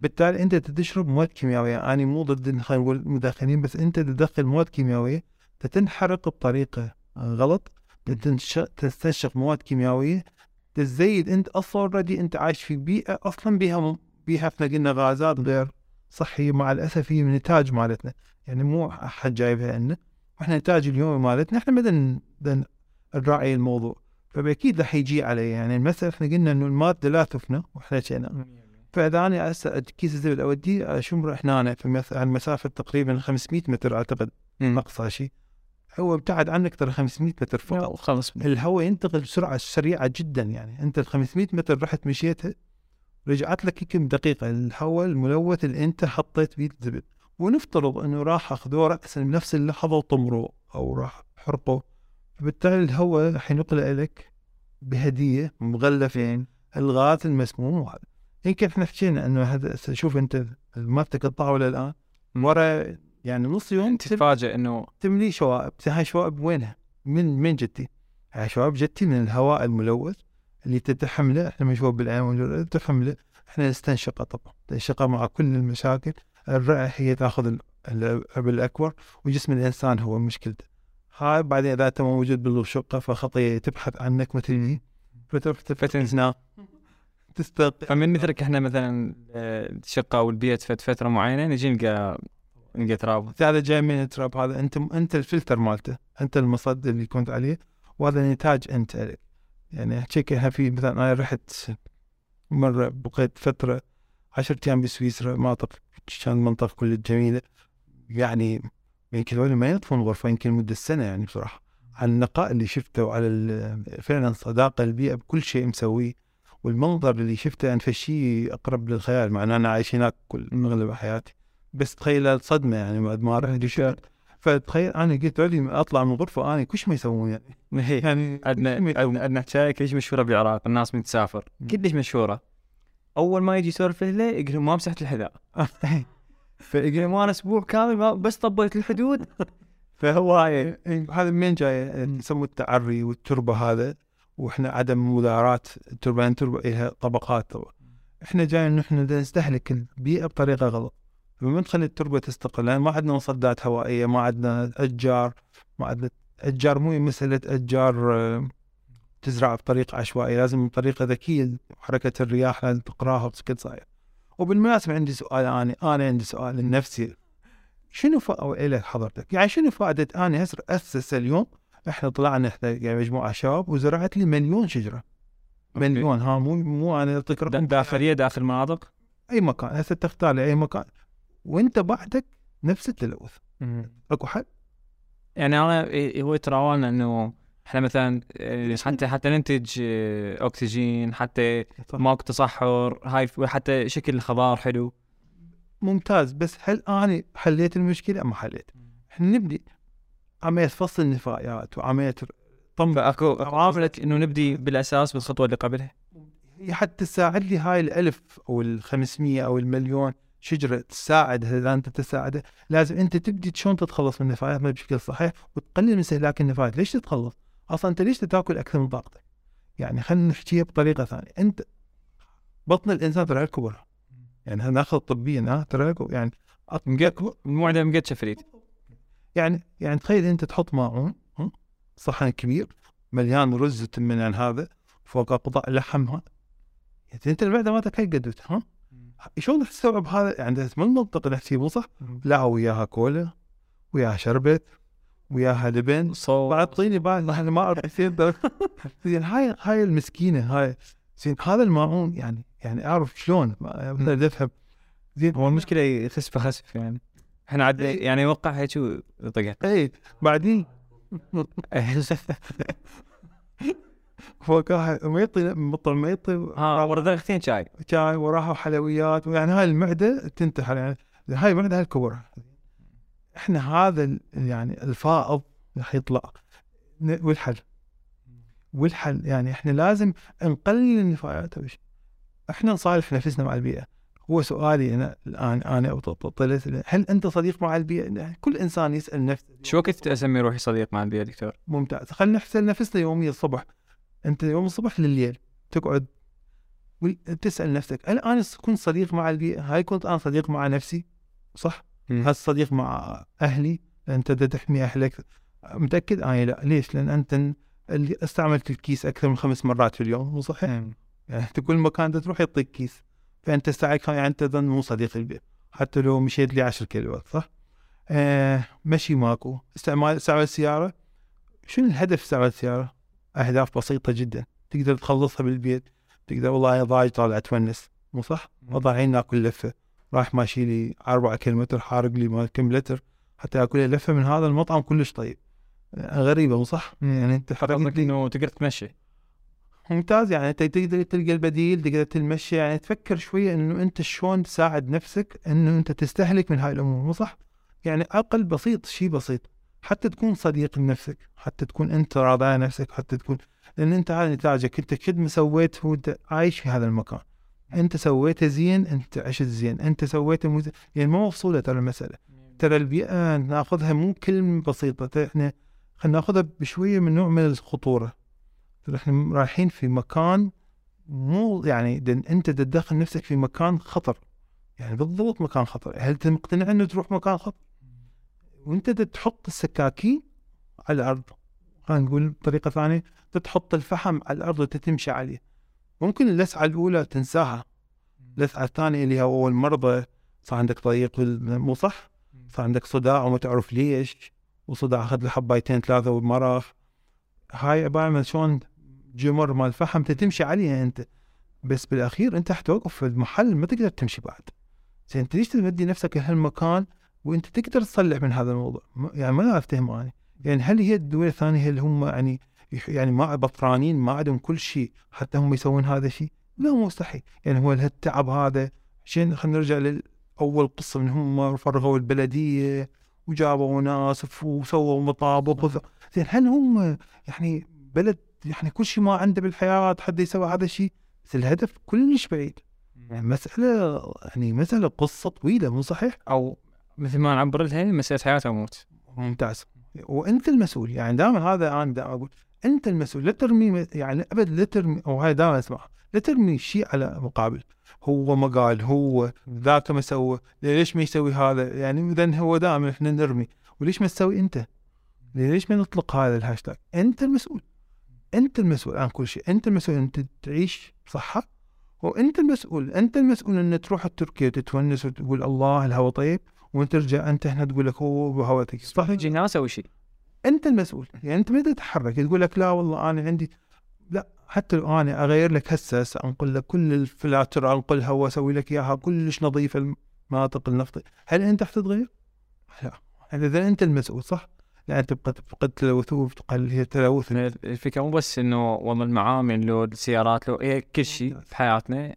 بالتالي أنت تشرب مواد كيميائية. أنا مو ضد خلينا نقول المدخنين بس أنت تدخل مواد كيميائية تنحرق بطريقة غلط تنش- تستنشق مواد كيميائية تزيد أنت أصلا already أنت عايش في بيئة أصلا بيها بيها إحنا قلنا غازات غير صحية مع الاسف هي من نتاج مالتنا. يعني مو أحد جايبها لنا. وإحنا نتاج اليومي مالتنا إحنا بدنا نراعي الموضوع. فاكيد راح يجي عليه. يعني المسألة إحنا قلنا إنه المادة لا تفنى وإحنا شينا فاذا أنا هسه كيس الزبد اوديه اشمره هنا في عن مسافه تقريبا 500 متر أعتقد اقصى شيء هو ابتعد عنك ترى 500 متر فقط خلص الهواء ينتقل بسرعة سريعة جدا يعني. أنت ال 500 متر رحت مشيتها رجعت لك يمكن دقيقة؟ الهواء الملوث اللي أنت حطيت فيه الزبد. ونفترض إنه راح اخذوه راسا بنفس اللحظة وطمروه أو راح حرقه. فبالتالي الهواء حينقله لك بهدية مغلفين الغاز المسموم وهذا يمكن إحنا حكينا إنه هذا شوف أنت مالتك الطاولة الآن ورا يعني نص يوم تم- تتفاجئ إنه تملي شوائب. هاي شوائب وينها؟ من من جتي؟ هاي شوائب جتي من الهواء الملوث اللي تتحمله. إحنا مشوب بالعين والجرة، تحمله إحنا نستنشقه طبعا. نستنشقه مع كل المشاكل. الرئه هي تأخذ ال- العب الأكبر وجسم الإنسان هو مشكلته. هاي بعدين إذا أنت موجود بالشقه فخطيه تبحث عنك مثل فتروح تستغ فمن نترك إحنا مثلا آه، الشقه أو البيت فت فترة معينة نجي نلقى نلقى تراب. هذا جاي من التراب هذا أنت أنت الفلتر مالته أنت المصد اللي كنت عليه وهذا نتاج أنت. لك يعني احكيك في مثلا أنا رحت مرة بقيت فترة عشرة أيام بسويسرا مناطق كان منطقة كل جميلة. يعني يمكن ما ينظفون الغرفه يمكن مده سنة يعني بصراحة. على النقاء اللي شفته وعلى فعلا صداقة البيئة بكل شيء مسويه. والمنظر اللي شفته انفس شيء أقرب للخيال مع إن أنا عايش هناك كل اغلب حياتي. بس تخيل الصدمة يعني بعد ما رحت فتخيل أنا قلت علي أطلع من الغرفه أنا كل ما يسوون يعني. يعني عندنا. عندنا حكايه كلش مشهورة بالعراق الناس من تسافر. كلش مشهورة. أول ما يجي يسولف له يقول ما مسحت الحذاء. فيقول أنا أسبوع كامل ما بس طبيت الحدود. فهو هاي هذا من جاي يسموه التعري والتربة هذا. وإحنا عدم مداراة التربه لأن التربه لها طبقات. إحنا جاي انه إحنا بدنا نستهلك البيئة بطريقة غلط. فما نخلي التربة تستقل لأن ما عندنا مصدات هوائية ما عندنا أشجار ما عندنا أشجار مو مساله أشجار آه، تزرع بطريقة عشوائية لازم بطريقة ذكية حركة الرياح لازم تقراها بشكل صحيح وبالمناسبة عندي سؤال أنا أنا عندي سؤال لنفسي. شنو فا... إلى حضرتك يعني شنو فائدة أنا هسه أسس اليوم إحنا طلعنا إحنا يعني مجموعة شباب وزرعت لي مليون شجرة. مليون. ها مو مو أنا أعطيك رقم. داخلية داخل مناطق؟ أي مكان. هسه تختار لي أي مكان. وأنت بعدك نفس التلوث. أكو حل يعني أنا هو يتراولنا إنه إحنا مثلا إيه، حتى حتى ننتج إيه، أكسجين حتى ماكو تصحر. هاي حتى شكل الخضار حلو. ممتاز. بس هل أنا حليت المشكلة؟ ما حليت. إحنا نبدي عملية فصل النفايات وعملية طم فأكو عاملة إنه نبدي بالأساس بالخطوة اللي قبلها. هي حتى تساعد لي هاي الألف أو الخمسمية أو المليون شجرة تساعد إذا أنت تساعده لازم أنت تبدي شلون تتخلص من النفايات بشكل صحيح وتقلل من استهلاك النفايات. ليش تتخلص؟ أصلا أنت ليش تاكل أكثر من طاقتك؟ يعني خلينا نحكيها بطريقة ثانية. أنت بطن الإنسان ترى كبر يعني ناخذ طبيا ترى يعني مقد شفريت. يعني يعني تخيل أنت تحط ماعون؟ صحن كبير مليان رز عن هذا فوق قطع لحم ها. يعني أنت المعده مالتك هاي ها. شلون تستوعب هذا؟ يعني ما المنطق مو صح؟ لا وياها كولا وياها شربت وياها لبن. صوت بعد طيني بعد أنا ما أعرف زين هاي هاي المسكينة هاي. زين هذا الماعون يعني يعني أعرف شلون ما أقدر أفهم. زين. هو المشكلة يخس فخسف يعني. إحنا عاد يعني يوقع هيك وطقع اي بعدين؟ فوقها ميطي مطر ميطي. ها ورا ضغطين شاي. شاي وراها حلويات. يعني هاي المعدة تنتحر يعني هاي المعده هاي الكبر إحنا هذا يعني الفائض راح يطلع. والحل. والحل يعني إحنا لازم نقلل النفايات. شيء. إحنا نصالح نفسنا مع البيئة. هو سؤالي أنا الآن أنا طلعت هل أنت صديق مع البيئة؟ كل إنسان يسأل نفسه شو وقت اسمي روحي صديق مع البيئة دكتور؟ ممتاز خلينا نحسن نفسنا يوميا الصبح أنت يوم الصبح لليل تقعد وتسال نفسك هل أنا كنت صديق مع البيئة؟ هل كنت أنا صديق مع نفسي؟ صح؟ هل صديق مع أهلي؟ أنت تحمي أهلك متأكد؟ أنا لا ليش؟ لأن أنت اللي استعملت الكيس أكثر من خمس مرات في اليوم مو صحيح؟ يعني أنت كل مكان تروح يعطيك كيس فأنت استعك يعني أنت مو صديق البيئه حتى لو مشيت لي 10 كيلوات صح؟ آه مشي ماكو استعمال استعمال السيارة شنو الهدف استعمال السيارة؟ أهداف بسيطة جدا تقدر تخلصها بالبيت تقدر والله ضايج طالع تونس مو صح؟ وضاعين ناكل لفة راح ماشي لي 4 كيلومتر حارق لي ما كم لتر حتى أكل لفة من هذا المطعم كلش طيب آه، غريبة مو صح؟ يعني أنت حرقت إنه تقدر تمشي ممتاز. يعني أنت تقدر تلقى البديل تقدر تمشي يعني تفكر شوية إنه أنت شلون تساعد نفسك إنه أنت تستهلك من هاي الأمور مو صح؟ يعني أقل بسيط شيء بسيط. حتى تكون صديق لنفسك حتى تكون أنت راضي عن نفسك حتى تكون لأن أنت هذا نتاجك. أنت ما سويت وأنت عايش في هذا المكان. أنت سويته زين أنت عشت زين. أنت سويته مو زين. يعني ما مفصولة ترى المسألة. ترى البيئة ناخذها مو كلمة بسيطة. إحنا خلينا ناخذها بشوية من نوع من الخطورة. إحنا رايحين في مكان مو يعني دن أنت تدخل نفسك في مكان خطر. يعني بالضبط مكان خطر. هل أنت مقتنع إنه تروح مكان خطر؟ وأنت تحط السكاكين على الأرض. خلينا نقول بطريقة ثانية تحط الفحم على الأرض وتتمشي عليه. ممكن اللسعه الأولى تنساها. اللسعه الثانية اللي هي أول مرضى صار عندك ضيق مو صح؟ صار عندك صداع وما تعرف ليش. وصداع أخذ له حبايتين ثلاثة ومرخ هاي عباره عن شلون جمر مال فحم تمشي عليها أنت. بس بالأخير أنت حتوقف في المحل ما تقدر تمشي بعد. زين أنت ليش تمدي نفسك لهالمكان وأنت تقدر تصلح من هذا الموضوع؟ يعني ما افتهم أنا. يعني هل هي الدول الثانية اللي هم يعني يعني ما بطرانين ما عندهم كل شيء حتى هم يسوون هذا الشيء؟ لا مستحيل. يعني هو هالتعب هذا عشان خلينا نرجع لأول قصة من هم فرغوا البلدية وجابوا ناس وسووا مطابخ زين هل هم يعني بلد يعني كل شيء ما عنده بالحياة حد يسوي هذا الشيء؟ بس الهدف كلش بعيد. يعني مسألة يعني مسألة قصة طويلة مو صحيح؟ أو مثل ما نعبر لها مسألة حياة أو موت. ممتاز. وأنت المسؤول يعني دائما هذا أنا دائما أقول أنت المسؤول لا ترمي يعني أبد لا ترمي أو هاي دائما اسمعها لا ترمي شيء على مقابل. هو ما قال هو ذاك ما سوى ليش ما يسوي هذا؟ يعني اذا هو دائما إحنا نرمي وليش ما تسوي أنت؟ ليش ما نطلق هذا الهاشتاج؟ أنت المسؤول. أنت المسؤول عن كل شيء. أنت المسؤول انت تعيش صحة. وأنت المسؤول. أنت المسؤول أن تروح تركيا وتتونس وتقول الله الهواء طيب وأنت ترجع أنت هنا تقول لك هو هواء صح تجي ناس أو شيء. أنت المسؤول. يعني أنت ما تتحرك. تقول لك لا والله أنا عندي لا حتى لو أنا أغير لك هسه أنقل لك كل الفلاتر انقلها واسوي لك إياها كلش نظيفه المناطق النفط هل أنت حتتغير؟ لا. يعني إذا أنت المسؤول صح؟ يعني تبقى تفقد تلوث وتقلل هي تلوث. الفكرة مو بس إنه والله المعامل لو السيارات لو إيه كل شيء في حياتنا.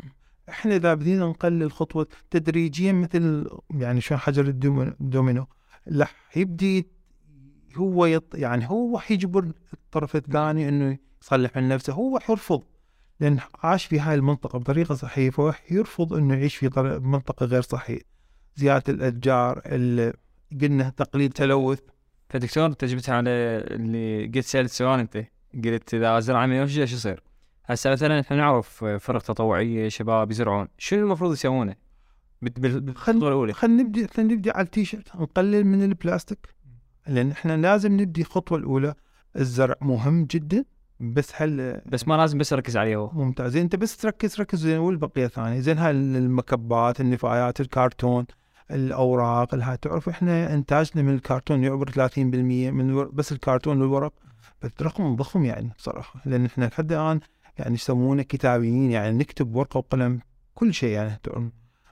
إحنا إذا بدينا نقلل خطوه تدريجيا مثل يعني شو حجر الدومينو راح يبدي هو يط يعني هو حيجبر الطرف الثاني إنه يصلح من نفسه. هو حيرفض لأن عاش في هاي المنطقة بطريقة صحيه فهو يرفض إنه يعيش في منطقة غير صحيه زيادة الأشجار ال- قلنا تقليل تلوث. فدكتور انت على اللي قلت سألت سؤال انت قلت إذا زرع شجره شو يصير؟ هسه مثلا إحنا نعرف فرق تطوعية شباب يزرعون شنو المفروض يسوونه؟ بال- بال- بالخطوة الأولى. خلينا نبدي خلينا نبدي على التيشيرت نقلل من البلاستيك لأن إحنا لازم نبدي الخطوه الأولى. الزرع مهم جدا بس هل بس ما لازم بس اركز عليه هو. ممتاز. إنت بس تركز ركز زين والبقية ثانية؟ زين هاي المكبات النفايات الكرتون الأوراق الها تعرف إحنا انتاجنا من الكرتون يعبر 30% من. بس الكرتون والورق بس رقم ضخم يعني صراحة. لأن إحنا لحد الآن يعني يسمونه كتابيين يعني نكتب ورقة وقلم كل شيء يعني تعرف.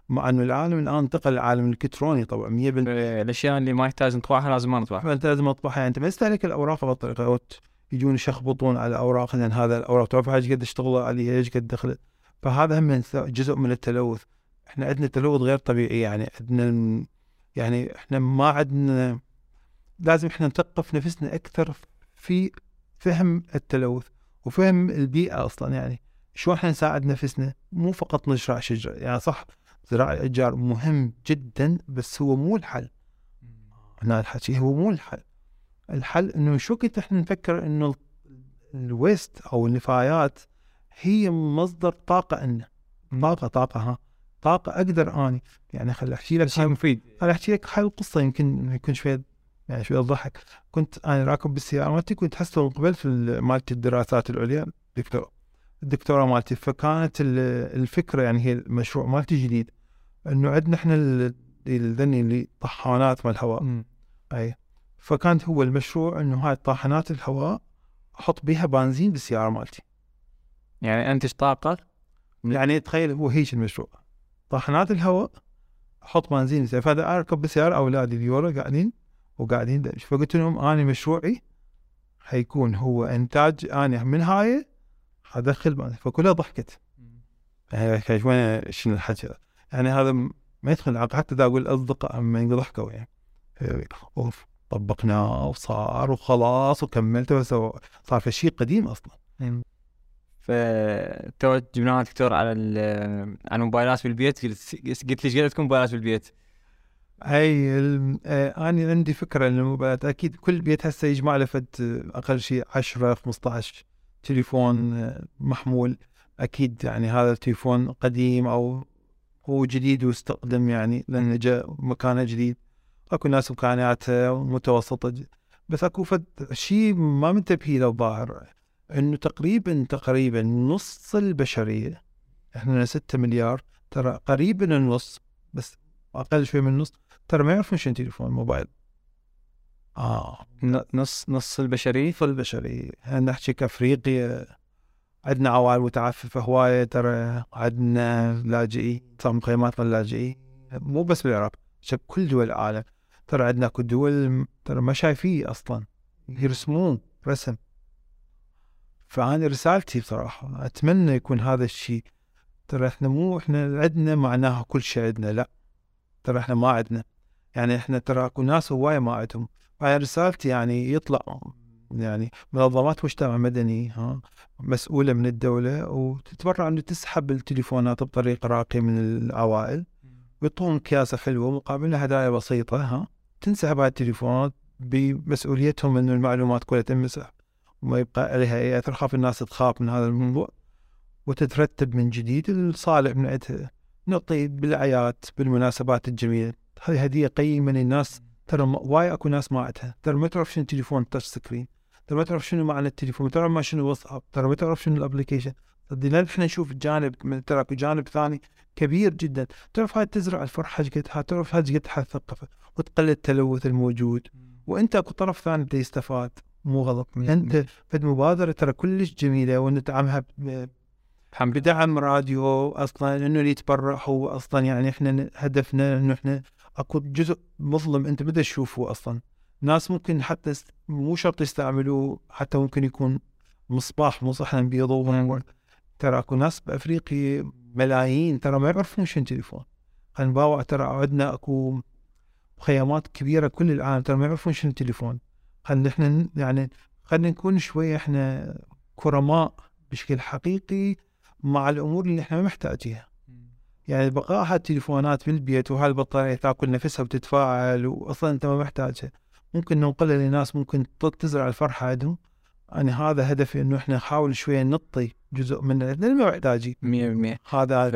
مع إنه العالم الآن انتقل للعالم الإلكتروني طبعا 100% الأشياء اللي ما يحتاج نطبعها لازم ما نطبعها. لازم تطبعها يعني. انت ما يستهلك الأوراق بهالطريقه يجون يشخبطون على الأوراق لأن هذا الأوراق تعرف إيش قد اشتغلوا عليها إيش قد دخلت فهذا هم جزء من التلوث. إحنا عندنا تلوث غير طبيعي يعني عندنا يعني إحنا ما عندنا لازم إحنا نثقف نفسنا أكثر في فهم التلوث وفهم البيئة أصلا يعني. شو إحنا نساعد نفسنا؟ مو فقط نزرع شجره يعني صح زراعة الأشجار مهم جدا بس هو مو الحل. هنا الحكي هو مو الحل. الحل إنه شو كنت إحنا نفكر إنه ال- الويست أو النفايات هي مصدر طاقة لنا طاقة طاقة ها. طاقة أقدر أني يعني خل أحكي لك شيء مفيد. خل أحكي لك هاي القصة يمكن يكون شوية يعني شوية ضحك. كنت أنا راكب بالسيارة مالتي كنت حسيت من قبل في ال- مالتي الدراسات العليا دكتور الدكتوره مالتي. فكانت ال- الفكرة يعني هي المشروع مالتي جديد إنه عندنا إحنا ال- الذني اللي طحانات مال الهواء. أي. فكانت هو المشروع إنه هاي طاحنات الهواء أحط بيها بنزين بالسيارة مالتي. يعني انتج طاقة؟ يعني تخيل هو هيك المشروع. طاحنات الهواء أحط بنزين بالسيارة. فاذا اركب بالسياره اولادي اللي ورا قاعدين وقاعدين دمج فقلت لهم أنا مشروعي حيكون هو إنتاج أنا من هاي ادخل بنزين. فكلها ضحكت. يعني وين شنو الحكي؟ يعني هذا ما يدخل العقل حتى إذا أقول أصدقاء من ضحكوا يعني أوف طبقناه وصار وخلاص وكملته. صار في شيء قديم أصلا. فتو جبناها دكتور على على الموبايلات بالبيت قلت قلت ليش قلت تكون موبايلات بالبيت؟ الم- آه أنا عندي فكرة ان الموبايلات أكيد كل بيت هسه يجمع له فد أقل شيء 10 15 تليفون آه، محمول. أكيد يعني هذا التليفون قديم أو هو جديد واستخدم يعني لأنه جاء مكانه جديد. أكو ناس امكانياتها متوسطه بس أكو فد شيء ما منتبهين له الظاهر إنه تقريبا تقريبا نص البشرية إحنا 6 مليار ترى قريبا النص بس أقل شوي من النص ترى ما يعرفون شنو تليفون موبايل. آه. نص نص البشرية؟ نص البشرية. نحكي كأفريقيا؟ عندنا عوائل متعففة هواية ترى عندنا لاجئين صار مخيمات اللاجئين مو بس بالعراق شب كل دول العالم. ترى عندنا دول ترى ما شايفيه أصلا يرسمون رسم. فأنا رسالتي بصراحة أتمنى يكون هذا الشيء. ترى إحنا مو إحنا عندنا معناها كل شيء عندنا لا. ترى إحنا ما عندنا يعني إحنا ترى أكو ناس هواية ما عندهم. فهي رسالتي يعني يطلع يعني منظمات مجتمع مدني ها مسؤولة من الدولة وتتبرع إنه تسحب التليفونات بطريقة راقية من العوائل ويعطون كياسة حلوة مقابلها هدايا بسيطة ها. تنسحب هاي التليفونات بمسؤوليتهم إنه المعلومات كلها تنمسح وما يبقى عليها أي أثر خاف الناس تخاف من هذا الموضوع وتترتب من جديد الصالح من عندها نعطي بالاعياد بالمناسبات الجميلة. هذه هدية قيمة للناس. ترى وايد أكو ناس ما عندها. ترى ما تعرف شنو تليفون touch screen ترى ما تعرف شنو معنى التليفون. ما تعرف ما شنو واتساب. ترى ما تعرف شنو ال application. صدقني إحنا نشوف جانب من ترى أكو جانب ثاني كبير جدا. تعرف هاي تزرع الفرحة إيش قد ها- تعرف هاي إيش قد حتثقفه وتقلل التلوث الموجود. وأنت أكو طرف ثاني يستفاد مو غلط أنت فد مبادرة ترى كلش جميلة وندعمها لله بدعم راديو أصلا إنه اللي يتبرع هو أصلا يعني إحنا هدفنا إنه إحنا أكو جزء مظلم أنت بدك تشوفه أصلا. ناس ممكن حتى مو شرط يستعملوه حتى ممكن يكون مصباح مو صح بيضوء ترى أكو ناس بأفريقيا ملايين ترى ما يعرفون شنو تليفون خلينا نباوع ترى عندنا أكو خيامات كبيرة كل العالم ترى ما يعرفون شنو تليفون خلينا إحنا يعني خلينا نكون شوية إحنا كرماء بشكل حقيقي مع الأمور اللي إحنا ما محتاجيها يعني بقاء هالتليفونات بالبيت وهالبطاريه تأكل نفسها وتتفاعل واصلا أنت ما محتاجها. ممكن ننقلها لناس ممكن تزرع الفرحة عندهم. يعني هذا هدفي إنه إحنا نحاول شوية نطي جزء من لأن ما محتاجين. 100% هذا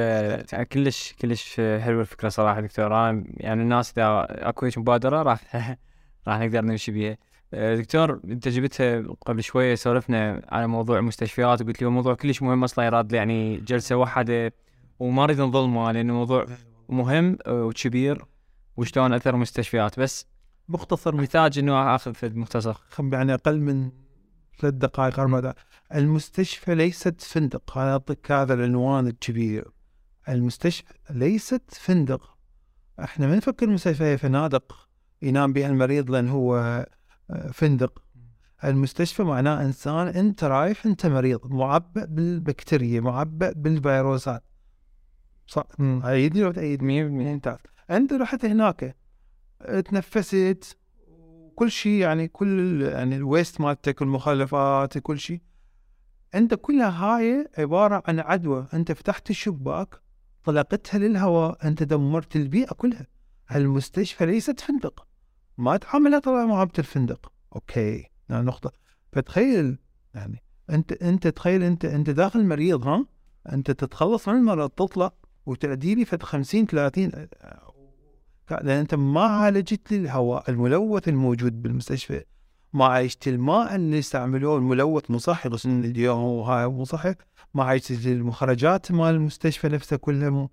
ف- كلش كلش حلوة الفكرة صراحة دكتور أنا يعني الناس إذا أكو هيك مبادرة راح راح نقدر نمشي بيها. دكتور انت جبتها قبل شوية سولفنا على موضوع المستشفيات وقلت لي موضوع كلش مهم أصلا يراد يعني جلسة واحدة وما اريد نظلمه لأنه موضوع مهم وكبير وشلون أثر المستشفيات بس مختصر محتاج إنه آخذ فد مختصر خم- يعني أقل من ثلاث دقائق أربع دقائق. المستشفى ليست فندق أنا أعطيك هذا العنوان الكبير. المستشفى ليست فندق. إحنا ما نفكر المستشفى هي فنادق. ينام بها المريض لأن هو آه، فندق. المستشفى معناه إنسان أنت رايح أنت مريض معبأ بالبكتيريا معبأ بالفيروسات. صح؟ ايدني لو تأيدني؟ 100% ممتاز. أنت رحت هناك تنفست كل شيء يعني كل يعني ال waste مالتك المخلفات كل شيء. أنت كلها هاي عبارة عن عدوى. أنت فتحت الشباك طلقتها للهواء أنت دمرت البيئة كلها. المستشفى ليست فندق. ما تعاملها طبعا معامله الفندق أوكي يعني نقطة. فتخيل يعني أنت أنت تخيل أنت أنت داخل مريض ها؟ أنت تتخلص من المرض تطلع وتأدي لي فد 50 30 لأن أنت ما عالجت لي الهواء الملوث الموجود بالمستشفى. ما عالجت الماء اللي استعملوه الملوث مو صح يغسلون ايديهم وهاي مو صح ما عالجت المخرجات مال المستشفى نفسها كلها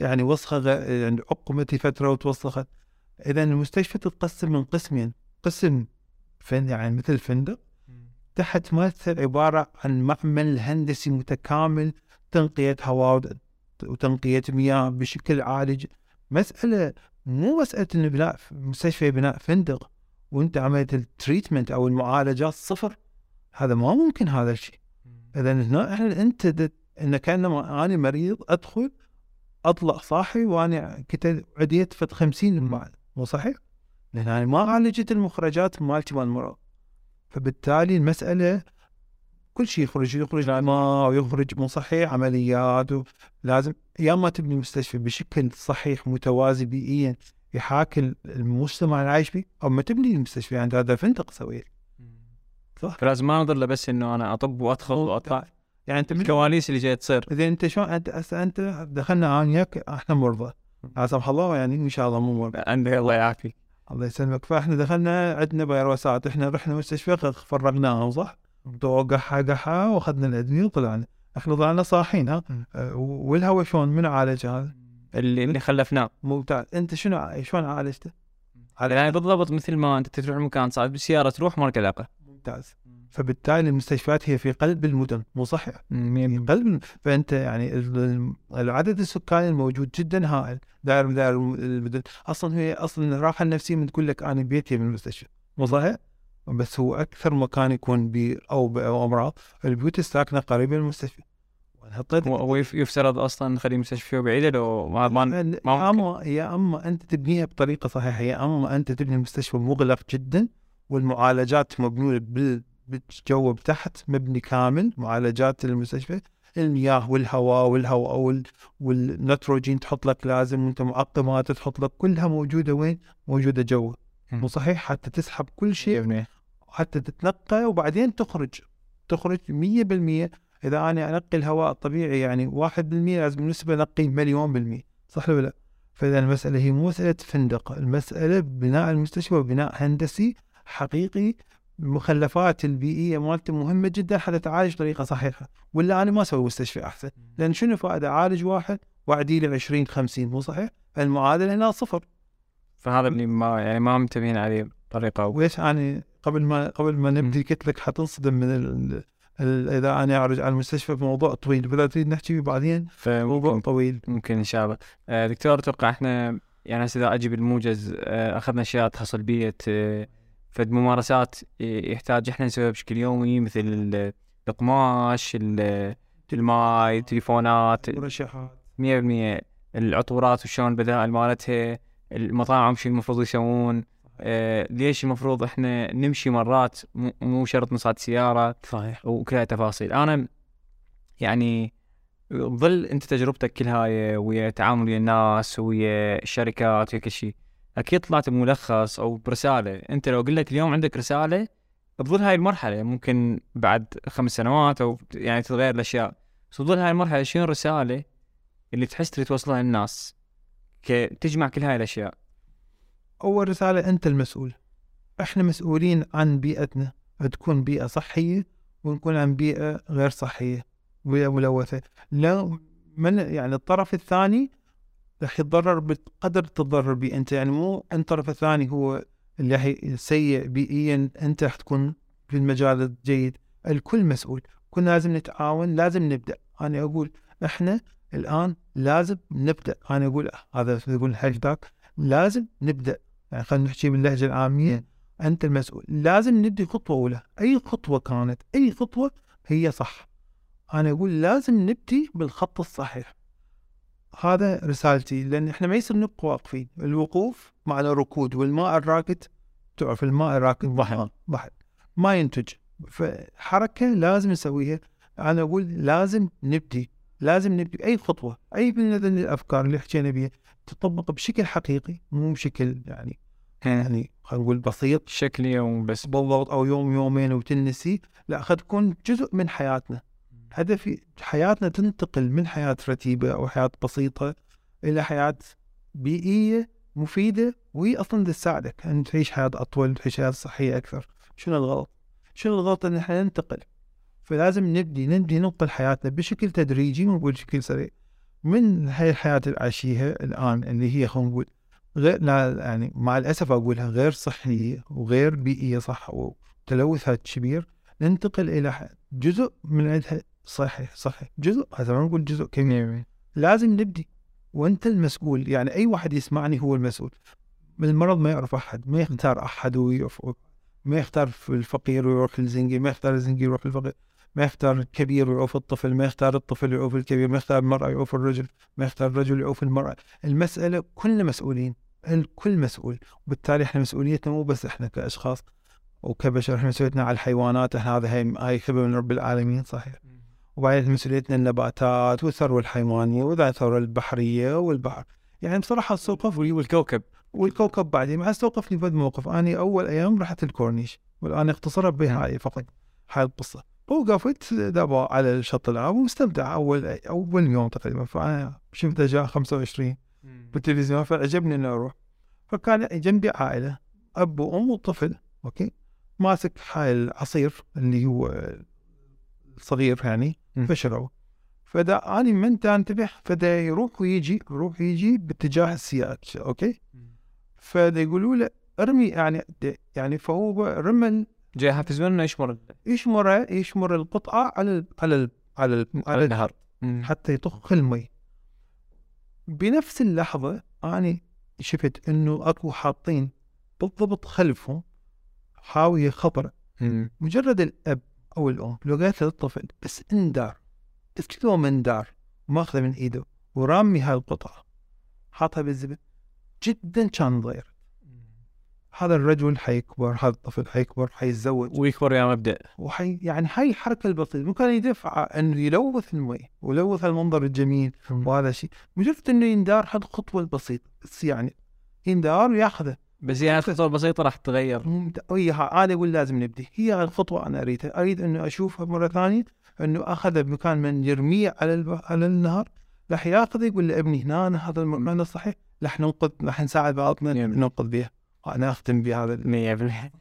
يعني وسخة يعني عقمت فتره وتوسخت. إذا المستشفى تتقسم من قسمين. قسم فن يعني مثل فندق تحت مؤثر عبارة عن معمل هندسي متكامل تنقية هواء وت- وتنقية مياه بشكل عالج مسألة مو مسألة إنه بناء مستشفى بناء فندق وأنت عملت التريتمنت أو المعالجات صفر. هذا ما ممكن هذا الشيء. إذا هنا إحنا أنت د- إن كانما أنا مريض أدخل أطلع صاحي وأنا كنت عديت فد 50 بعد مو صحيح؟ لأن أنا ما عالجت المخرجات مالتي مال المرض فبالتالي المسألة كل شيء يخرج يخرج ماء ويخرج مو صحيح عمليات لازم يا ما تبني المستشفى بشكل صحيح متوازي بيئيا يحاكي المجتمع اللي عايش فيه أو ما تبني المستشفى يعني هذا فندق سويه صح؟ فلازم ما نظل له بس إنه أنا أطب وأدخل وأطلع. يعني أنت من الكواليس اللي جاية تصير. إذا أنت شلون أنت هسه أنت دخلنا أنا وياك أحنا مرضى. لا سمح الله يعني إن شاء الله مو عندك الله يعافيك. الله يسلمك. فإحنا دخلنا عندنا فيروسات إحنا رحنا مستشفى فرغناهم صح؟ قحة قحة وأخذنا الادويه وطلعنا. إحنا طلعنا صاحين ها. أه، والهواء شلون؟ من عالج هذا؟ اللي اللي خلفناه. ممتاز. أنت شنو شلون عالجته؟ يعني بالضبط مثل ما أنت تروح مكان صعب بالسياره تروح ما لك علاقة. ممتاز. فبالتالي المستشفيات هي في قلب المدن مو صحيح؟ في قلب فأنت يعني ال- العدد السكاني الموجود جدا هائل داير من داير المدن أصلا هي أصلا الراحة النفسية من تقول لك أنا بيتي من المستشفى مو صحيح؟ بس هو أكثر مكان يكون بي أو ب- أو امراض البيوت الساكنة قريبة من المستشفى حطيت هو يف- يفترض أصلا نخلي المستشفى بعيدة لو ما ما يا ما اما يا أما أنت تبنيها بطريقة صحيحة يا أما أنت تبني المستشفى مغلق جدا والمعالجات مبنية بال بالجو تحت مبني كامل معالجات المستشفى المياه والهواء والهواء وال... والنيتروجين تحط لك لازم وانت معقمات تحط لك كلها موجودة وين؟ موجودة جوا. مو صحيح؟ حتى تسحب كل شيء حتى تتنقى وبعدين تخرج. تخرج 100% إذا أنا أنقي الهواء الطبيعي يعني 1% لازم بالنسبة انقي مليون بالمية. صح ولا لا؟ فإذا المسألة هي مو مسألة فندق، المسألة بناء المستشفى بناء هندسي حقيقي المخلفات البيئية مالته مهمة جدا حتى تعالج بطريقه صحيحة، ولا أنا ما أسوي مستشفى أحسن، لأن شنو فائدة؟ أعالج واحد وأعدي له 20 50 مو صحيح؟ المعادلة هنا صفر، فهذا اللي ما يعني ما منتبهين عليه بطريقة أو وليش أنا قبل ما قبل ما نبدي قلت لك حتنصدم من ال... ال... إذا أنا ارجع على المستشفى بموضوع طويل فاذا تريد نحكي فيه بعدين؟ موضوع طويل. ممكن إن شاء الله. آه، دكتور أتوقع إحنا يعني هسه اذا أجي بالموجز آه، أخذنا اشياء تخص البيئه آه، فد ممارسات يحتاج إحنا نسويها بشكل يومي مثل ال- القماش ال- الماي التليفونات مرشحات. 100% العطورات وشلون البدائل مالتها المطاعم شو المفروض يسوون آه ليش المفروض إحنا نمشي مرات مو- شرط نصعد سيارة صحيح. وكل هاي تفاصيل. أنا يعني ظل أنت تجربتك كل هاي ويا تعامل ويا الناس ويا الشركات ويا كل شيء أكيد طلعت بملخص أو برسالة. أنت لو قلت اليوم عندك رسالة بظل هاي المرحلة. ممكن بعد خمس سنوات أو يعني تتغير الأشياء. بس بظل هاي المرحلة. شنو الرسالة اللي تحس تريد توصلها للناس؟ تجمع كل هاي الأشياء. أول رسالة أنت المسؤول. إحنا مسؤولين عن بيئتنا. تكون بيئة صحية ونكون عن بيئة غير صحية. بيئة ملوثة. لا من يعني الطرف الثاني راح يتضرر بقدر تتضرر به أنت يعني مو أن الطرف الثاني هو اللي راح سيء بيئيا أنت راح تكون في المجال الجيد. الكل مسؤول. كنا لازم نتعاون لازم نبدأ. أنا أقول إحنا الآن لازم نبدأ. أنا أقول هذا يقول الهاشتاج لازم نبدأ. يعني خلينا نحكي باللهجة العامية. أنت المسؤول. لازم نبدي خطوة أولى. أي خطوة كانت أي خطوة هي صح. أنا أقول لازم نبدي بالخط الصحيح. هذا رسالتي لأن إحنا ما يصير نبقى واقفين. الوقوف معنى ركود والماء الراكد تعرف الماء الراكد بحر بحر ما ينتج. فحركة لازم نسويها. أنا أقول لازم نبدي. لازم نبدي. أي خطوة أي من الأفكار اللي حكينا بها تطبق بشكل حقيقي مو بشكل يعني يعني خلينا نقول بسيط. شكل يوم بس. بالضبط أو يوم يومين وتنسي. لا خد تكون جزء من حياتنا. هدفي حياتنا تنتقل من حياة رتيبة أو حياة بسيطة إلى حياة بيئية مفيدة وهي أصلا تساعدك أن تعيش حياة أطول تعيش حياة صحية أكثر. شنو الغلط؟ شنو الغلط أن إحنا ننتقل؟ فلازم نبدي نبدي ننقل حياتنا بشكل تدريجي وبشكل سريع. من هاي الحياة اللي عايشيها الآن اللي هي خلينا نقول غير يعني مع الأسف أقولها غير صحية وغير بيئية صح وتلوثها كبير ننتقل إلى جزء من عندها صحيح صحيح. جزء هذا ما نقول جزء كبير لازم نبدي. وأنت المسؤول يعني أي واحد يسمعني هو المسؤول. المرض ما يعرف أحد ما يختار أحد ويقف ما يختار الفقير ويروح للزنقي ما يختار الزنقي يروح للفقير. ما يختار الكبير ويعوف الطفل ما يختار الطفل يعوف الكبير. ما يختار المرأة يعوف الرجل ما يختار الرجل يعوف المرأة. المسألة كلنا مسؤولين الكل مسؤول. وبالتالي إحنا مسؤوليتنا مو بس إحنا كأشخاص وكبشر إحنا مسؤوليتنا على الحيوانات إحنا هذا هي هاي خبر من رب العالمين صحيح. وبعدين مسؤوليتنا النباتات والثروة الحيوانية والثروة البحرية والبحر. يعني بصراحة استوقف والكوكب. والكوكب بعدين ما استوقفني بد موقف. أنا أول أيام رحت الكورنيش والآن اختصرها بهاي فقط هاي القصة. وقفت دابا على الشط العام ومستمتع. أول أول يوم تقريبا فأنا شفت جاء 25 بالتلفزيون فعجبني إني أروح. فكان جنبي عائلة أب وأم وطفل أوكي؟ ماسك هاي العصير اللي هو صغير يعني. فشروا فدا أنا من انتبه فدا يروح ويجي يروح ويجي باتجاه السياج أوكي؟ فدا يقولوا له ارمي يعني يعني فهو رمى جاي يحفزون إنه يشمر يشمر يشمر القطعة على ال على ال على ال على النهر. حتى يطخ المي. بنفس اللحظة أنا شفت إنه أكو حاطين بالضبط خلفهم حاوية خضراء مم. مجرد الأب أو الأم. لو قالت للطفل. بس اندار بس كذا من دار. ماخذه من إيده. ورامي هاي القطعة. حاطها بالزبل جدا كان ضير. هذا الرجل حيكبر. هذا الطفل حيكبر. حيتزوج. ويكبر يا مبدأ. وحي يعني هاي الحركة البسيطة. ممكن يدفع إنه يلوث المي. ويلوث المنظر الجميل. وهذا الشيء مجرد إنه يندار. هذه الخطوة البسيطة. بس يعني يندار وياخذه. بس هي الخطوة البسيطة راح تتغير. وياها أنا أقول لازم نبدي. هي هاي الخطوة أنا أريدها. أريد إنه أشوفها مرة ثانية إنه اخذه بمكان من يرميه على الب... على النهر راح ياخذه يقول لابني هنا أنا هذا المكان الصحيح راح ننقذ راح نساعد بعضنا. ننقذ به أنا أختم بهذا ال- 100%